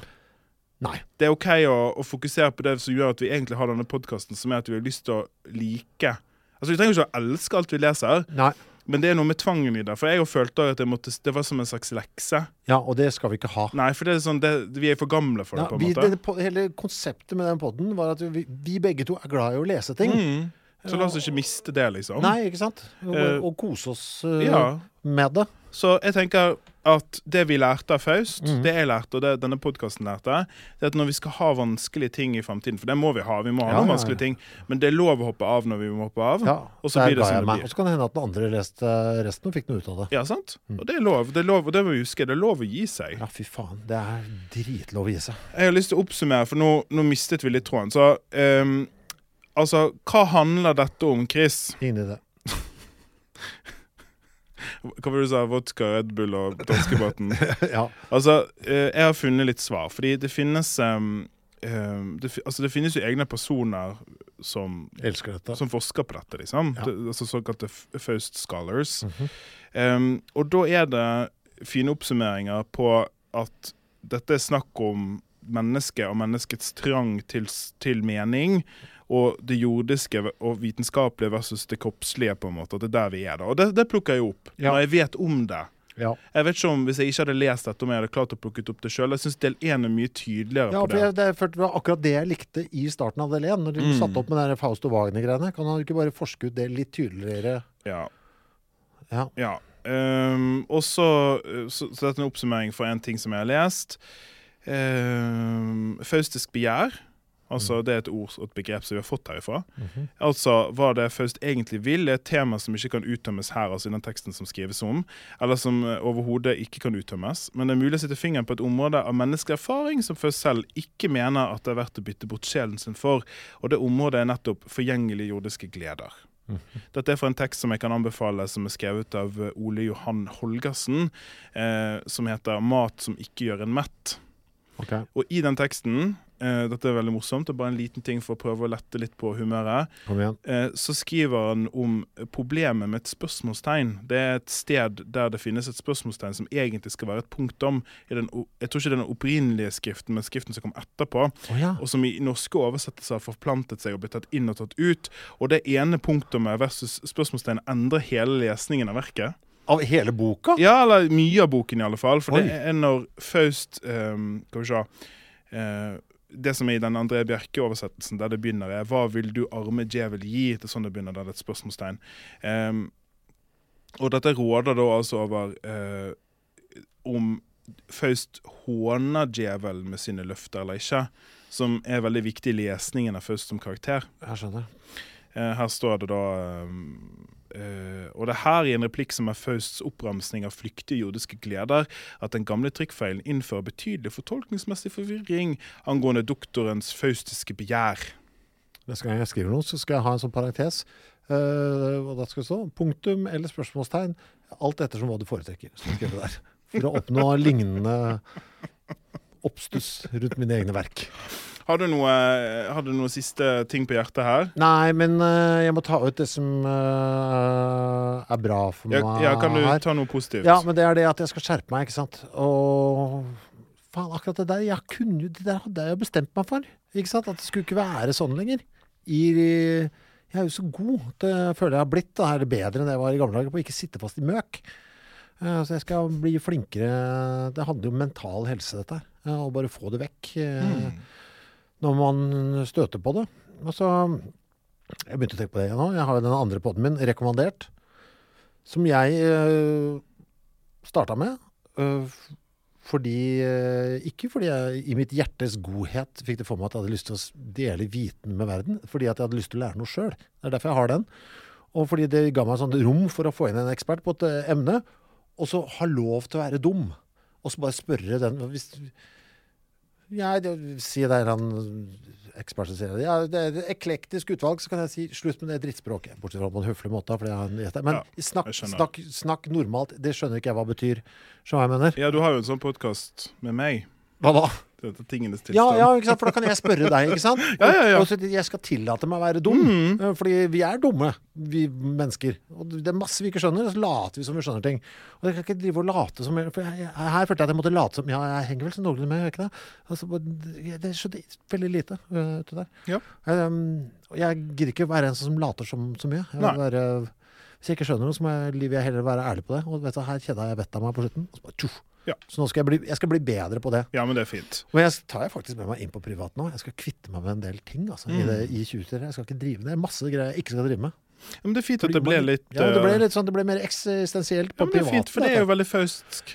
Nei. Det er OK å, å fokusere på det som gjør at vi egentlig har denne podkasten, som er at vi har lyst til å like. Altså Vi trenger ikke å elske alt vi leser, Nei. Men det er noe med tvangen i det. For jeg følte at måtte, det var som en slags lekse. Ja, og det skal vi ikke ha. Nei, for det er sånn, det, vi er for gamle for det, på en vi, måte. det, hele konseptet med den podden var at vi, vi begge to er glad i å lese ting. Mm. Så la oss ikke miste det, liksom. Nei, ikke sant? Og, Eh, og kose oss eh, Ja. med det. Så jeg tenker at det vi lærte av Faust, mm. det jeg lærte, og det denne podkasten lærte, det er at når vi skal ha vanskelige ting i framtiden, for det må vi ha, vi må ha Ja, noen vanskelige ting, men det er lov å hoppe av når vi må hoppe av. Ja, og så blir det som det blir. Og så kan det hende at den andre leste resten og fikk noe ut av det. Ja, sant? Mm. Og det er lov. Det er lov, og det må vi huske. Det er lov å gi seg. Ja, fy faen. Det er dritlov å gi seg. Jeg har lyst til å oppsummere, for nå, nå mistet vi litt tråden. Så ehm, altså, hva handler dette om, Chris? Ingen idé. Hva var det du sa? Vodka, Red Bull og danskebåten? ja. Altså, eh, jeg har funnet litt svar, fordi det finnes um, det, altså, det finnes jo egne personer som, dette. som forsker på dette, liksom. Ja. Det, altså såkalte Faust Scholars. Mm -hmm. um, og da er det fine oppsummeringer på at dette er snakk om mennesket og menneskets trang til, til mening. Og det jordiske og vitenskapelige versus det kroppslige, på en måte. At det er der vi er da. Og det, det plukker jeg opp Ja. når jeg vet om det. Ja. Jeg vet ikke om Hvis jeg ikke hadde lest dette, om jeg hadde klart å plukke opp det sjøl. Jeg syns del én er mye tydeligere Ja, på det. jeg, det, var akkurat det jeg likte i starten av del 1. Når du Mm. satte opp med den der Faust og Wagner-greiene. Kan han ikke bare forske ut det litt tydeligere? Ja. Ja. ja. Um, og så, så, så dette er en oppsummering for en ting som jeg har lest. Um, faustisk begjær. Altså, Det er et ord og et begrep som vi har fått herifra. Mhm. Altså, Hva det Faust egentlig vil, er et tema som ikke kan uttømmes her, altså i den teksten som skrives om, eller som eh, overhodet ikke kan uttømmes. Men det er mulig å sitte fingeren på et område av menneskelig erfaring som Faust selv ikke mener at det er verdt å bytte bort sjelen sin for, og det området er nettopp forgjengelige jordiske gleder. Dette er fra en tekst som jeg kan anbefale, som er skrevet av eh, Ole Johan Holgersen, eh, som heter 'Mat som ikke gjør en mett'. Okay. Og i den teksten, eh, dette er veldig morsomt, det er bare en liten ting for å prøve å lette litt på humøret, eh, så skriver han om problemet med et spørsmålstegn. Det er et sted der det finnes et spørsmålstegn som egentlig skal være et punktum. I den, jeg tror ikke den opprinnelige skriften, men skriften som kom etterpå, Oh, ja. og som i norske oversettelser har forplantet seg og blitt tatt inn og tatt ut. Og det ene punktumet versus spørsmålstegn endrer hele lesningen av verket. Av hele boka? Ja, eller mye av boken i alle fall. For Oi. det er når Faust um, Skal vi se eh, det som er i den André Bjerke-oversettelsen, der det begynner, er 'Hva vil du arme djevel gi?' Det er sånn det begynner, der det er et spørsmålstegn. Um, og dette råder da altså over uh, om Faust håner djevelen med sine løfter eller ikke, som er veldig viktig i lesningen av Faust som karakter. Jeg skjønner. Uh, her står det da um, Uh, og det er her i en replikk som er Fausts oppramsing av flyktige jordiske gleder, at den gamle trykkfeilen innfører betydelig fortolkningsmessig forvirring angående doktorens faustiske begjær. Neste gang jeg skriver noe, så skal jeg ha en sånn parentes. Uh, og da skal det stå punktum eller spørsmålstegn. Alt ettersom hva du foretrekker. For å oppnå lignende oppstuss rundt mine egne verk. Har du, noe, har du noe siste ting på hjertet her? Nei, men uh, jeg må ta ut det som uh, er bra for meg ja, ja, kan du her. ta noe positivt? Ja, men det er det at jeg skal skjerpe meg, ikke sant. Og faen, akkurat det der, jeg kunne, det der hadde jeg jo bestemt meg for. Ikke sant? At det skulle ikke være sånn lenger. I, jeg er jo så god, det føler jeg har blitt, da, eller bedre enn det jeg var i gamle dager, på å ikke sitte fast i møk. Eh, Så jeg skal bli flinkere. Det handler jo om mental helse, dette her. Og bare få det vekk eh, når man støter på det. Og Jeg begynte å tenke på det igjen nå. Jeg har jo den andre podden min, rekommandert, som jeg uh, starta med. øh, fordi øh, Ikke fordi jeg i mitt hjertes godhet fikk det for meg at jeg hadde lyst til å dele viten med verden. Fordi at jeg hadde lyst til å lære noe sjøl. Det er derfor jeg har den. Og fordi det ga meg sånn rom for å få inn en ekspert på et øh, emne. Og så ha lov til å være dum. Og så bare spørre den hvis, ja, det, Si det er han ekspert som sier det. Ja, det er et eklektisk utvalg, så kan jeg si slutt med det drittspråket. Bortsett fra på en høflig måte. Det er men Ja, snakk, snakk, snakk normalt. Det skjønner ikke jeg hva betyr. Skjønner jeg mener? Ja, du har jo en sånn podkast med meg. Hva da? Dette tingenes Ja, tilstand. ja, ikke sant? for da kan jeg spørre deg, ikke sant? Ja, ja, ja. Og så jeg skal tillate meg å være dum. mm. Fordi vi er dumme, vi mennesker. Og det er masse vi ikke skjønner, og så later vi som vi skjønner ting. Og jeg kan ikke drive og late som For jeg, jeg, her følte jeg at jeg måtte late som Ja, jeg henger vel så noenlunde med, gjør jeg ikke det? Altså, jeg- det skjønner veldig lite uh, til der. Ja. Um, og jeg gidder ikke være en som later som så mye. Jeg vil være, hvis jeg ikke skjønner noe, så må jeg, vil jeg heller være ærlig på det. Og vet du, her kjeda jeg vettet av meg på slutten. Og så bare, tjoff. Ja. Så nå skal jeg, bli, jeg skal bli bedre på det. Ja, men det er fint. Og jeg tar jeg faktisk med meg inn på privat nå. Jeg skal kvitte meg med en del ting altså, i, det, i 20-tallet. Jeg skal ikke drive med det. Masse greier jeg ikke skal drive med. Ja, men det er fint at det ble litt Ja, det ble eh, litt sånn, det ble mer eksistensielt på ja, men det er privat. fint, for det er jo veldig faustsk.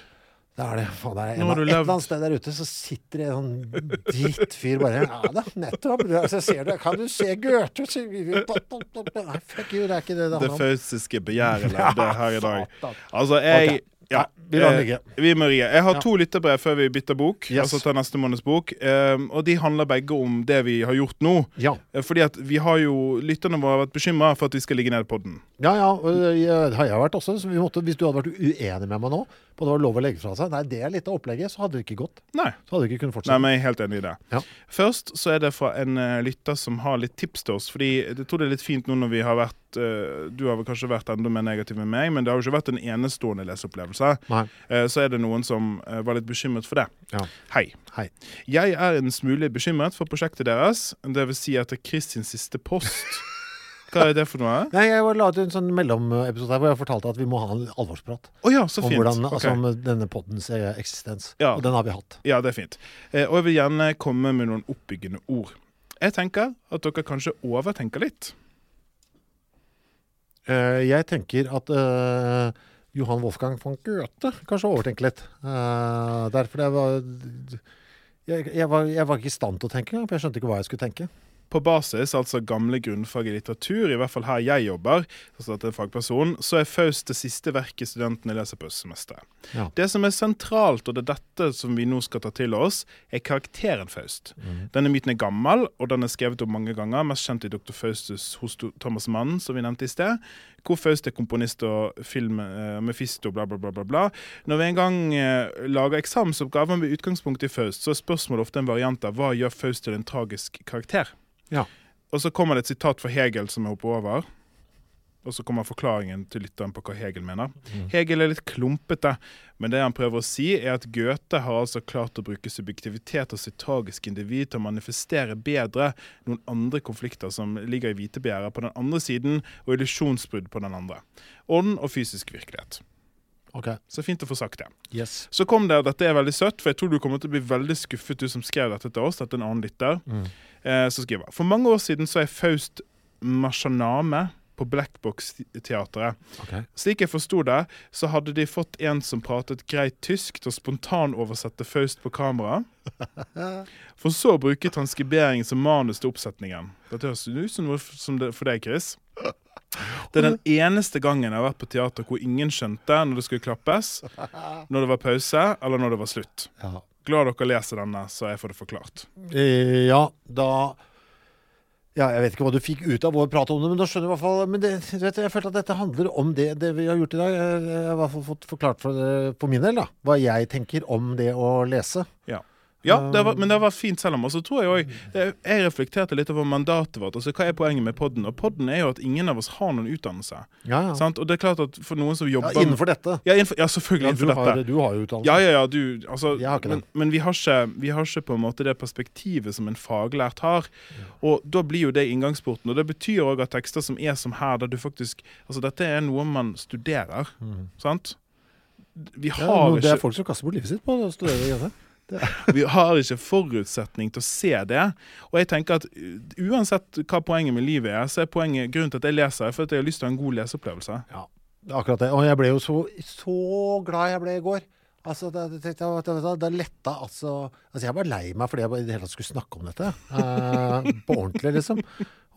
Det er det. Faen, det er en, et eller annet sted der ute så sitter det en sånn drittfyr bare Ja da, nettopp. Altså, ser du, kan du se Goethe? Nei, fuck you, det er ikke det det Det handler om. faustiske begjæret levde her i dag. Altså, jeg Ok. Ja, vi lar den eh, ligge. Vi må rige Jeg har to lytterbrev før vi bytter bok. Yes. Altså tar neste måneds bok. Um, og de handler begge om det vi har gjort nå. Ja. Eh, Fordi at vi har jo Lytterne våre har vært bekymra for at vi skal ligge ned den. Ja, ja, det har jeg vært også. Så vi måtte, hvis du hadde vært uenig med meg nå på det var lov å legge fra seg, nei, det er litt av opplegget, så hadde det ikke gått. Nei. Så hadde det ikke kunnet fortsette. Nei, men jeg er helt enig i det. Ja. Først så er det fra en uh, lytter som har litt tips til oss. Fordi jeg tror det er litt fint nå når vi har vært uh, Du har vel kanskje vært enda mer negativ enn meg, men det har jo ikke vært en enestående leseopplevelse. Nei. Uh, så er det noen som var litt bekymret for det. Ja. Hei. Hei. Jeg er en smule bekymret for prosjektet deres. Det vil si etter Kristins siste post. Hva er det for noe? Nei, jeg var la ut en sånn mellomepisode her hvor jeg fortalte at vi må ha en alvorsprat. ja, så Om fint. hvordan, altså, om denne poddens eh, eksistens. Ja. Og den har vi hatt. Ja, det er fint. Eh, og jeg vil gjerne komme med noen oppbyggende ord. Jeg tenker at dere kanskje overtenker litt. Eh, jeg tenker at eh, Johan Wolfgang von Goethe kanskje overtenker litt. Eh, derfor jeg var jeg, jeg, var jeg var ikke i stand til å tenke engang, for jeg skjønte ikke hva jeg skulle tenke. På basis, altså gamle grunnfag i litteratur, i hvert fall her jeg jobber, altså at det er fagperson, så er Faust det siste verket studentene leser på høstsemesteret. Ja. Det som er sentralt, og det er dette som vi nå skal ta til oss, er karakteren Faust. Denne myten er gammel, og den er skrevet om mange ganger, mest kjent i Dr. Faustus hos Thomas Mann, som vi nevnte i sted, hvor Faust er komponist og film, uh, Mefisto, bla, bla, bla, bla, bla. Når vi en gang uh, lager eksamensoppgaver med utgangspunkt i Faust, så er spørsmålet ofte en variant av hva gjør Faust til en tragisk karakter? Ja. Og så kommer det et sitat fra Hegel som jeg hopper over. Og så kommer forklaringen til lytteren på hva Hegel mener. Hegel er litt klumpete, men det han prøver å si, er at Goethe har altså klart å bruke subjektivitet og sitt tragiske individ til å manifestere bedre noen andre konflikter som ligger i hvitebegjæret på den andre siden, og illusjonsbrudd på den andre. Ånd og fysisk virkelighet. Ok. Så fint å få sagt det. Yes. Så kom det 'Dette er veldig søtt', for jeg tror du kommer til å bli veldig skuffet, du som skrev dette til oss. Dette er en annen lytter. Eh, så skriver For mange år siden så er Faust Mashaname på Blackbox-teatret. Okay. Slik jeg forsto det, så hadde de fått en som pratet greit tysk til å spontanoversette Faust på kamera. For så å bruke transkribering som manus til oppsetningen. Dette høres ut som noe for deg, Chris. Det er den eneste gangen jeg har vært på teater hvor ingen skjønte når det skulle klappes, når det var pause, eller når det var slutt. Ja. Glad dere leser denne, så jeg får det forklart. Eh, ja, da ja, Jeg vet ikke hva du fikk ut av vår prat om det, men da skjønner jeg i hvert fall Men det, du vet, jeg følte at dette handler om det, det vi har gjort i dag. Jeg jeg har i hvert fall fått forklart for, for min del da, hva jeg tenker om det å lese. Ja. Ja, det var, men det var fint selv om. Og så tror jeg også, jeg, reflekterte litt over mandatet vårt. altså Hva er poenget med podden? Og podden er jo at ingen av oss har noen utdannelse. Ja, ja. Sant? Og det er klart at for noen som ja jobber innenfor dette. Ja, innenfor, ja selvfølgelig Ja, du, innenfor har, dette. du har jo utdannelse. Ja, ja, ja, du, altså, Jeg har ikke men, men vi, har ikke, vi har ikke på en måte det perspektivet som en faglært har. Og da blir jo det inngangsporten. Og det betyr òg at tekster som er som her, der du faktisk Altså dette er noe man studerer, sant? Vi har Ja, ikke det er folk som kaster bort livet sitt på å studere. vi har ikke forutsetning til å se det. Og jeg tenker at uh, uansett hva poenget med livet er, så er poenget grunnen til at jeg leser, er for at jeg har lyst til å ha en god leseopplevelse. Ja, det akkurat det. Og jeg ble jo så, så glad jeg ble i går. Altså, det, det, det, det letta altså Altså, jeg var lei meg fordi jeg i det hele tatt skulle snakke om dette. eh, på ordentlig, liksom.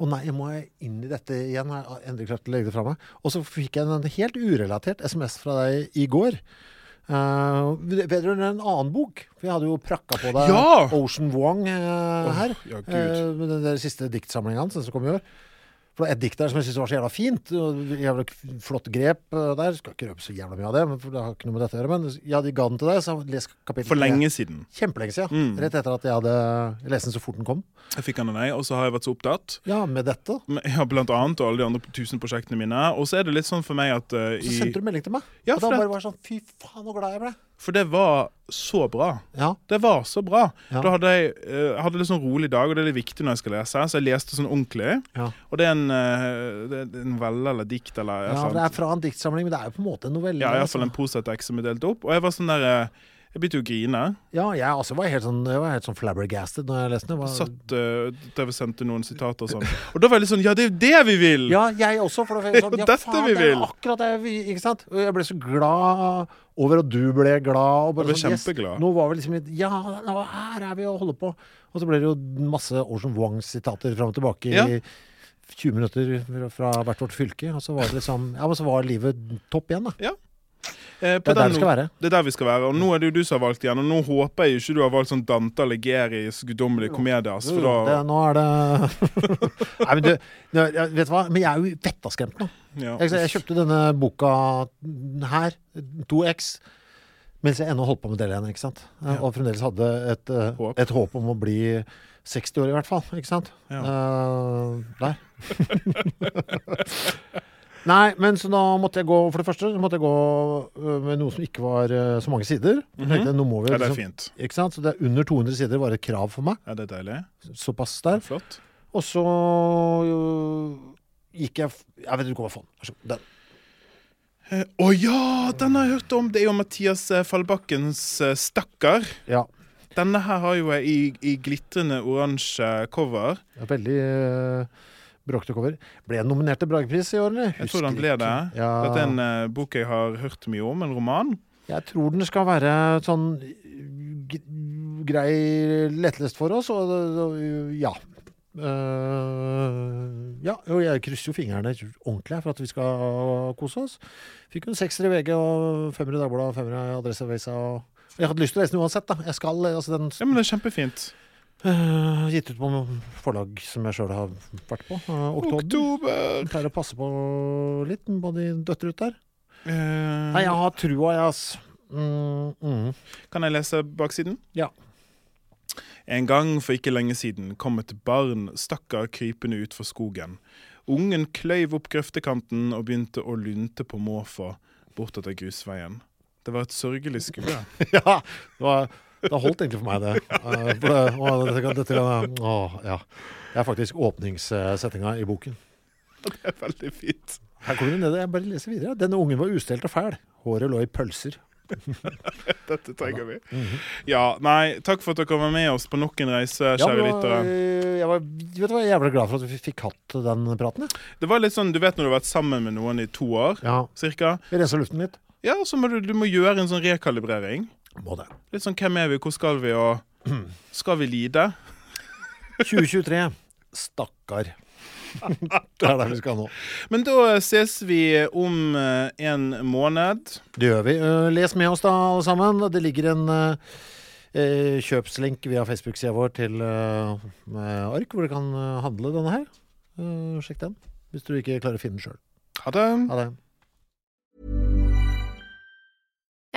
Og nei, må jeg inn i dette igjen? Jeg endelig klart å legge det fra meg? Og så fikk jeg en helt urelatert SMS fra deg i går. Uh, vedrørende en annen bok. For jeg hadde jo prakka på deg Ja! Ocean Wong eh, her. ja, Gud. eh, med den der siste diktsamlinga hans, den som kom i år. For det var et dikt der som jeg syntes var så jævla fint. og Jævla flott grep eh, der. Skal ikke røpe så jævla mye av det, for det har ikke noe med dette å gjøre. Men ja, de ga den til deg, så les kapittel For lenge siden. Kjempelenge siden. Mm. Rett etter at jeg hadde lest den så fort den kom. Jeg fikk den av deg, og så har jeg vært så opptatt. Ja, med dette. Ja, blant annet, og alle de andre tusen prosjektene mine. Og så er det litt sånn for meg at uh, Så sendte du melding til meg. Ja, og da bare var sånn Fy faen, så glad jeg ble. For det var så bra. Ja. Det var så bra. Ja. Da hadde jeg uh, hadde litt sånn rolig dag, og det er litt viktig når jeg skal lese, så jeg leste sånn ordentlig. Ja. Og det er en, uh, en novelle eller dikt eller ja, for det er fra en diktsamling, men det er jo på en måte en novelle. Ja, iallfall en altså. Som er delt opp. Og jeg var sånn der uh, Jeg begynte jo å grine. Ja, jeg altså, var helt sånn, jeg var helt sånn flabbergasted når jeg leste den. Var- Satt uh, der vi sendte noen sitater og sånn. Og da var jeg litt sånn Ja, det er jo det vi vil! Ja, jeg også. For det var sånn, ja, faen, vi det er vil. akkurat det vi Ikke sant? Og jeg ble så glad over at du ble glad. Og bare Jeg ble sånn, yes, kjempeglad. nå var vi liksom litt Ja, nå, her er vi og holder på. Og så ble det jo masse Orson Wong-sitater fram og tilbake Ja. i 20 minutter fra hvert vårt fylke. Og så var det liksom Ja, men så var livet topp igjen, da. Eh, Det er der det skal være. Det er der vi skal være. Og nå er det jo du som har valgt igjen. Og nå håper jeg ikke du har valgt sånn Dante Alighieri's guddommelige komedias. For da... det, nå er det Nei, men du, vet du hva? Men jeg er jo vettaskremt nå. ja. Jeg, jeg kjøpte denne boka her, 2X, mens jeg ennå holdt på med del 1, ikke sant? Og fremdeles hadde et, eh, Håp. et håp om å bli 60 år i hvert fall, ikke sant? Ja. Uh, der. Nei, men så da måtte jeg gå, for det første, måtte jeg gå øh, med noe som ikke var øh, så mange sider. Jeg tenkte, nå må vi ja, det er liksom- fint. Ikke sant? Så det er under 200 sider var et krav for meg. Ja, det er deilig. Såpass der. Flott. Og så jo, gikk jeg Jeg vet ikke hva jeg fant. Vær så god. Den. Eh, Å ja! Den har jeg hørt om. Det er jo Mathias eh, Fallbakkens eh, 'Stakkar'. Ja. Denne her har jo jeg i, i glitrende oransje cover. Er Veldig uh, bråkete cover. Ble nominert til Bragepris i år, eller? Jeg tror den ble det. Ja, Dette er en uh, bok jeg har hørt mye om, en roman. Jeg tror den skal være sånn grei lettlest for oss, og, og ja. Uh, ja, og jeg krysser jo fingrene ordentlig for at vi skal kose oss. Fikk en sekser i VG og femmer i Dagbladet og femmer i Adresseavisa. Jeg hadde lyst til å lese den uansett, da. Jeg skal, altså den Ja, men det er kjempefint. Eh, Gitt ut på forlag som jeg sjøl har vært på. Uh, Oktober. Oktober! Pleier å passe på litt på de døtre ut der. Uh, Nei, jeg har trua, jeg, ass. Mm, mm. Kan jeg lese baksiden? Ja. En gang for ikke lenge siden kom et barn stakkar krypende ut fra skogen. Ungen kløyv opp grøftekanten og begynte å lunte på måfå bortover grusveien. Det var et sørgelig skue. ja, det, var, det holdt egentlig for meg, det. Eh, for det å, dette, dette, kan- å, ja. Det er faktisk åpningssettinga i boken. Det er veldig fint. Her kommer det ned, jeg bare leser videre. Denne ungen var ustelt og fæl. Håret lå i pølser. Dette trenger vi. Ja, nei, takk for at dere var med oss på nok en reise, kjære lyttere. jeg var vet du hva, jævlig glad for at vi fikk hatt den praten. jeg. Det var litt sånn, Du vet når du har vært sammen med noen i to år, Ja, cirka? Vi renser luften litt. Ja, så må du, du må gjøre en sånn rekalibrering. Må det. Litt sånn hvem er vi, hvor skal vi, og skal vi lide? 2023. Stakkar. det er der vi skal nå. Men da ses vi om eh, en måned. Det gjør vi. Eh, Les med oss da, alle sammen. Det ligger en eh, kjøpslink via Facebook-sida vår til eh, ark, hvor du kan handle denne her. Eh, sjekk den, hvis du ikke klarer å finne den sjøl. Ha det. Ha det.